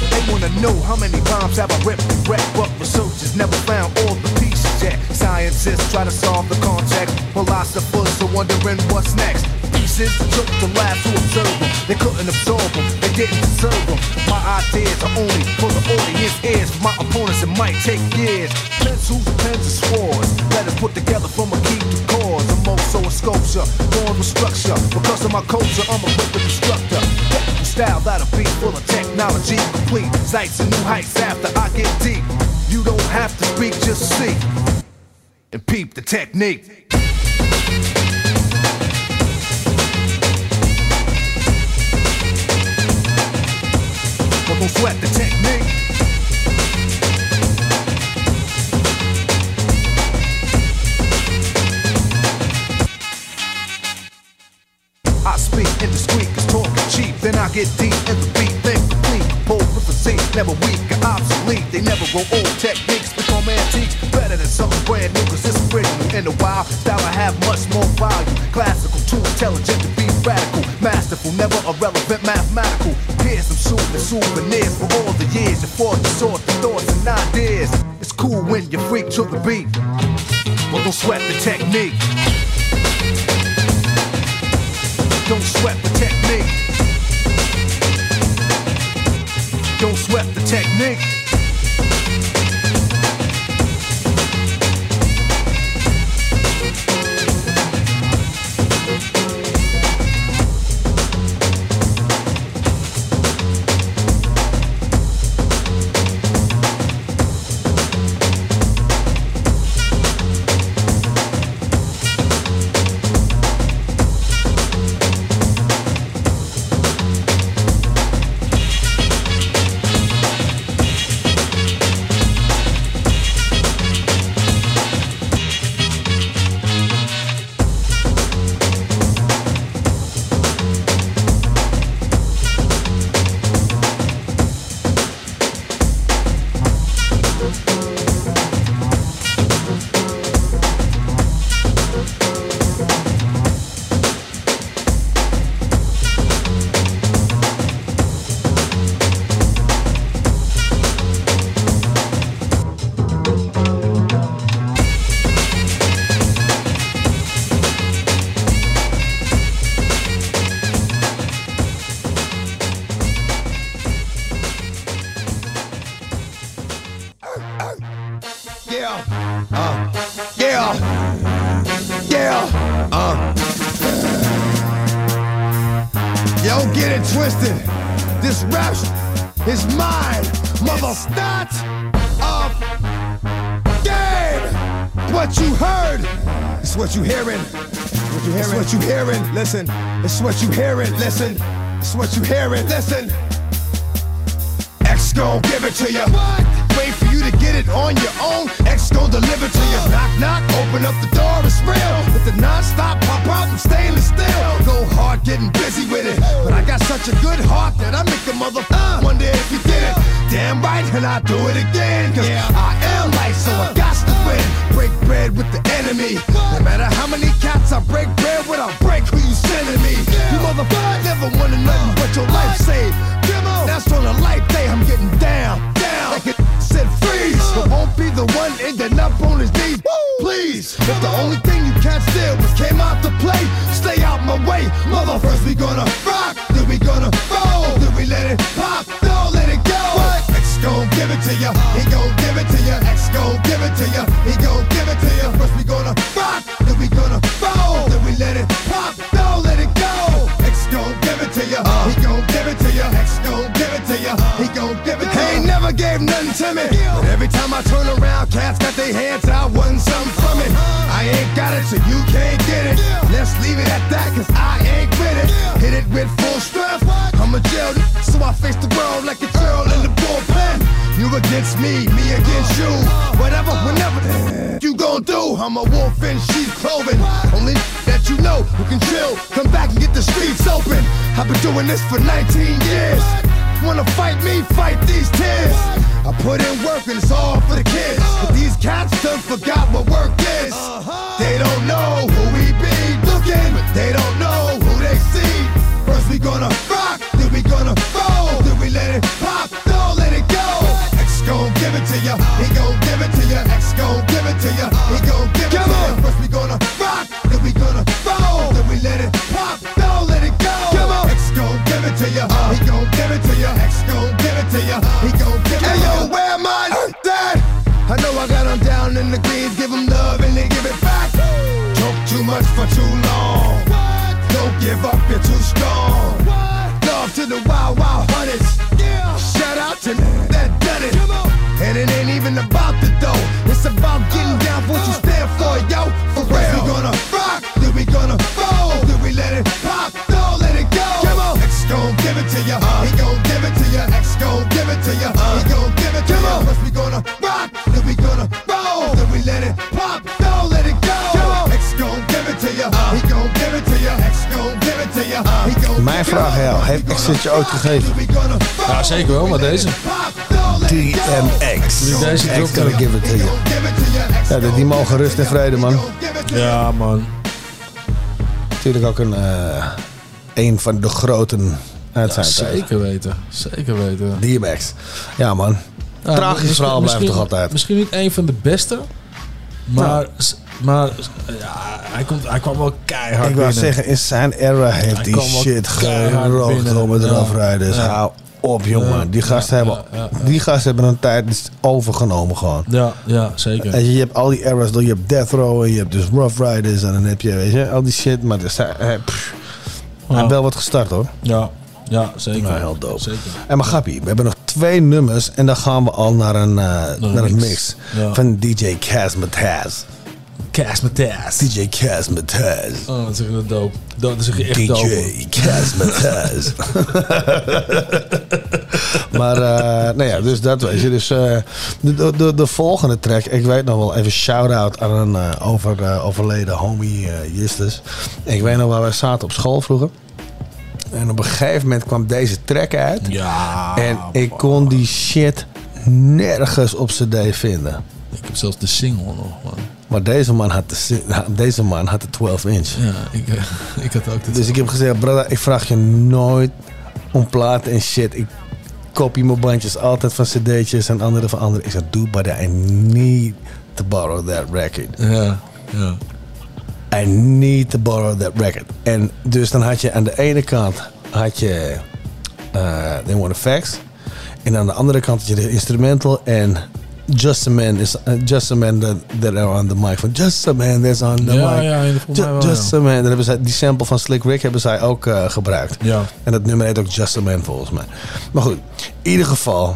S15: They wanna know how many bombs have I ripped and wrecked, but researchers never found all the pieces yet. Scientists try to solve the context, philosophers are wondering what's next. Pieces took the labs to observe them. They couldn't absorb them, they didn't deserve them. My ideas are only for the audience ears. For my opponents, it might take years. Pencils, pens, and swords. Better put together from a key to cause. I'm also a sculpture, born with structure. Because of my culture, I'm a wicked instructor. Technical style that'll be full of technology, complete sights and new heights after I get deep. You don't have to speak, just see and peep the technique. Don't sweat the technique. I speak in the indiscreet, cause talking cheap. Then I get deep in the beat, think complete. Pull with the seat, never weak or obsolete. They never grow old. Techniques become antiques. Better than something brand new, cause it's original. In the wild, style I have much more value. Classical, too intelligent to be radical. Masterful, never irrelevant, mathematical. Some soothing souvenirs for all the years. You fought to sort the thoughts and ideas. It's cool when you freak to the beat. But don't sweat the technique. Don't sweat the technique. Don't sweat the technique.
S26: It's what you hear. It listen. It's what you hear. It
S16: listen. vragen jou. Heeft Exit je ooit gegeven?
S2: Ja, zeker wel, maar deze.
S16: DMX.
S2: Dus deze
S16: drop
S2: kan
S16: give it to. Ja, die mogen rust en vrede, man.
S2: Ja, man.
S16: Natuurlijk ook een, eh, een van de groten uit zijn tijd.
S2: Zeker weten, zeker weten.
S16: DMX. Ja, man. Tragisch verhaal blijft toch altijd.
S2: Misschien niet een van de beste, maar, nou. maar ja, hij, komt, hij kwam wel keihard
S16: Ik wou zeggen, in zijn era heeft die shit geroogd om
S2: het
S16: eraf rijden. Dus hou op, jongen. Die gasten, hebben, die gasten hebben een tijd dus overgenomen gewoon.
S2: Ja, ja zeker.
S16: En je hebt al die eras, je hebt Death Row en je hebt dus Rough Riders en dan heb je, weet je, al die shit. Maar er zijn... Eh, hij heeft wel wat gestart hoor.
S2: Ja, ja, zeker.
S16: Nou, heel dope.
S2: Zeker.
S16: En maar grappie, we hebben nog twee nummers en dan gaan we al naar een,
S2: uh,
S16: naar, naar
S2: mix,
S16: van DJ Cas
S2: Casmatas. Cas.
S16: DJ Cas.
S2: Oh, dat is echt dope. Dat is echt
S16: DJ
S2: dope.
S16: DJ Cas maar, uh, nou ja, dus dat weet je. Dus uh, de, de, de, volgende track, ik weet nog wel even shout-out aan een over, overleden homie Justus. Ik weet nog waar wij zaten op school vroeger. En op een gegeven moment kwam deze track uit.
S2: Ja.
S16: En ik kon die shit nergens op CD vinden.
S2: Ik heb zelfs de single nog, man.
S16: Maar deze man had de, deze man had de 12 inch.
S2: Ja, ik, ik had ook de
S16: Dus ik heb gezegd, brother, ik vraag je nooit om platen en shit. Ik kopie mijn bandjes altijd van cd'tjes en andere van andere. Ik zeg, doe but I need to borrow that record.
S2: Ja, ja.
S16: I need to borrow that record. En dus dan had je aan de ene kant had je uh, They Want Facts. En aan de andere kant had je de instrumental en
S3: Just a Man is eh, Just a Man that, that are on the mic. Just a Man that's on the
S2: ja,
S3: mic.
S2: Ja,
S3: Ju just a Man. Dan hebben zij, die sample van Slick Rick hebben zij ook eh, gebruikt.
S2: Ja.
S3: En dat nummer heet ook Just a Man volgens mij. Maar goed, in ieder geval,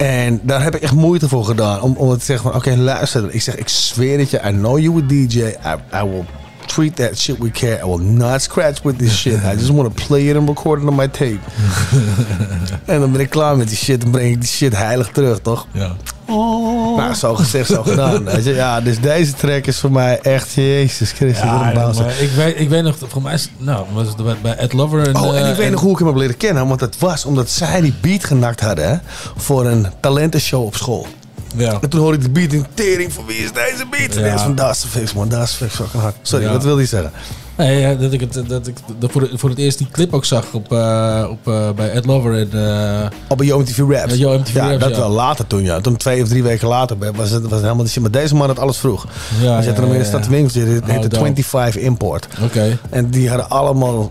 S3: en daar heb ik echt moeite voor gedaan. Om, om te zeggen van, oké, luister. Ik zeg, ik zweer het je. I know you a DJ. I, I will treat that shit with care. I will not scratch with this shit. I just want to play it and record it on my tape. en dan ben ik klaar met die shit. Dan breng ik die shit heilig terug, toch?
S2: Ja.
S3: Nou, zo gezegd, zo gedaan. Ja, dus deze track is voor mij echt, Jezus Christus. wat een
S2: Ja, maar ik weet, ik weet nog, voor mij is, nou, was het bij- Ed Lover en...
S3: Oh, en
S2: eh,
S3: ik weet nog hoe ik hem heb leren kennen. Want het was omdat zij die beat genakt hadden hè, voor een talentenshow op school.
S2: Ja.
S3: En toen hoorde ik de beat in tering van wie is deze beat? En
S2: Ja.
S3: van dat is de fix man, dat is de fix fucking hard. Sorry,
S2: Ja.
S3: wat wil je zeggen?
S2: Nee, dat ik, het, dat ik dat voor, het, voor het eerst die clip ook zag op, eh, op, eh, bij Ed Lover en... eh,
S3: Op bij Yo MTV Raps.
S2: Ja, Yo MTV
S3: ja,
S2: Raps,
S3: dat
S2: ja.
S3: wel later toen ja. Toen twee of drie weken later was het, was het helemaal de shit. Maar deze man had alles vroeg.
S2: Ja,
S3: We zetten
S2: ja,
S3: hem in de stad. Dit
S2: Oh,
S3: heette
S2: dope.
S3: 25 Import.
S2: Oké.
S3: En die hadden allemaal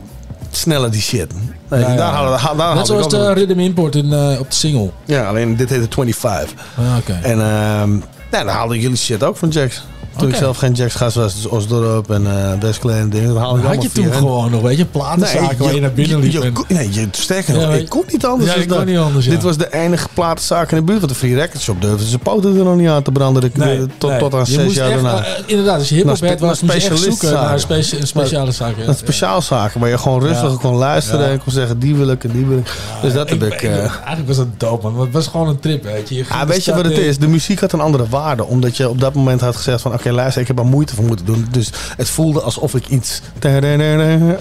S3: sneller die shit. Nee,
S2: Ja, ja,
S3: daar
S2: ja.
S3: hadden, daar hadden
S2: Net zoals de Rhythm Import in, eh, op de single.
S3: Ja, alleen dit heette 25.
S2: Ah, oké.
S3: En ehm nou, dan haalden jullie shit ook van Jax. Toen
S2: Oké.
S3: ik zelf geen gast was, dus Osdorp en eh deze kleine dingen. Dat ik
S2: Had je toen gewoon nog, weet je, platenzaken waar je naar binnen liep.
S3: Je, nee, je, sterker nog,
S2: Ja,
S3: ik kon niet anders
S2: Ja,
S3: dan dat.
S2: niet anders, ja.
S3: Dit was de enige platenzaak in de buurt. Want de Free Record Shop durfde ze poten er nog niet aan te branden. De-
S2: Nee,
S3: de- tot,
S2: nee.
S3: tot aan
S2: Je
S3: zes jaar
S2: echt,
S3: daarna.
S2: eh, inderdaad, als je hiphop bent, was, moest je echt zoeken naar
S3: zaken.
S2: specia- speciale zaken.
S3: Dat speciaalzaken waar je gewoon rustig kon luisteren en kon zeggen die wil ik en die wil ik. dus dat heb ik. eh,
S2: Eigenlijk was dat dope, man. Het was gewoon een trip, weet je.
S3: Ah, weet je wat het is? De muziek had een andere waarde. Omdat je op dat moment had gezegd van... Oké, luister, ik heb er moeite voor moeten doen. Dus het voelde alsof ik iets...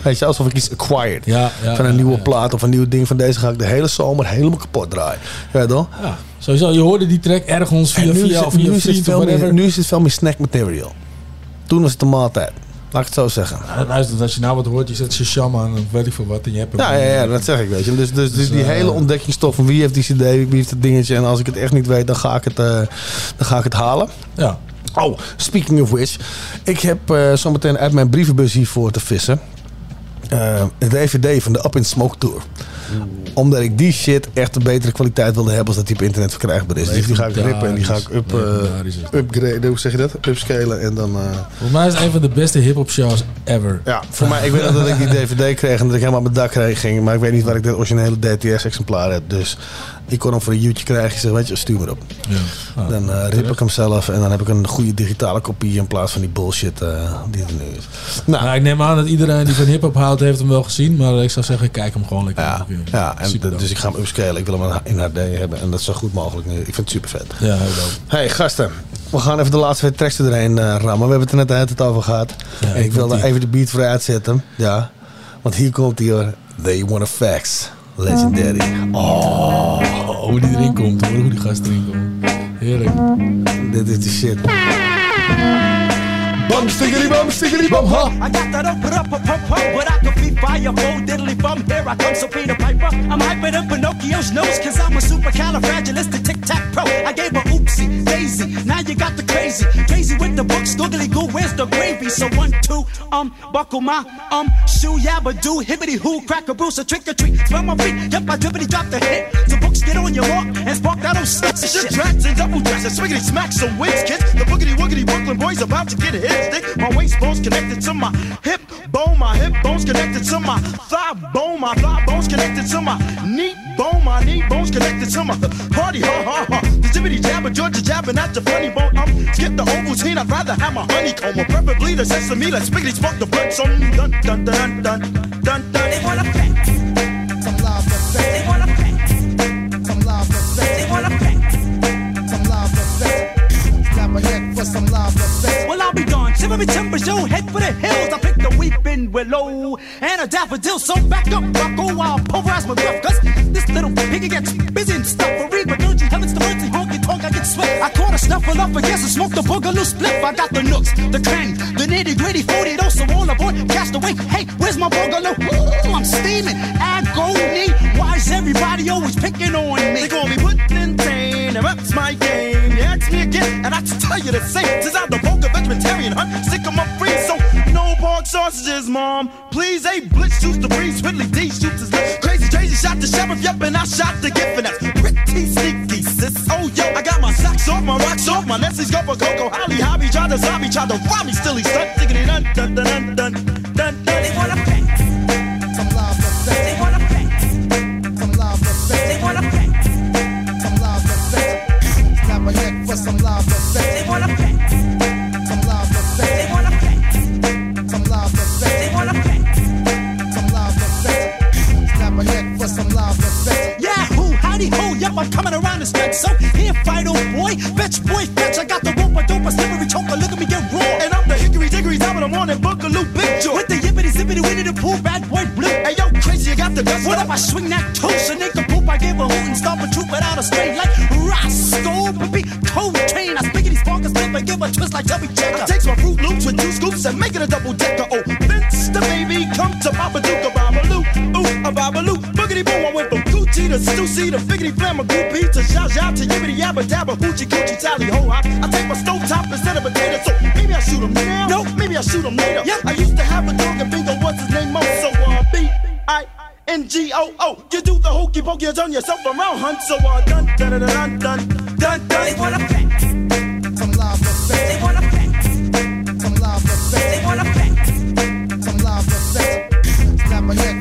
S3: Weet je, alsof ik iets acquired.
S2: Ja, ja,
S3: van een nieuwe plaat of een nieuw ding. Van deze ga ik de hele zomer helemaal kapot draaien. Ja, toch?
S2: Ja, sowieso. Je hoorde die track ergens via
S3: En
S2: via
S3: het,
S2: of via
S3: nu, is meer, nu is het veel meer snack material. Toen was het de maaltijd. Laat ik het zo zeggen.
S2: Ja, luister, als je nou wat hoort, je zet aan of weet ik veel wat en je hebt.
S3: Ja, ja, ja, dat zeg ik, weet je. Dus, dus, die, die
S2: eh,
S3: hele ontdekkingstof van wie heeft die cd, wie heeft het dingetje. En als ik het echt niet weet, dan ga ik het, eh, dan ga ik het halen.
S2: Ja.
S3: Oh, speaking of which. Ik heb eh, zometeen uit mijn brievenbus hiervoor te vissen. eh, een DVD van de Up in Smoke Tour. Omdat ik die shit echt een betere kwaliteit wilde hebben als dat die op internet verkrijgbaar is. Dus die ga ik rippen en die ga ik up, eh, upgraden. Hoe zeg je dat? Upscalen en dan... eh,
S2: Voor mij is het een van de beste hip-hop shows ever.
S3: ja, voor mij, ik weet dat ik die DVD kreeg en dat ik helemaal op mijn dak kreeg, ging. Maar ik weet niet waar ik dit originele DTS-exemplaar heb. Dus ik kon hem voor een uurtje krijgen. Ik zeg, weet je, stuur maar op.
S2: Ja. Ah,
S3: dan eh, rip ik hem zelf en dan heb ik een goede digitale kopie in plaats van die bullshit die er nu is.
S2: Nou, ik neem aan dat iedereen die van hip-hop houdt, heeft hem wel gezien. Maar ik zou zeggen, kijk hem gewoon lekker.
S3: Ja. Ja en dus ik ga hem upscalen. Ik wil hem in HD hebben en dat zo goed mogelijk. nu. Ik vind het super vet.
S2: Ja.
S3: Hey gasten, we gaan even de laatste twee tracks erheen eh, rammen. We hebben het er net uit het over gehad.
S2: Ja,
S3: ik
S2: ik
S3: wil daar even de beat voor uitzetten. Ja, want hier komt hij hoor. They Wanna Facts. Legendary.
S2: Oh, hoe die erin komt. Hoor hoe die gast erin komt. Heerlijk.
S3: Dit is de shit.
S16: Bum stiggity bum stiggity bum huh?
S27: I got that up, up, up, up, up, but I could be fire, full diddly bum. Here I come, so Peter Piper. I'm hyper than Pinocchio's nose, cause I'm a supercalifragilistic tic tac pro. I gave her oopsie, daisy. Now you got the crazy. Crazy with the books, googly goo, where's the gravy? So one, two, um, buckle my, um, shoe, yabba do, hibbity hoo, crack a bruise, a trick or treat. Smell my feet, yep, I drippity drop the hit. The books get on your walk and spark that old sexy shit.
S28: Tracks and double dresses, swiggity smack some wigs, kids. The boogity woogity Brooklyn boys about to get a hit stick. My waist bones connected to my hip bone, my hip bones connected to my thigh bone, my thigh bones connected to my knee bone, my knee bones connected to my party, ha ha ha. The jibbity jabber, Georgia jabbing at your funny bone. I'm skip the Ovaltine, I'd rather have my honeycomb, or preferably the sesame. Let's spiggity spark the blood, so dun dun dun dun dun dun. They wanna facts.
S16: Some love effects.
S27: They wanna facts.
S16: Some love effects.
S27: They wanna facts.
S16: Some love effects. Snap a neck for some love effects.
S27: I'll be darned. Shiver me timbers, yo, head for the hills. I picked a weeping willow and a daffodil. So back up, buckle, while pulverize my gruff. Cause this little piggy gets busy and stuffery. But don't you heavens to mercy, honky tonk, I get sweat. I caught a snuffle up against and smoked a boogaloo spliff. I got the nooks, the crannies, the nitty gritty, 40 dose, so all aboard, cast away. Hey, where's my boogaloo? Ooh, I'm steaming. Agony. Why is everybody always picking on me?
S28: They call me Tane, and that's my game. You ask me again, and I just tell you the same. Since I'm the vulgar vegetarian huh? Sick of my free, so pork sausages, mom. Please, a blitz shoots the breeze, Whitley D shoots his lip. Crazy, crazy, shot the sheriff, yep, and I shot the gift, and that's pretty sneaky, sis. Oh, yo, I got my
S27: socks off, my rocks off, my Nessie's go for Coco. Holly, hobby, try to zombie, try to rob me, still he stuck, digging it, dun, dun, dun, dun, dun, dun. They wanna pay.
S29: Some love. They wanna pay. Some love. They wanna pay. Some love effect. Snap a neck for some love effect. They wanna pay.
S27: Ho, oh, yep, I'm coming around the stretch. So here, fight, old boy, bitch, boy, fetch. I got the rope, a dope, a slippery choker, look at me get raw. And I'm the hickory dickory top the morning, boogaloo, big joy. With the yippity zippity winnie the pool, bad boy blue. Hey yo, crazy, you got the dust. What up, I swing that toast, and nigga poop, I give a hoot and stomp a troop without a strain like Roscoe, baby, cold chain. I spiggity sparkers, flip and give a twist like Tubby Checker. I takes my fruit loops with two scoops and make it a double decker. Oh, Vince the baby, come to Papa Duke, a Babaloo, ooh, a Babaloo. I went from Gucci to Stussy to Figgity Flamma Goopy to Zha Zha to Yibbity Yabba Dabba Hoochie Coochie Tally Ho Hop. I take my stove top instead of potato, so maybe I shoot 'em now. No, maybe I shoot 'em later. Yeah, I used to have a dog and bingo, what's his name? Mo, so uh, B I. N-G-O-O, you do the hokey pokey, you turn yourself around, hunt. So uh, dun dun dun dun dun dun dun. They wanna pay.
S29: Some love effect.
S27: They wanna pay.
S29: Some love effect.
S27: They wanna pay.
S29: Some love effect. Snap a neck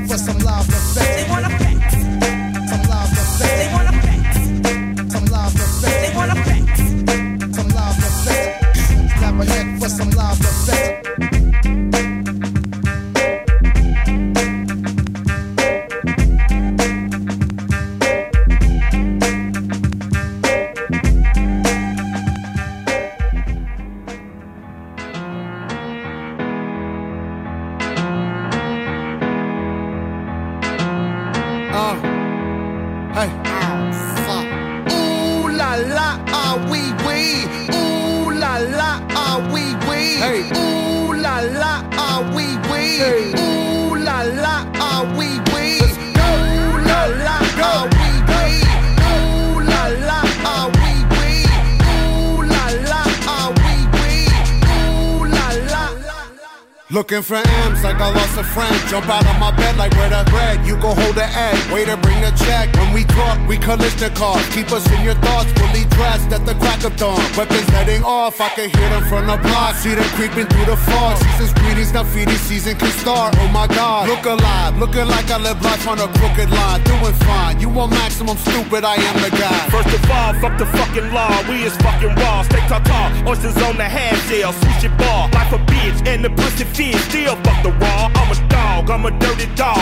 S16: Jump out of my bed like where the bread. You go hold the egg. Waiter, bring the check. When we talk, we cars. Keep us in your thoughts. Fully dressed at the crack of dawn. Weapons heading off. I can hear them from the block. See them creeping through the fog. Season's greetings. Now feeding season can start. Oh my God. Look alive. Looking like I live life on a crooked line. Doing fine. You want maximum stupid. I am the guy.
S30: First of all, fuck the fucking law. We is fucking raw. Steak tartare, oysters on the half shell, sushi bar. Life a bitch and the pussy fish. Still fuck the raw. I'm a dog. I'm a dirty dog.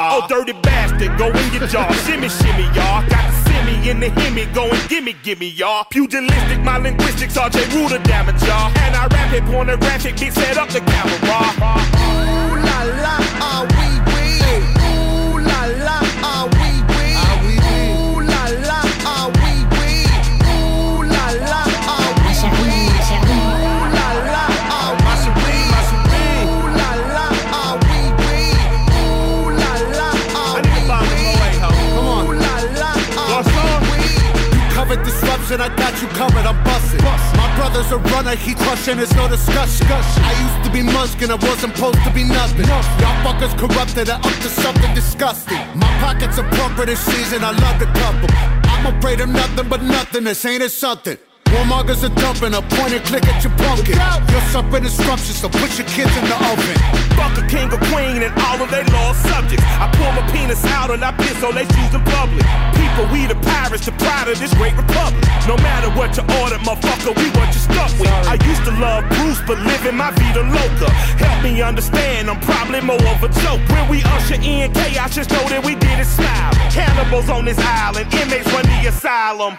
S30: Oh, dirty bastard. Go in your jaw. Shimmy, shimmy, y'all. Got the simmy in the himmy. Go and gimme, gimme, y'all. Pugilistic, my linguistics. RJ Ruder damage, y'all. And I rap it pornographic. Big set up the camera.
S16: Ooh la la, ah wee disruption, I got you covered. I'm busting. My brother's a runner, he crushing, there's no discussion. I used to be Munchkin, I wasn't supposed to be nothing. Y'all fuckers corrupted and up to something disgusting. My pockets are plumper this season, I love the couple. I'm afraid of nothing but nothing, this ain't it something. Warmongers are dumping a point and click at your pumpkin. You're something disruption, so put your kids in the oven.
S30: Fuck a king or queen and all of they lost subjects. I pull my penis out and I piss on they shoes in public. People, we the pirates, the pride of this great republic. No matter what you order, motherfucker, we what you stuck with. I used to love Bruce, but living my vida loca. Help me understand, I'm probably more of a joke. When we usher in chaos, just know that we did it smile. Cannibals on this island, inmates run the asylum.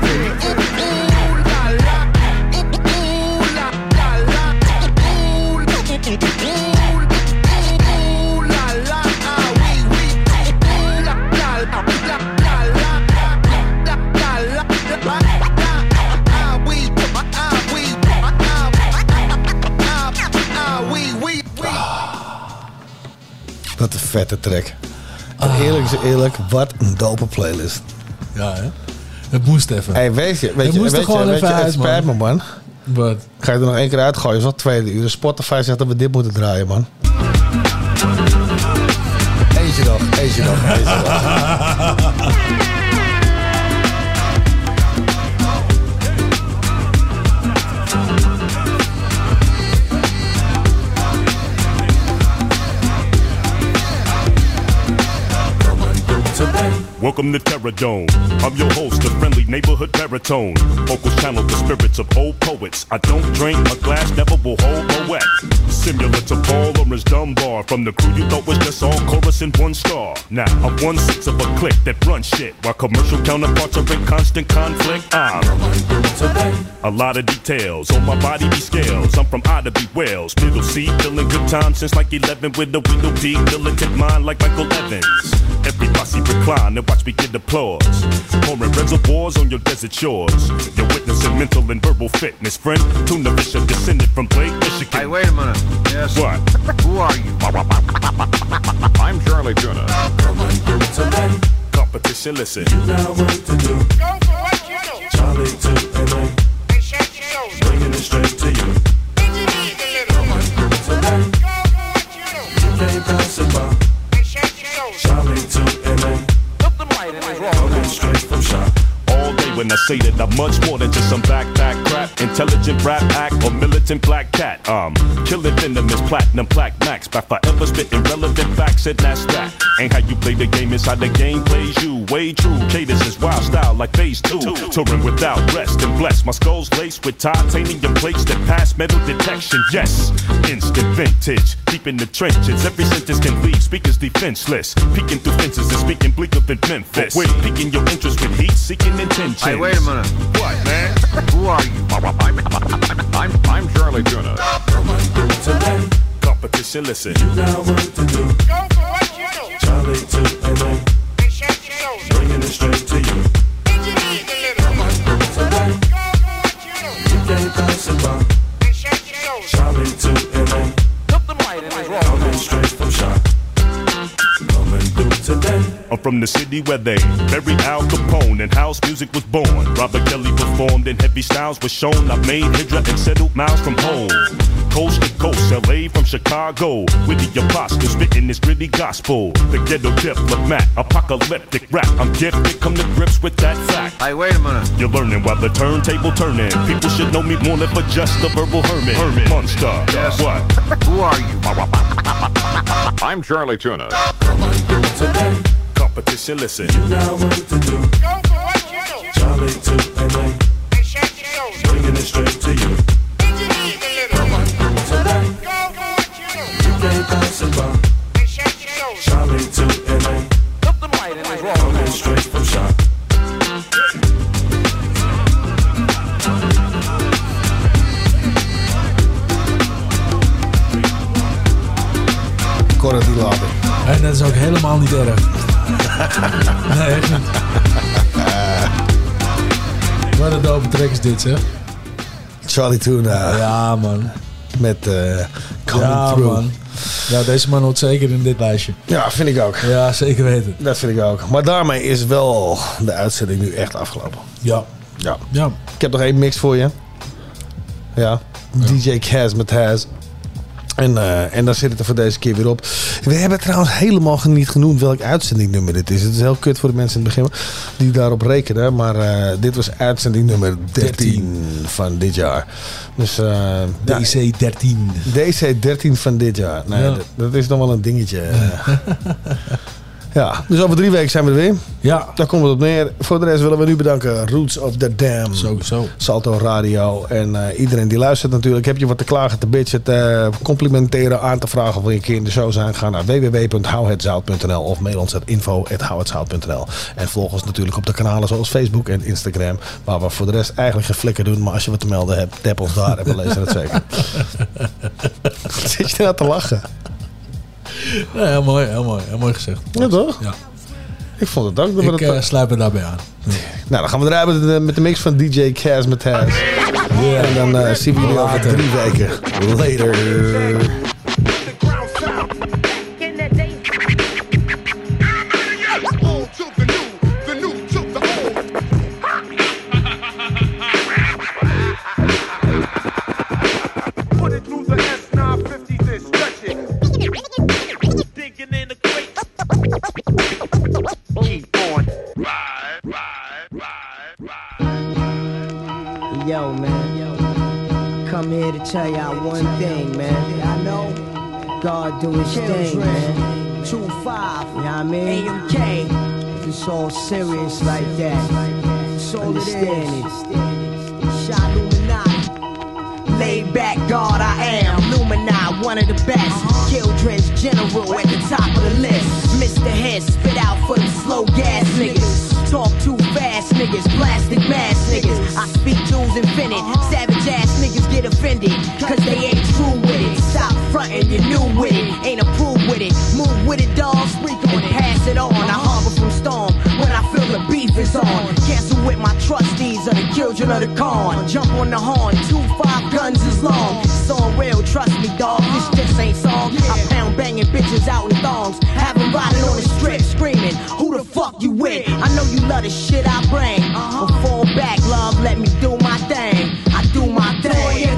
S3: vette track. Eerlijk is eerlijk, wat een dope playlist.
S2: Ja, hè? Het moest even.
S3: Hey, weet je, weet
S2: Het
S3: je, weet
S2: gewoon
S3: je, weet je, het spijt me man. Ga je er nog één keer uitgooien? is wel tweede uur. Spotify zegt dat we dit moeten draaien, man. Eentje nog, eentje nog, eentje nog.
S31: Welcome to Terror Dome. I'm your host, the friendly neighborhood baritone. Vocals channel the spirits of old poets. I don't drink, a glass never will hold a wet. Similar to Paul Orange Dunbar from the crew you thought was just all chorus and one star. Now, I'm one sixth of a clique that runs shit while commercial counterparts are in constant conflict. I'm a lot of details on my body be scales. I'm from Ida B. Wales, middle C, feeling good time since like 11 with a window D, militant mind like Michael Evans. Every posse recline watch me get applause. Pouring reservoirs on your desert shores. You're witnessing mental and verbal fitness, friend. Tuna descended from Michigan. Hey,
S32: wait a minute. Yes.
S31: What?
S32: Who are you? I'm Charlie Tuna. Come on, give to me.
S31: Competition, listen.
S33: You got work to do.
S31: Go for what you know, Charlie Tuna. Hey, shake your shoulders.
S33: Bringing it straight to you. A little. Come on, give to me. Go for what you. You can't pass it by. Hey, shake your shoulders. Charlie Tuna
S31: crawling straight when I say that I'm much more than just some backpack crap, intelligent rap act, or militant black cat. Um, killing venomous platinum plaque max by forever spitting relevant facts, and that's that. Ain't how you play the game, it's how the game plays you. Way true, cadence is wild style like phase two. Touring without rest and blessed. My skull's laced with titanium plates that pass metal detection. Yes, instant vintage, deep in the trenches. Every sentence can leave speakers defenseless. Peeking through fences and speaking bleak up in Memphis. Wait, piquing your interest with heat seeking intentions.
S32: Hey, wait a minute.
S31: What, man?
S32: Who are you? I'm, I'm, I'm Charlie Tuna.
S31: Competition, listen.
S33: You got work to do. Go for what you do. Charlie Tuna. Bringing it straight to you. Engineer the do. It. And the light straight from shot. Coming through today.
S31: I'm from the city where they buried Al Capone and house music was born. Robert Kelly performed and heavy styles was shown. I made Hydra and settled miles from home. Coast to coast, LA from Chicago. With the apostle spitting this gritty gospel. The ghetto diplomat, apocalyptic rap. I'm gifted, come to grips with that fact.
S32: Hey, wait a minute.
S31: You're learning while the turntable turning. People should know me more than for just a verbal hermit. Hermit, monster.
S32: Yes.
S31: What?
S32: Who are you? I'm Charlie Tuna. Come on, do today.
S31: Competition, listen.
S33: You know what to do. Go for what you know. Charlie Tuna. Bringing it straight to you. Come on, do today. Go for what you know. You can't pass it Charlie Tuna. Something right in this wrong. Coming straight from shop.
S3: Niet laten.
S2: En dat is ook helemaal niet erg. nee, echt niet. Wat een dope track is dit, zeg.
S3: Charlie Tuna.
S2: Ja, man.
S3: Met eh Coming
S2: ja,
S3: Through.
S2: man. Ja, deze man hoort zeker in dit lijstje.
S3: Ja, vind ik ook.
S2: Ja, zeker weten.
S3: Dat vind ik ook. Maar daarmee is wel de uitzending nu echt afgelopen.
S2: Ja.
S3: Ja.
S2: ja.
S3: Ik heb nog één mix voor je. Ja. DJ Kaz met. En, eh, en dan zit het er voor deze keer weer op. We hebben trouwens helemaal niet genoemd welk uitzendingnummer dit is. Het is heel kut voor de mensen in het begin die daarop rekenen. Maar eh, dit was uitzending nummer 13, van dit jaar. Dus,
S2: DC 13.
S3: DC 13 van dit jaar. Nee,
S2: Ja.
S3: dat, dat is nog wel een dingetje. ja, dus over drie weken zijn we er weer.
S2: Ja.
S3: Daar komt het op neer. Voor de rest willen we nu bedanken Roots of the Dam.
S2: Sowieso.
S3: Salto Radio. En eh, iedereen die luistert natuurlijk. Heb je wat te klagen, te bitchen, te complimenteren, aan te vragen of wil je een keer in de show zijn? Ga naar www.houhetzout.nl of mail ons at info.houhetzout.nl En volg ons natuurlijk op de kanalen zoals Facebook en Instagram. Waar we voor de rest eigenlijk geen flikker doen. Maar als je wat te melden hebt, tap ons daar en we lezen het zeker. Zit je nou te lachen?
S2: Ja, heel mooi, heel mooi, heel mooi gezegd.
S3: Ja, toch?
S2: Ja.
S3: Ik vond het ook. dat we
S2: Ik
S3: dat-
S2: eh, sluit me daarbij aan.
S3: Nou, dan gaan we eruit met de, met de mix van DJ Kaz met Has. En dan eh, zien we jullie over drie weken. Later.
S34: Do his thing, man. Two five, you know what I mean? AMK. It's all serious like that. That's all Understand it. Shot Illuminati.
S12: Laid back God, I am Lumini, one of the best. Uh-huh. Children's general at the top of the list. Mr. Head spit out for the slow gas niggas. Talk too fast niggas, plastic mask niggas. I speak Jews infinite. Uh-huh. Savage ass niggas get offended, cause they ain't true with it. Stop frontin', you new with it. Ain't approved with it. Move with it, dog. Speak on it. Pass it on. I harbor from storm when I feel the beef is on. Cancel with my trustees of the children of the corn. Jump on the horn, two five guns is long. It's all real, trust me, dog. This just ain't song. I pound banging bitches out in thongs. Have 'em riding on the strip, screaming, Who the fuck you with? I know you love the shit I bring. But fall back, love, let me do my thing. I do my thing.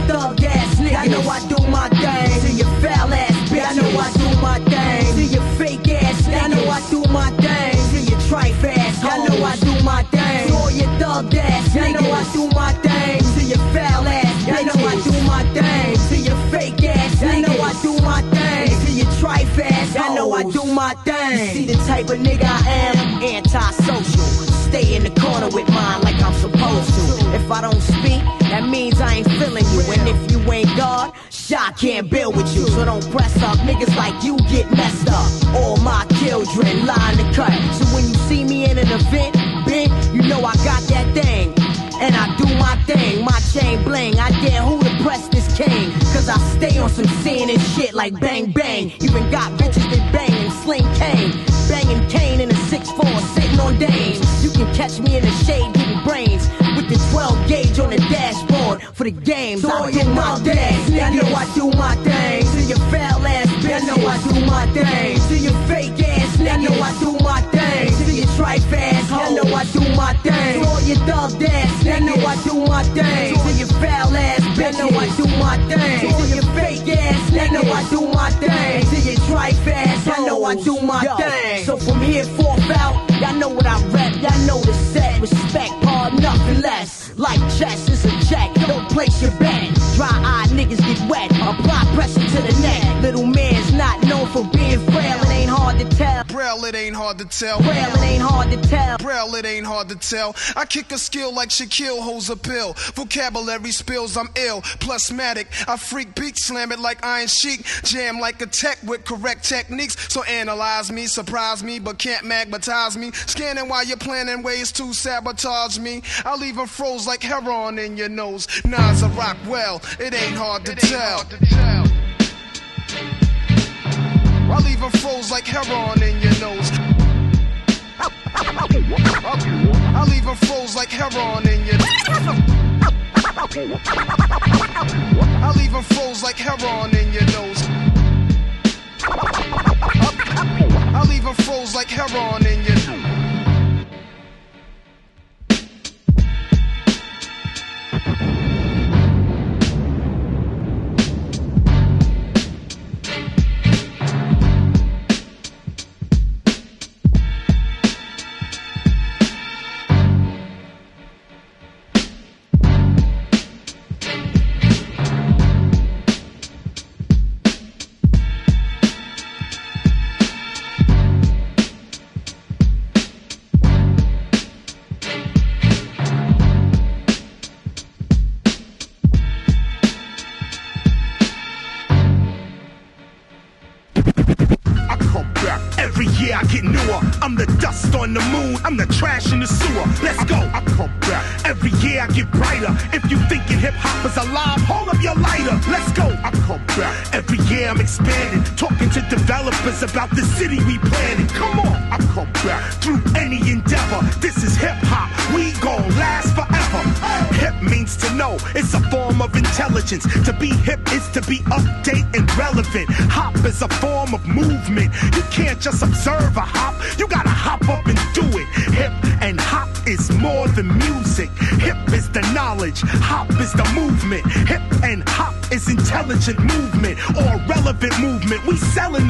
S12: To I know I do my thing. To your foul ass bitches. I know I do my thing. To your fake ass. I know I do my thing. To your trife ass I know I do my thing. To all your thug ass. I know I do my thing. To your foul ass. I know I do my thing. To your fake ass. I know I do my thing. To your trife ass I know I do my thing. You see the type of nigga I am? Antisocial. Stay in the corner with mine like I'm supposed to. If I don't speak, that means I ain't feeling you. And if you ain't God, shot can't build with you. So don't press up. Niggas like you get messed up. All my children line to cut. So when you see me in an event, big, you know I got that thing. And I do my thing, my chain bling. I dare who to press this king. Cause I stay on some sin and shit like bang bang. Even got bitches that bang and sling cane. Banging cane in a 6'4, sitting on dames. You can catch me in the shade dashboard for the games. I do my. I know I do my thing. To your foul ass bitch. I know I do my thing. To your fake ass nigga. I know I do my thing. To your trife ass I know I do my thing. To all your thug ass I know I do my thing. To your foul ass bitch. I know I do my thing. To your fake ass I know I do my thing. To your trife ass I know I do my thing. So from here forth out, y'all know what I rap. Y'all know the set. Respect, hard, nothing less. Like chess, it's a check. Don't place your bet. Dry eye niggas get wet. Apply pressure to the neck. Little man's not known for being
S35: Braille, it ain't hard to tell.
S12: Braille, it ain't hard to tell.
S35: Braille, it ain't hard to tell. I kick a skill like Shaquille holds a pill. Vocabulary spills, I'm ill. Plus matic, I freak beat, slam it like Iron Sheik. Jam like a tech with correct techniques. So analyze me, surprise me, but can't magnetize me. Scanning while you're planning ways to sabotage me. I leave 'em froze like heroin in your nose. Nas, I rock well, it ain't hard to tell. I leave 'em froze like heroin in your nose. I leave 'em froze like heroin in your I leave 'em froze like heroin in your nose. I leave 'em froze like heroin in your
S36: I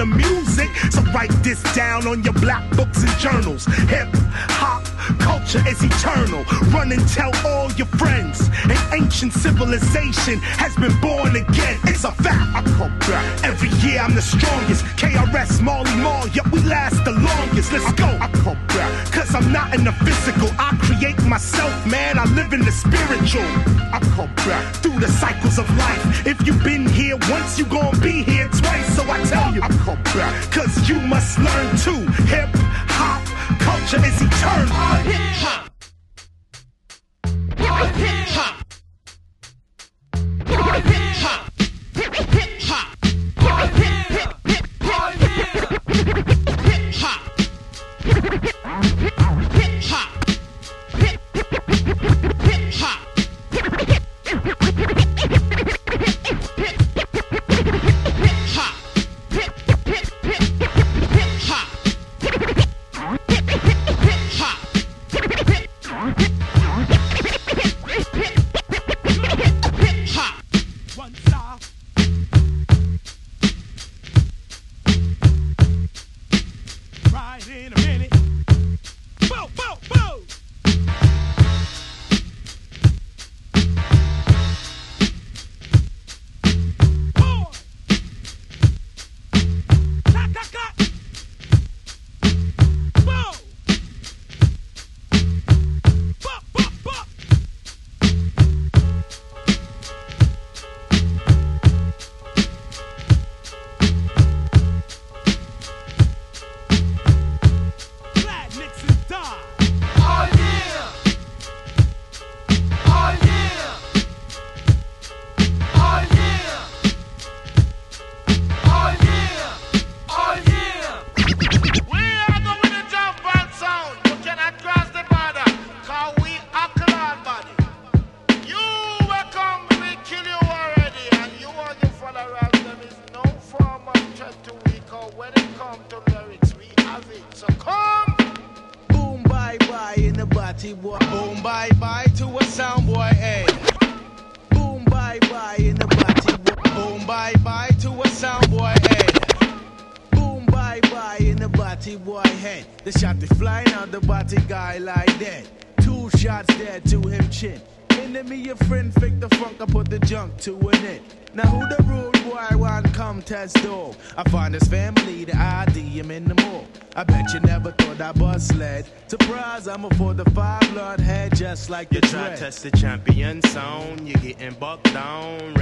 S36: the music. So write this down on your black books and journals. Hip
S15: Civilization has been born again. It's a fact. I come back. Every year I'm the strongest. KRS, Molly Mall, yep, we last the longest. Let's go. I come back. Cause I'm not in the physical. I create myself, man. I live in the spiritual. I come back. Through the cycles of life. If you've been here once, you gon' be here twice. So I tell you, I come back. Cause you must learn too. Hip hop culture is eternal. Hip hop. Hip hop.
S37: That's the
S36: champion sound. You're getting bucked down.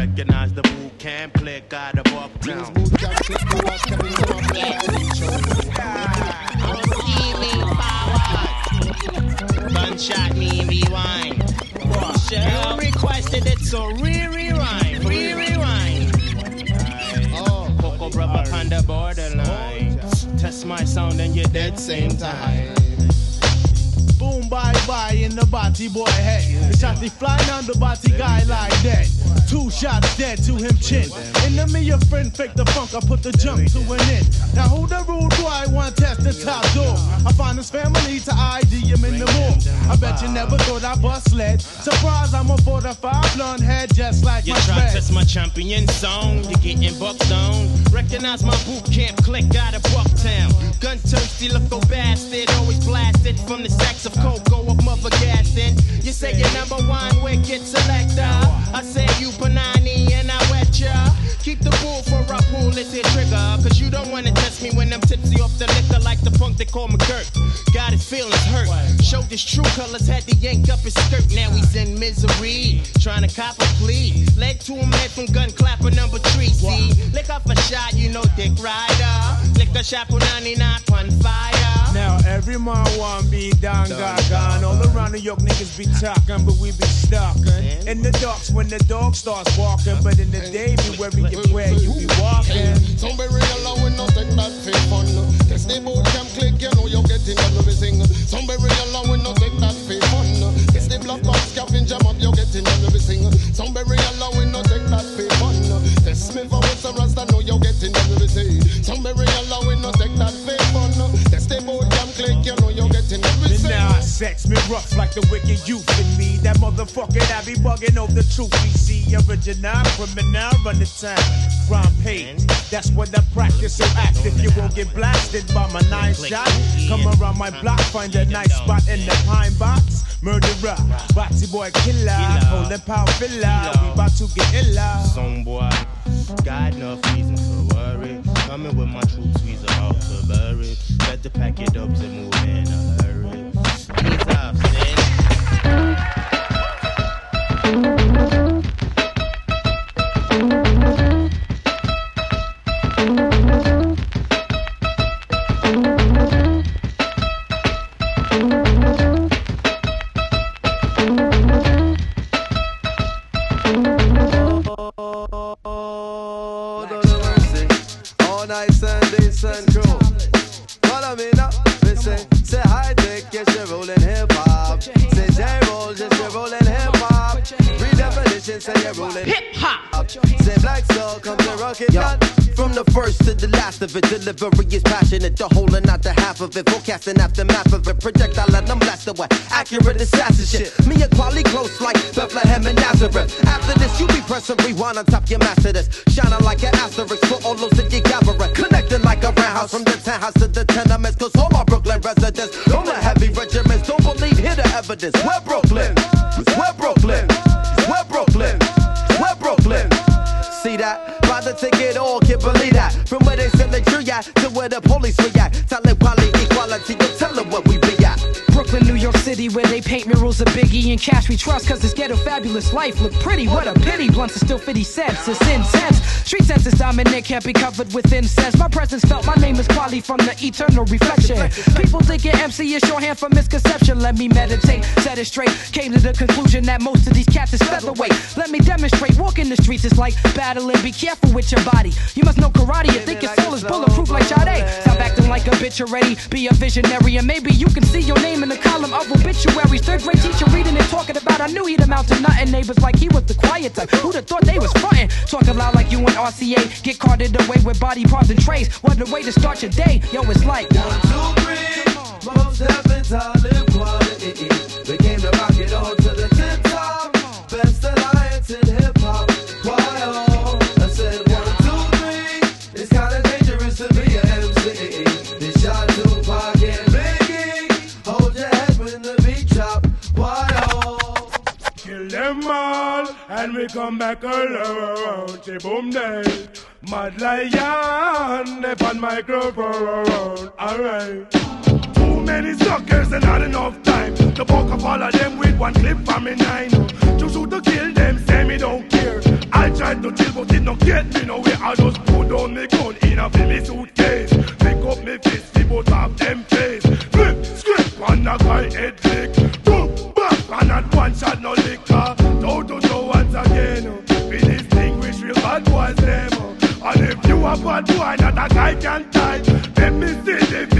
S37: be in
S36: zone, you're getting bucked on. Recognize my boot camp click out of Bucktown. Gun thirsty, look go bastard, always blasted from the sacks of
S38: coal. New York niggas be talking, but we be stalking. In the darks when the dog starts walking, but in the day be worried where you be walking.
S16: Somebody allow and not take that fake fun. Test the boat, come click, you know you're getting everything. Somebody allow and not take
S39: original criminal run the town. Crime paid. That's what I practice. So act if you won't get blasted by my nine shot. Come around my block, find a nice spot in the pine box. Murderer, Boxy boy killer, holding power filler. We about to get illa.
S40: Some boy, got enough reason to worry. Coming with my troops, we's about to bury. Better pack it up and move
S41: All nice and decent crew. Follow me now. Listen, say high tech, yes, you're rolling hip hop. Say J roll, yes, you're rolling. Redefinition, say you're rolling hip hop. Say black soul, come to rock it.
S42: From the first to the last of it, delivery is passionate. The whole and not the half of it. Forecasting aftermath of it. Projectile let them blast away. Accurate assassin shit. Me and quality close like Bethlehem and Nazareth. After this, you be pressing rewind on top your master this. Shining like an asterisk for all those that you gathering. Connecting like a roundhouse from the townhouse to the tenements. Cause all my Brooklyn residents, don't the heavy regiments, don't believe, hear the evidence. We're Brooklyn. That? Buy the ticket, all can't believe that. From where they send the tree at to where the police react. Telling quality, equality, you tell them what we be at.
S43: Brooklyn, New York City, where they paint murals of Biggie and cash we trust, cause this ghetto fabulous life look pretty. What a pity, blunts are still 50 cents, it's intense. Street sense is Dominic, can't be covered with incense. My presence felt, my name is Quali from the eternal reflection. People thinking MC is shorthand for misconception. Let me meditate, set it straight. Came to the conclusion that most of these cats is featherweight. Let me demonstrate, walking the streets is like battling, be careful with your body. You must know karate, you think your soul is bulletproof like Sade. Stop acting like a bitch already, be a visionary, and maybe you can see your name in the column of obituaries. Third grade teacher reading and talking about, I knew he'd amount to nothing. Neighbors like he was the quiet type. Who'd have thought they was frontin'? Talking loud like you and RCA, get carted away with body parts and trays. What a way to start your day, yo, it's like one, two, three.
S41: Most heavens all equality. We came to rock it on to the tip top. Best alliance in hip hop.
S44: Kill them all, and we come back alone. Boom day, Mad Lion, they on microphone. Alright. Too many suckers and not enough time to buck up all of them with one clip from me nine. To shoot to kill them, say me don't care. I tried to chill, but it don't get me nowhere. I just put down me gun in a me suitcase. Pick up me fist, the both of them face. Flip, script, on a guy head flick. Boom, back, and not one shot, no liquor. Toe to toe once again. We distinguish real bad boys, them. And if you a bad boy, not a guy can tie. Let me see the.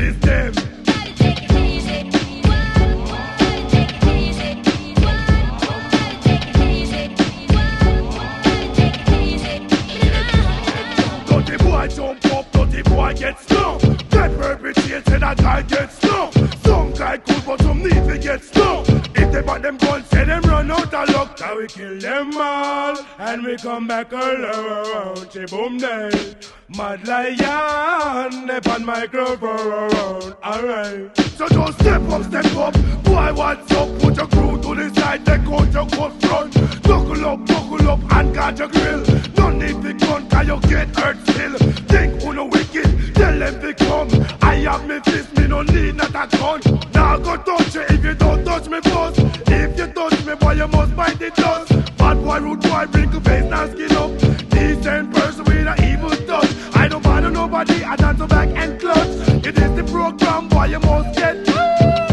S44: Dirty boy jump up, dirty boy get snuffed. That perpetrate say that guy get snuffed. Some guy cool, but some need to get snuffed. They bought them guns, say them run out of luck. Now we kill them all, and we come back alone. Say boom day, mad lion, they on microphone. Alright, so just step up, step up. Boy, what's up? Put your crew to the side, take out your coat front. Buckle up, buckle up, and guard your grill. No need to gun, cause you get hurt still. Think who no wicked, tell them to come. I have me fist, me no need not a gun. Now go touch you if you don't touch me boss. If you touch me, boy, you must bite the dust. Bad boy, rude boy, bring your face, now skin up. Decent person with an evil touch. I don't bother nobody, I dance back and clutch. It is the program, boy, you must get. Too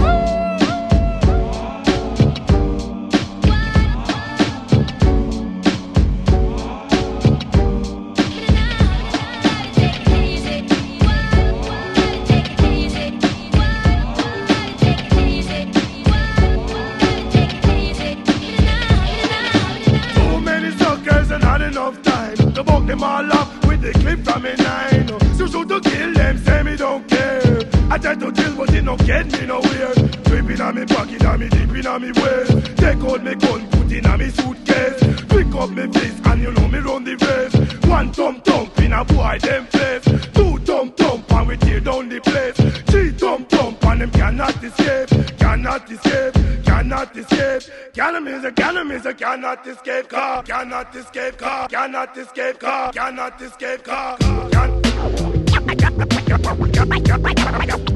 S44: to buck them all up with the clip from me nine. So shoot to kill them, say me don't care.
S36: I try to deal, but it no get me nowhere. Tripping on me pocket, on me deep in on me waist. Take out me gun, put in on me suitcase. Pick up me face, and you know me run the race. One thumb thump in a boy them face. Two thumb thump, and we tear down the place. Three thump thump, and them cannot escape, cannot escape cannot escape. Callum is a callum is a cannot escape car. Cannot escape car. Cannot escape car. Cannot escape car. Cannot escape car.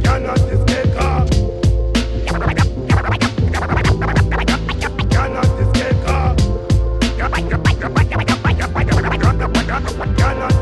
S36: Cannot escape car. Cannot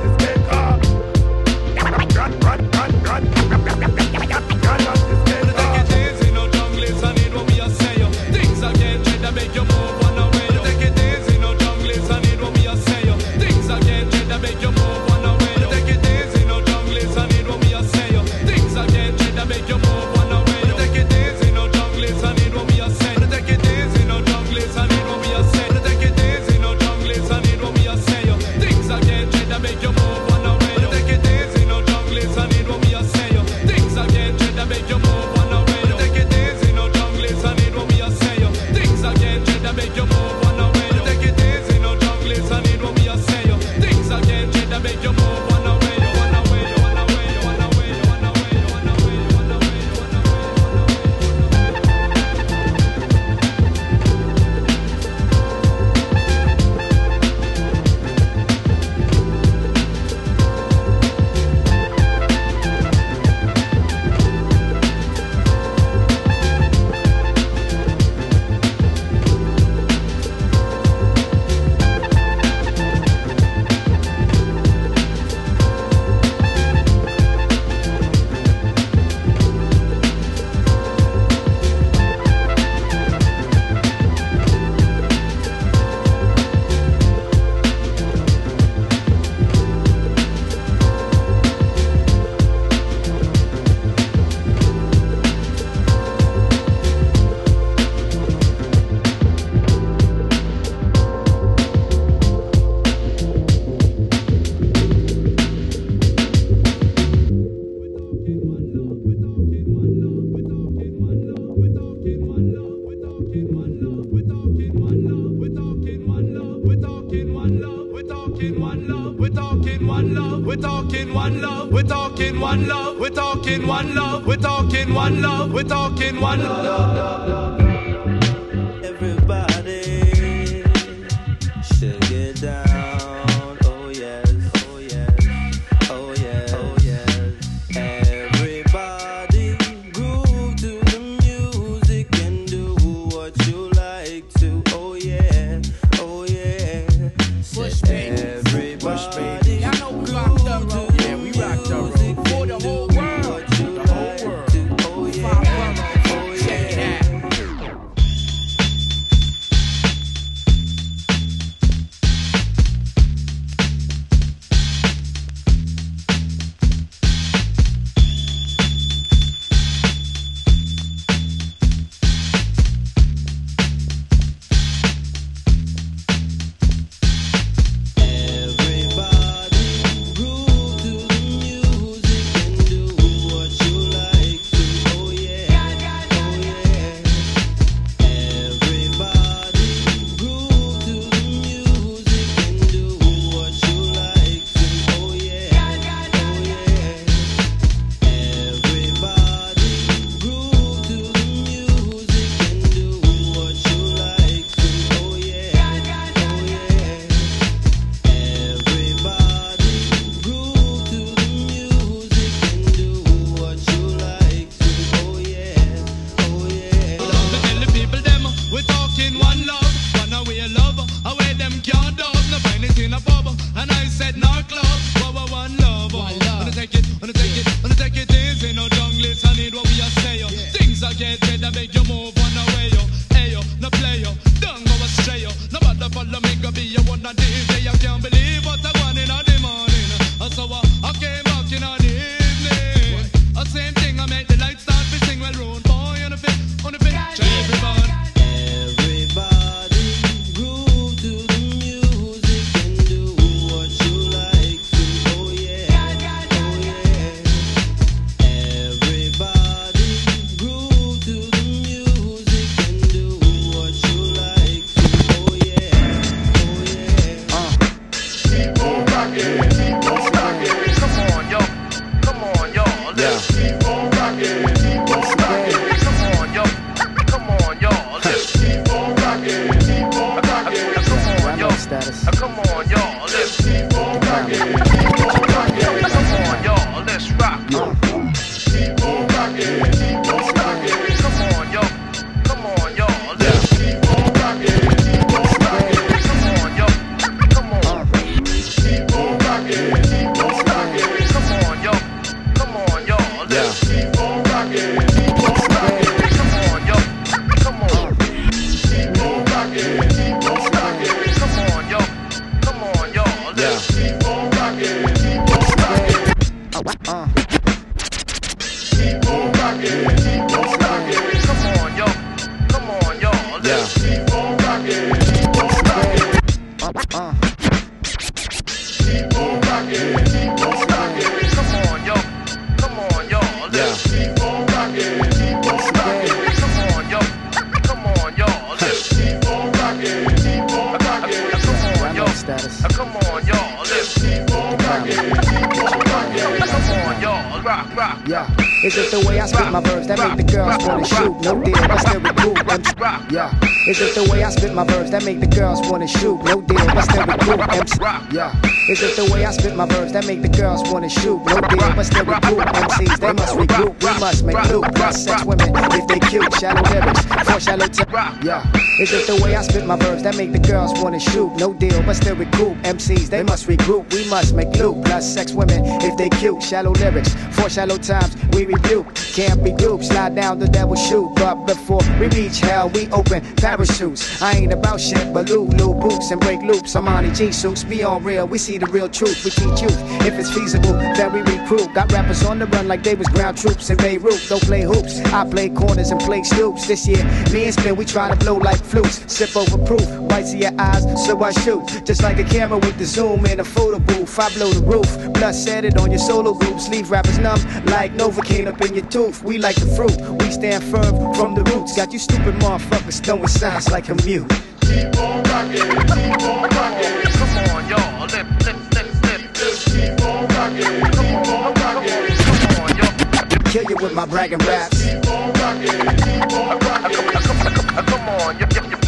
S29: girls wanna shoot? No deal, but still recruit. MCs they must regroup. We must make loot. Plus sex women if they cute. Shallow lyrics for shallow t- Yeah, is it the way I spit my verbs that make the girls wanna shoot? No deal, but still recruit. MCs they must regroup. We must make loot. Plus sex women if they cute. Shallow lyrics for shallow times we rebuke. Can't be duped. Slide down the devil chute. But before we reach hell, we open parachutes. I ain't about shit, but Lulu boots and break loops. Armani G suits. Be on real. We see the real truth. We teach youth if it's feasible that we recruit. Got rappers on the run like they was ground troops in Beirut. Don't play hoops. I play corners and play stoops. This year, me and Spin, we try to blow like flutes. Sip over proof. White see your eyes, so I shoot. Just like a camera with the zoom in a photo booth. I blow the roof. Blood set it on your solo groups. Leave rappers numb like Novocaine up in your tooth. We like the fruit. We stand firm from the roots. Got you stupid motherfuckers throwing signs like a mute.
S44: Keep on rocking, keep on rocking. Come on, y'all. Let, let, let, let. Just keep on rocking, keep on rocking. Come on, y'all.
S29: Kill you with my bragging raps.
S44: Keep on rocking, keep on rocking. Come on, y'all.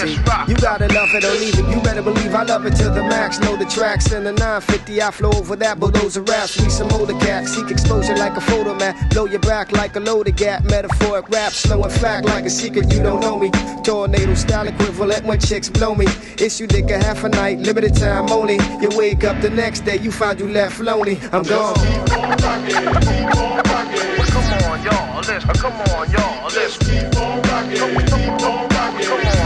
S44: On, y'all. Let's rock.
S29: You gotta love it or leave it. You better believe I love it to the max. Know the tracks in the 950. I flow over that bulldozer raps. We some older cats. Seek exposure like a photo man. Blow your back like a loaded gap. Metaphoric rap. Slow and fact like a secret you don't know me. Tornado style equivalent when chicks blow me. Issue dick a half a night. Limited time only. You wake up the next day. You find you left lonely. I'm gone.
S44: Come on, y'all. Let's come on, y'all. Let's keep on rocking, keep on. Come on, on. Come on,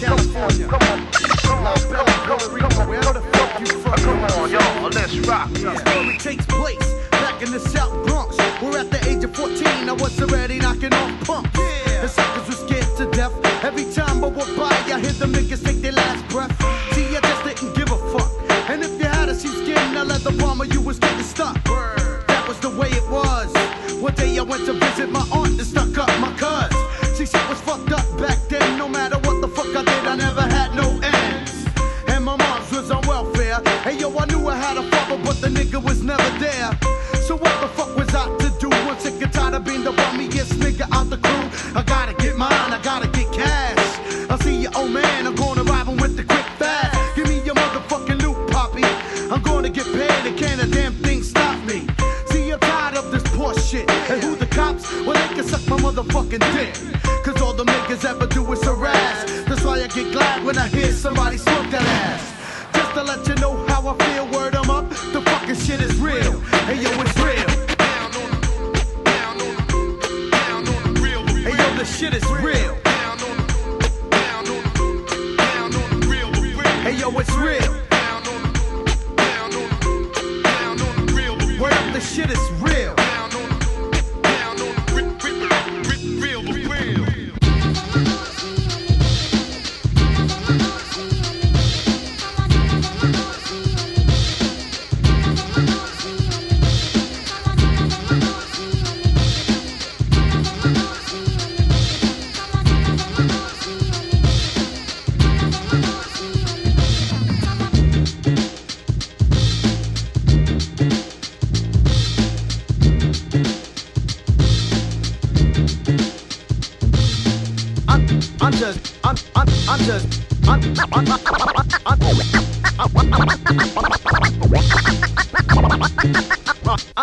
S44: California. Come on, Come on, y'all. Let's rock.
S27: story takes place back in the South Bronx. We're at the age of 14, I was already knocking off punks. The suckers were scared to death. Every time I walk by, I hear them niggas take their last breath. See, I just didn't give a fuck. And if you had a sheepskin, I let the bomber, you was getting stuck. That was the way it was. One day I went to visit my aunt and stuck up my cuz. See, shit was fucked up back then. No matter what the fuck I did, I never yo, I knew I had a father, but the nigga was never there. So what the fuck was I to do? I'm sick tired of being the bummiest nigga out the crew. I gotta get mine, I gotta get cash. I see you, old man, I'm gonna rob him with the quick fast. Give me your motherfucking loot, poppy. I'm gonna get paid, and can't a damn thing stop me. See, I'm tired of this poor shit. And who the cops? Well, they can suck my motherfucking dick. Cause all the niggas ever do is harass. That's why I get glad when I hear somebody smoke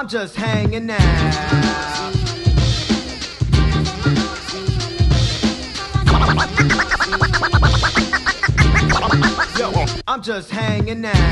S27: I'm, just hanging out. I'm just hanging out.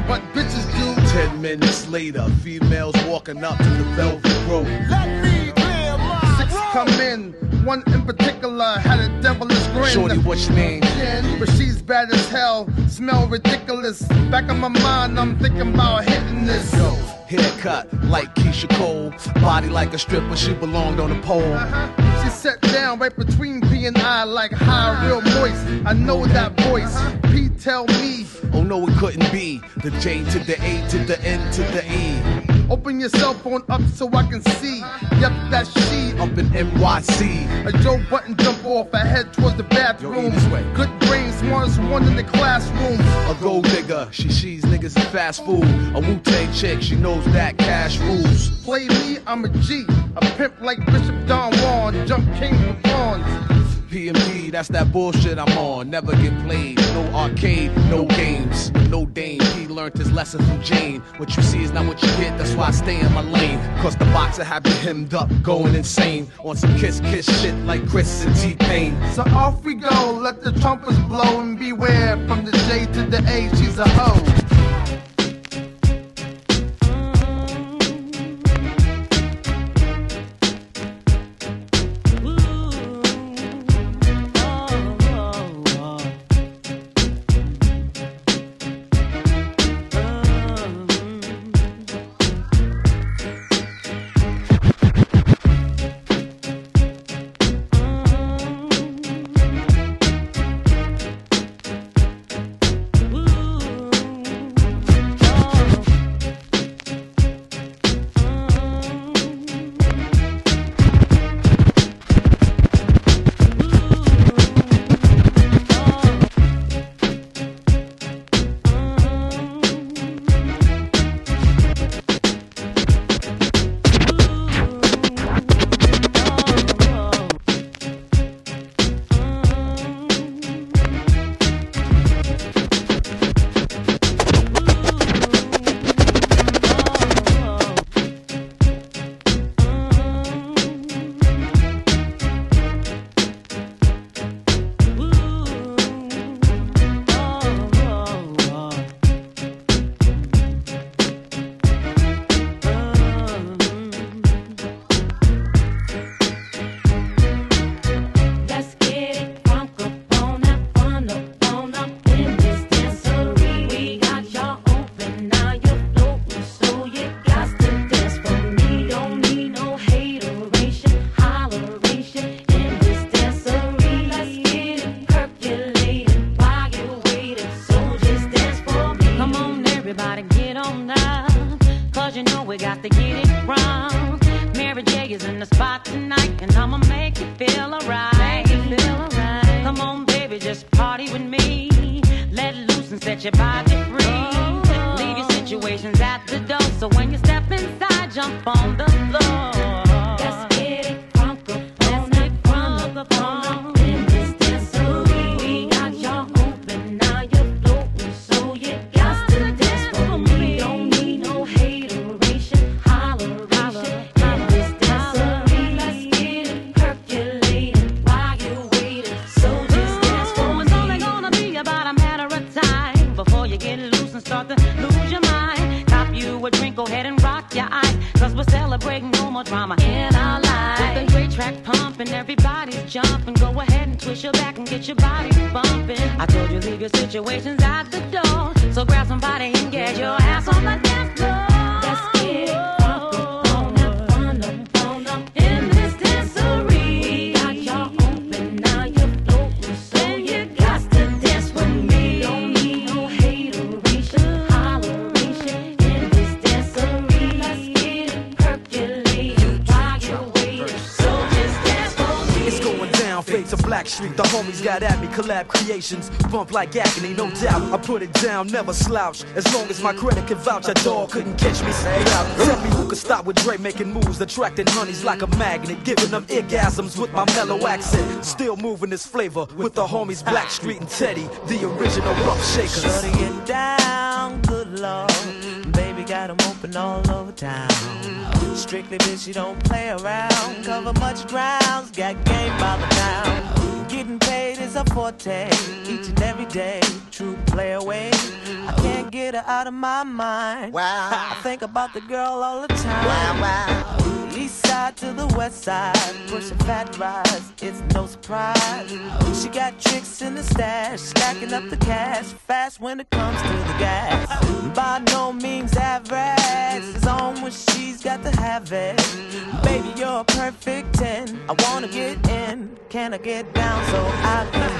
S45: Champagne, but bitches do.
S46: Ten minutes later, females walking up to the Velvet Rope.
S45: Let me clear my Six come in. One in particular had a devilish grin.
S46: Shorty, what's your name?
S45: Jen, but she's bad as hell. Smell ridiculous. Back in my mind, I'm thinking about hitting this.
S46: Yo, haircut like Keisha Cole. Body like a stripper, she belonged on a pole. Uh-huh.
S45: She sat down right between P and I like high, real moist. I know that voice. P tell me.
S46: Oh no, it couldn't be. The J to the A to the N to the E.
S45: Open your cell phone up so I can see. Yep, that's she.
S46: Up in NYC.
S45: A Joe Button jump off, I head towards the bathroom.
S46: way.
S45: Good brain, smartest one in the classroom.
S46: A gold digger, she she's niggas in fast food. A Wu Tang chick, she knows that cash rules.
S45: Play me, I'm a G. A pimp like Bishop Don Juan. Jump king for pawns.
S46: PMP, that's that bullshit I'm on. Never get played. No arcade, no games. No Dame. He learned his lesson from Jane. What you see is not what you get, that's why I stay in my lane. Cause the boxer have you hemmed up, going insane. On some kiss kiss shit like Chris and T Pain.
S45: So off we go, let the trumpets blow and beware. From the J to the A, she's a hoe.
S27: Bump like agony, no doubt. I put it down, never slouch. As long as my credit can vouch, a dog couldn't catch me. Tell me who could stop with Dre making moves, attracting honeys like a magnet, giving them orgasms with my mellow accent. Still moving this flavor with the homies Blackstreet and Teddy, the original rough shakers.
S47: Shutting it down, good lord. Baby got got 'em open all over town. Strictly bitch, you don't play around. Cover much grounds, got game by the town. Getting paid is a forte, each and every day. True play away. I can't get her out of my mind. Wow. I think about the girl all the time. Wow, wow. East side to the west side, pushing fat rise, it's no surprise. She got tricks in the stash, stacking up the cash, fast when it comes to the gas. By no means average, it's on when she's got to have it. Baby, you're a perfect 10. I wanna get in, can I get down so I can?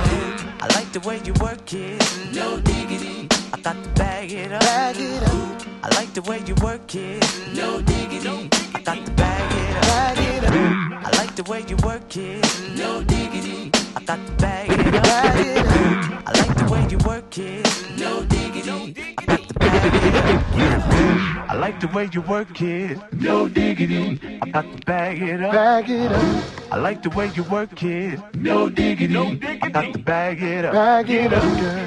S47: I like the way you work it, no diggity. I got to bag it up. Bag it up. I like the way you work it. No diggity. I got to bag it up. Bag it up. I like the way you work it. No diggity. I got to bag it up. Bag it up. I like the way you work it. No diggity. I got to bag it up. I like the way you work it. No diggity. I got to bag it up. Bag it up. I like the way you work it. No diggity. No diggity. I got to bag it up. Bag it up.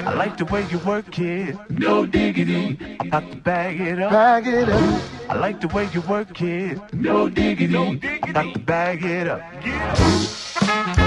S47: I like the way you work it. No diggity. I got to bag it up. Bag it up. I like the way you work it. No diggity. No diggity. I got to bag it up.
S48: Ladies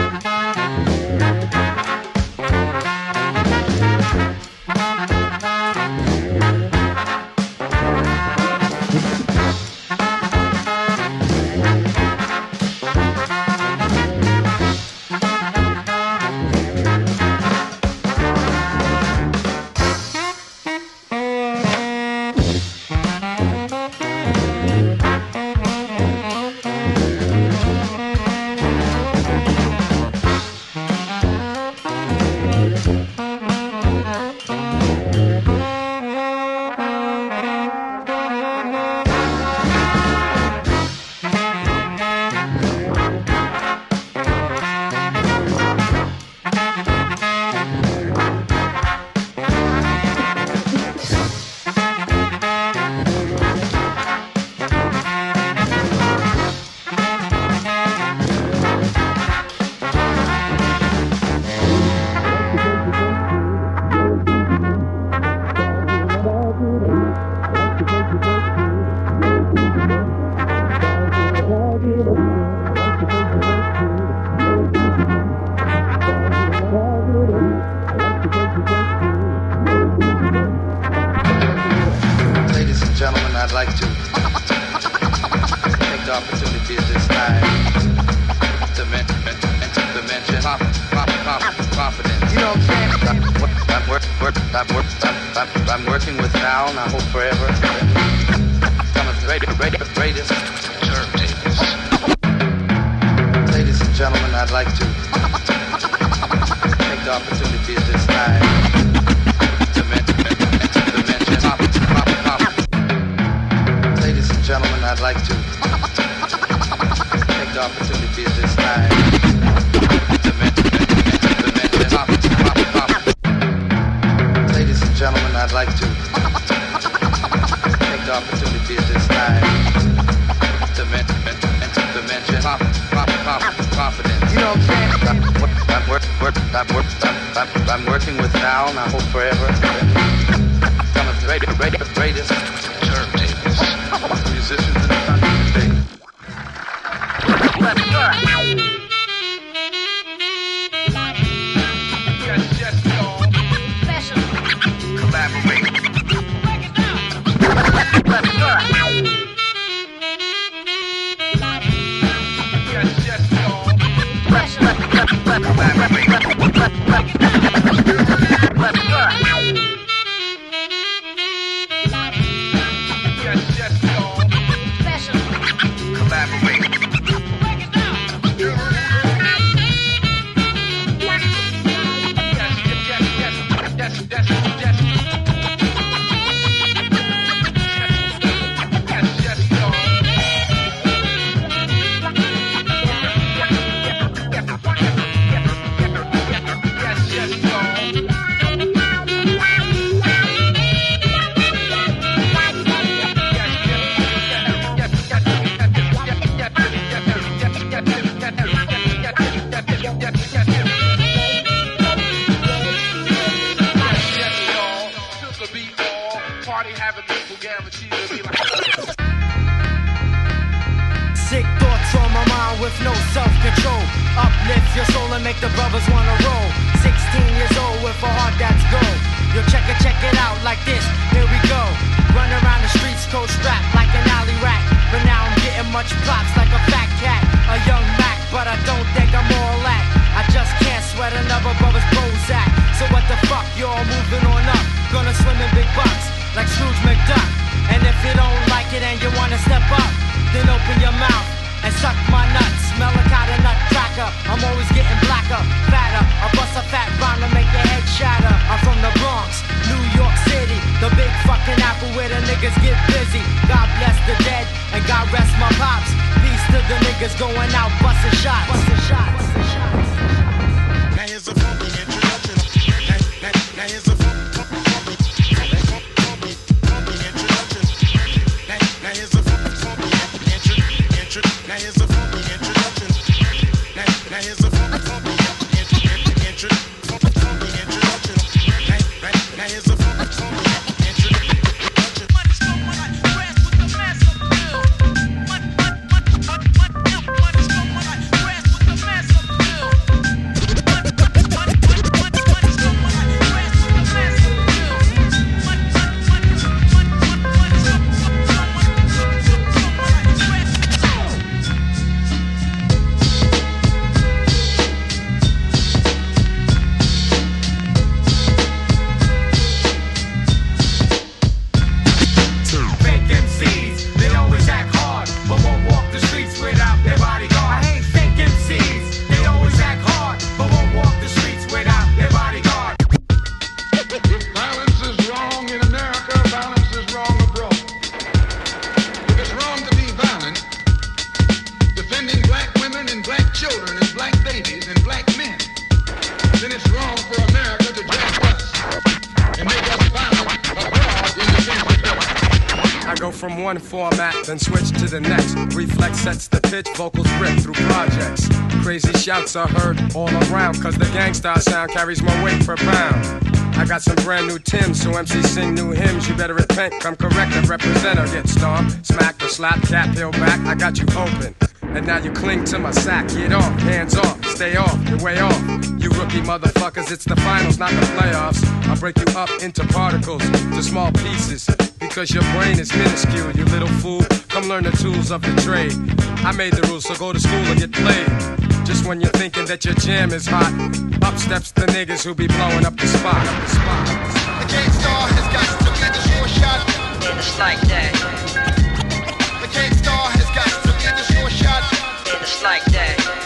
S49: then
S50: switch to the next. Reflex sets the pitch, vocals rip through projects. Crazy shouts are heard all around, cause the gangsta sound carries more weight per pound. I got some brand new Tims, so MC sing new hymns. You better repent, come correct, and represent or get stomped, smacked or slapped, cap peel back. I got you open. And now you cling to my sack. Get off, hands off, stay off, you're way off. You rookie motherfuckers, it's the finals, not the playoffs. I'll break you up into particles, to small pieces. Because your brain is minuscule, you little fool. Come learn the tools of the trade. I made the rules, so go to school and get played. Just when you're thinking that your jam is hot, up steps the niggas who be blowing up the spot. The spot.
S51: The gangsta has got to get the short shot. It's like that. The gangsta has got to get the short shot. It's like that.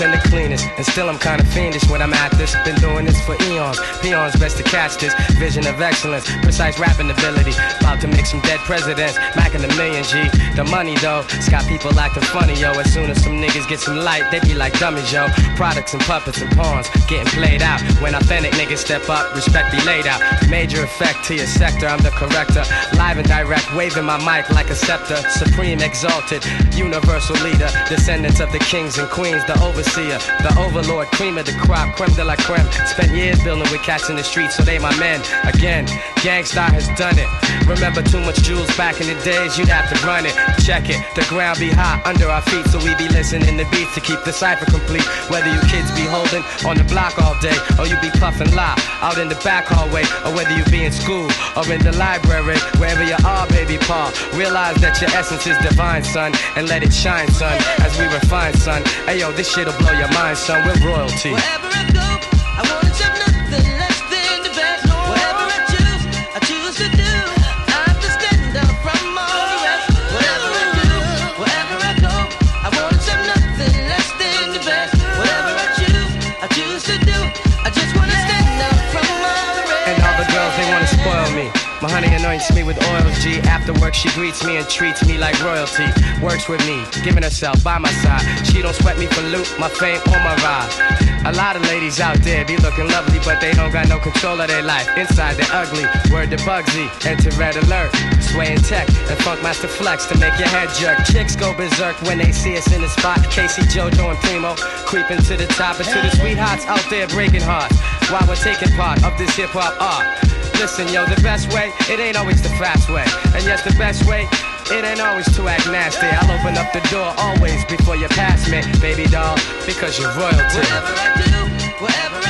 S50: And the cleanest, and still I'm kinda fiendish when I'm at this. Been doing this for eons. Peons best to catch this. Vision of excellence, precise rapping ability. About to make some dead presidents, macking the million G. The money though, it's got people acting funny, yo. As soon as some niggas get some light, they be like dummies, yo. Products and puppets and pawns getting played out. When authentic niggas step up, respect be laid out. Major effect to your sector, I'm the corrector. Live and direct, waving my mic like a scepter. Supreme, exalted, universal leader. Descendants of the kings and queens, the overseer, the overlord, cream of the crop, creme de la creme. Spent years building with cats in the streets, so they my men. Again, Gangstar has done it. Remember too much jewels back in the days, you'd have to run it. Check it, the ground be hot under our feet, so we be listening to beats to keep the cipher complete. Whether you kids be holding on the block all day, or you be puffing loud out in the back hallway, or whether you be in school or in the library, wherever you are, baby Paul. Realize that your essence is divine, son, and let it shine, son, as we refine, son. Hey yo, this shit'll blow your mind, son. We're royalty. Me with oils, G. After work, she greets me and treats me like royalty. Works with me, giving herself by my side. She don't sweat me for loot, my fame or my ride. A lot of ladies out there be looking lovely, but they don't got no control of their life. Inside, they're ugly. Word to Bugsy, enter red alert. Sway and tech and Funk Master Flex to make your head jerk. Chicks go berserk when they see us in the spot. Casey, JoJo, and Primo creeping to the top and to the sweethearts out there breaking hearts while we're taking part of this hip hop art. Listen, yo, the best way, it ain't always the fast way. And yet the best way, it ain't always to act nasty. I'll open up the door always before you pass me, baby doll, because you're royalty.
S52: Whatever I do, whatever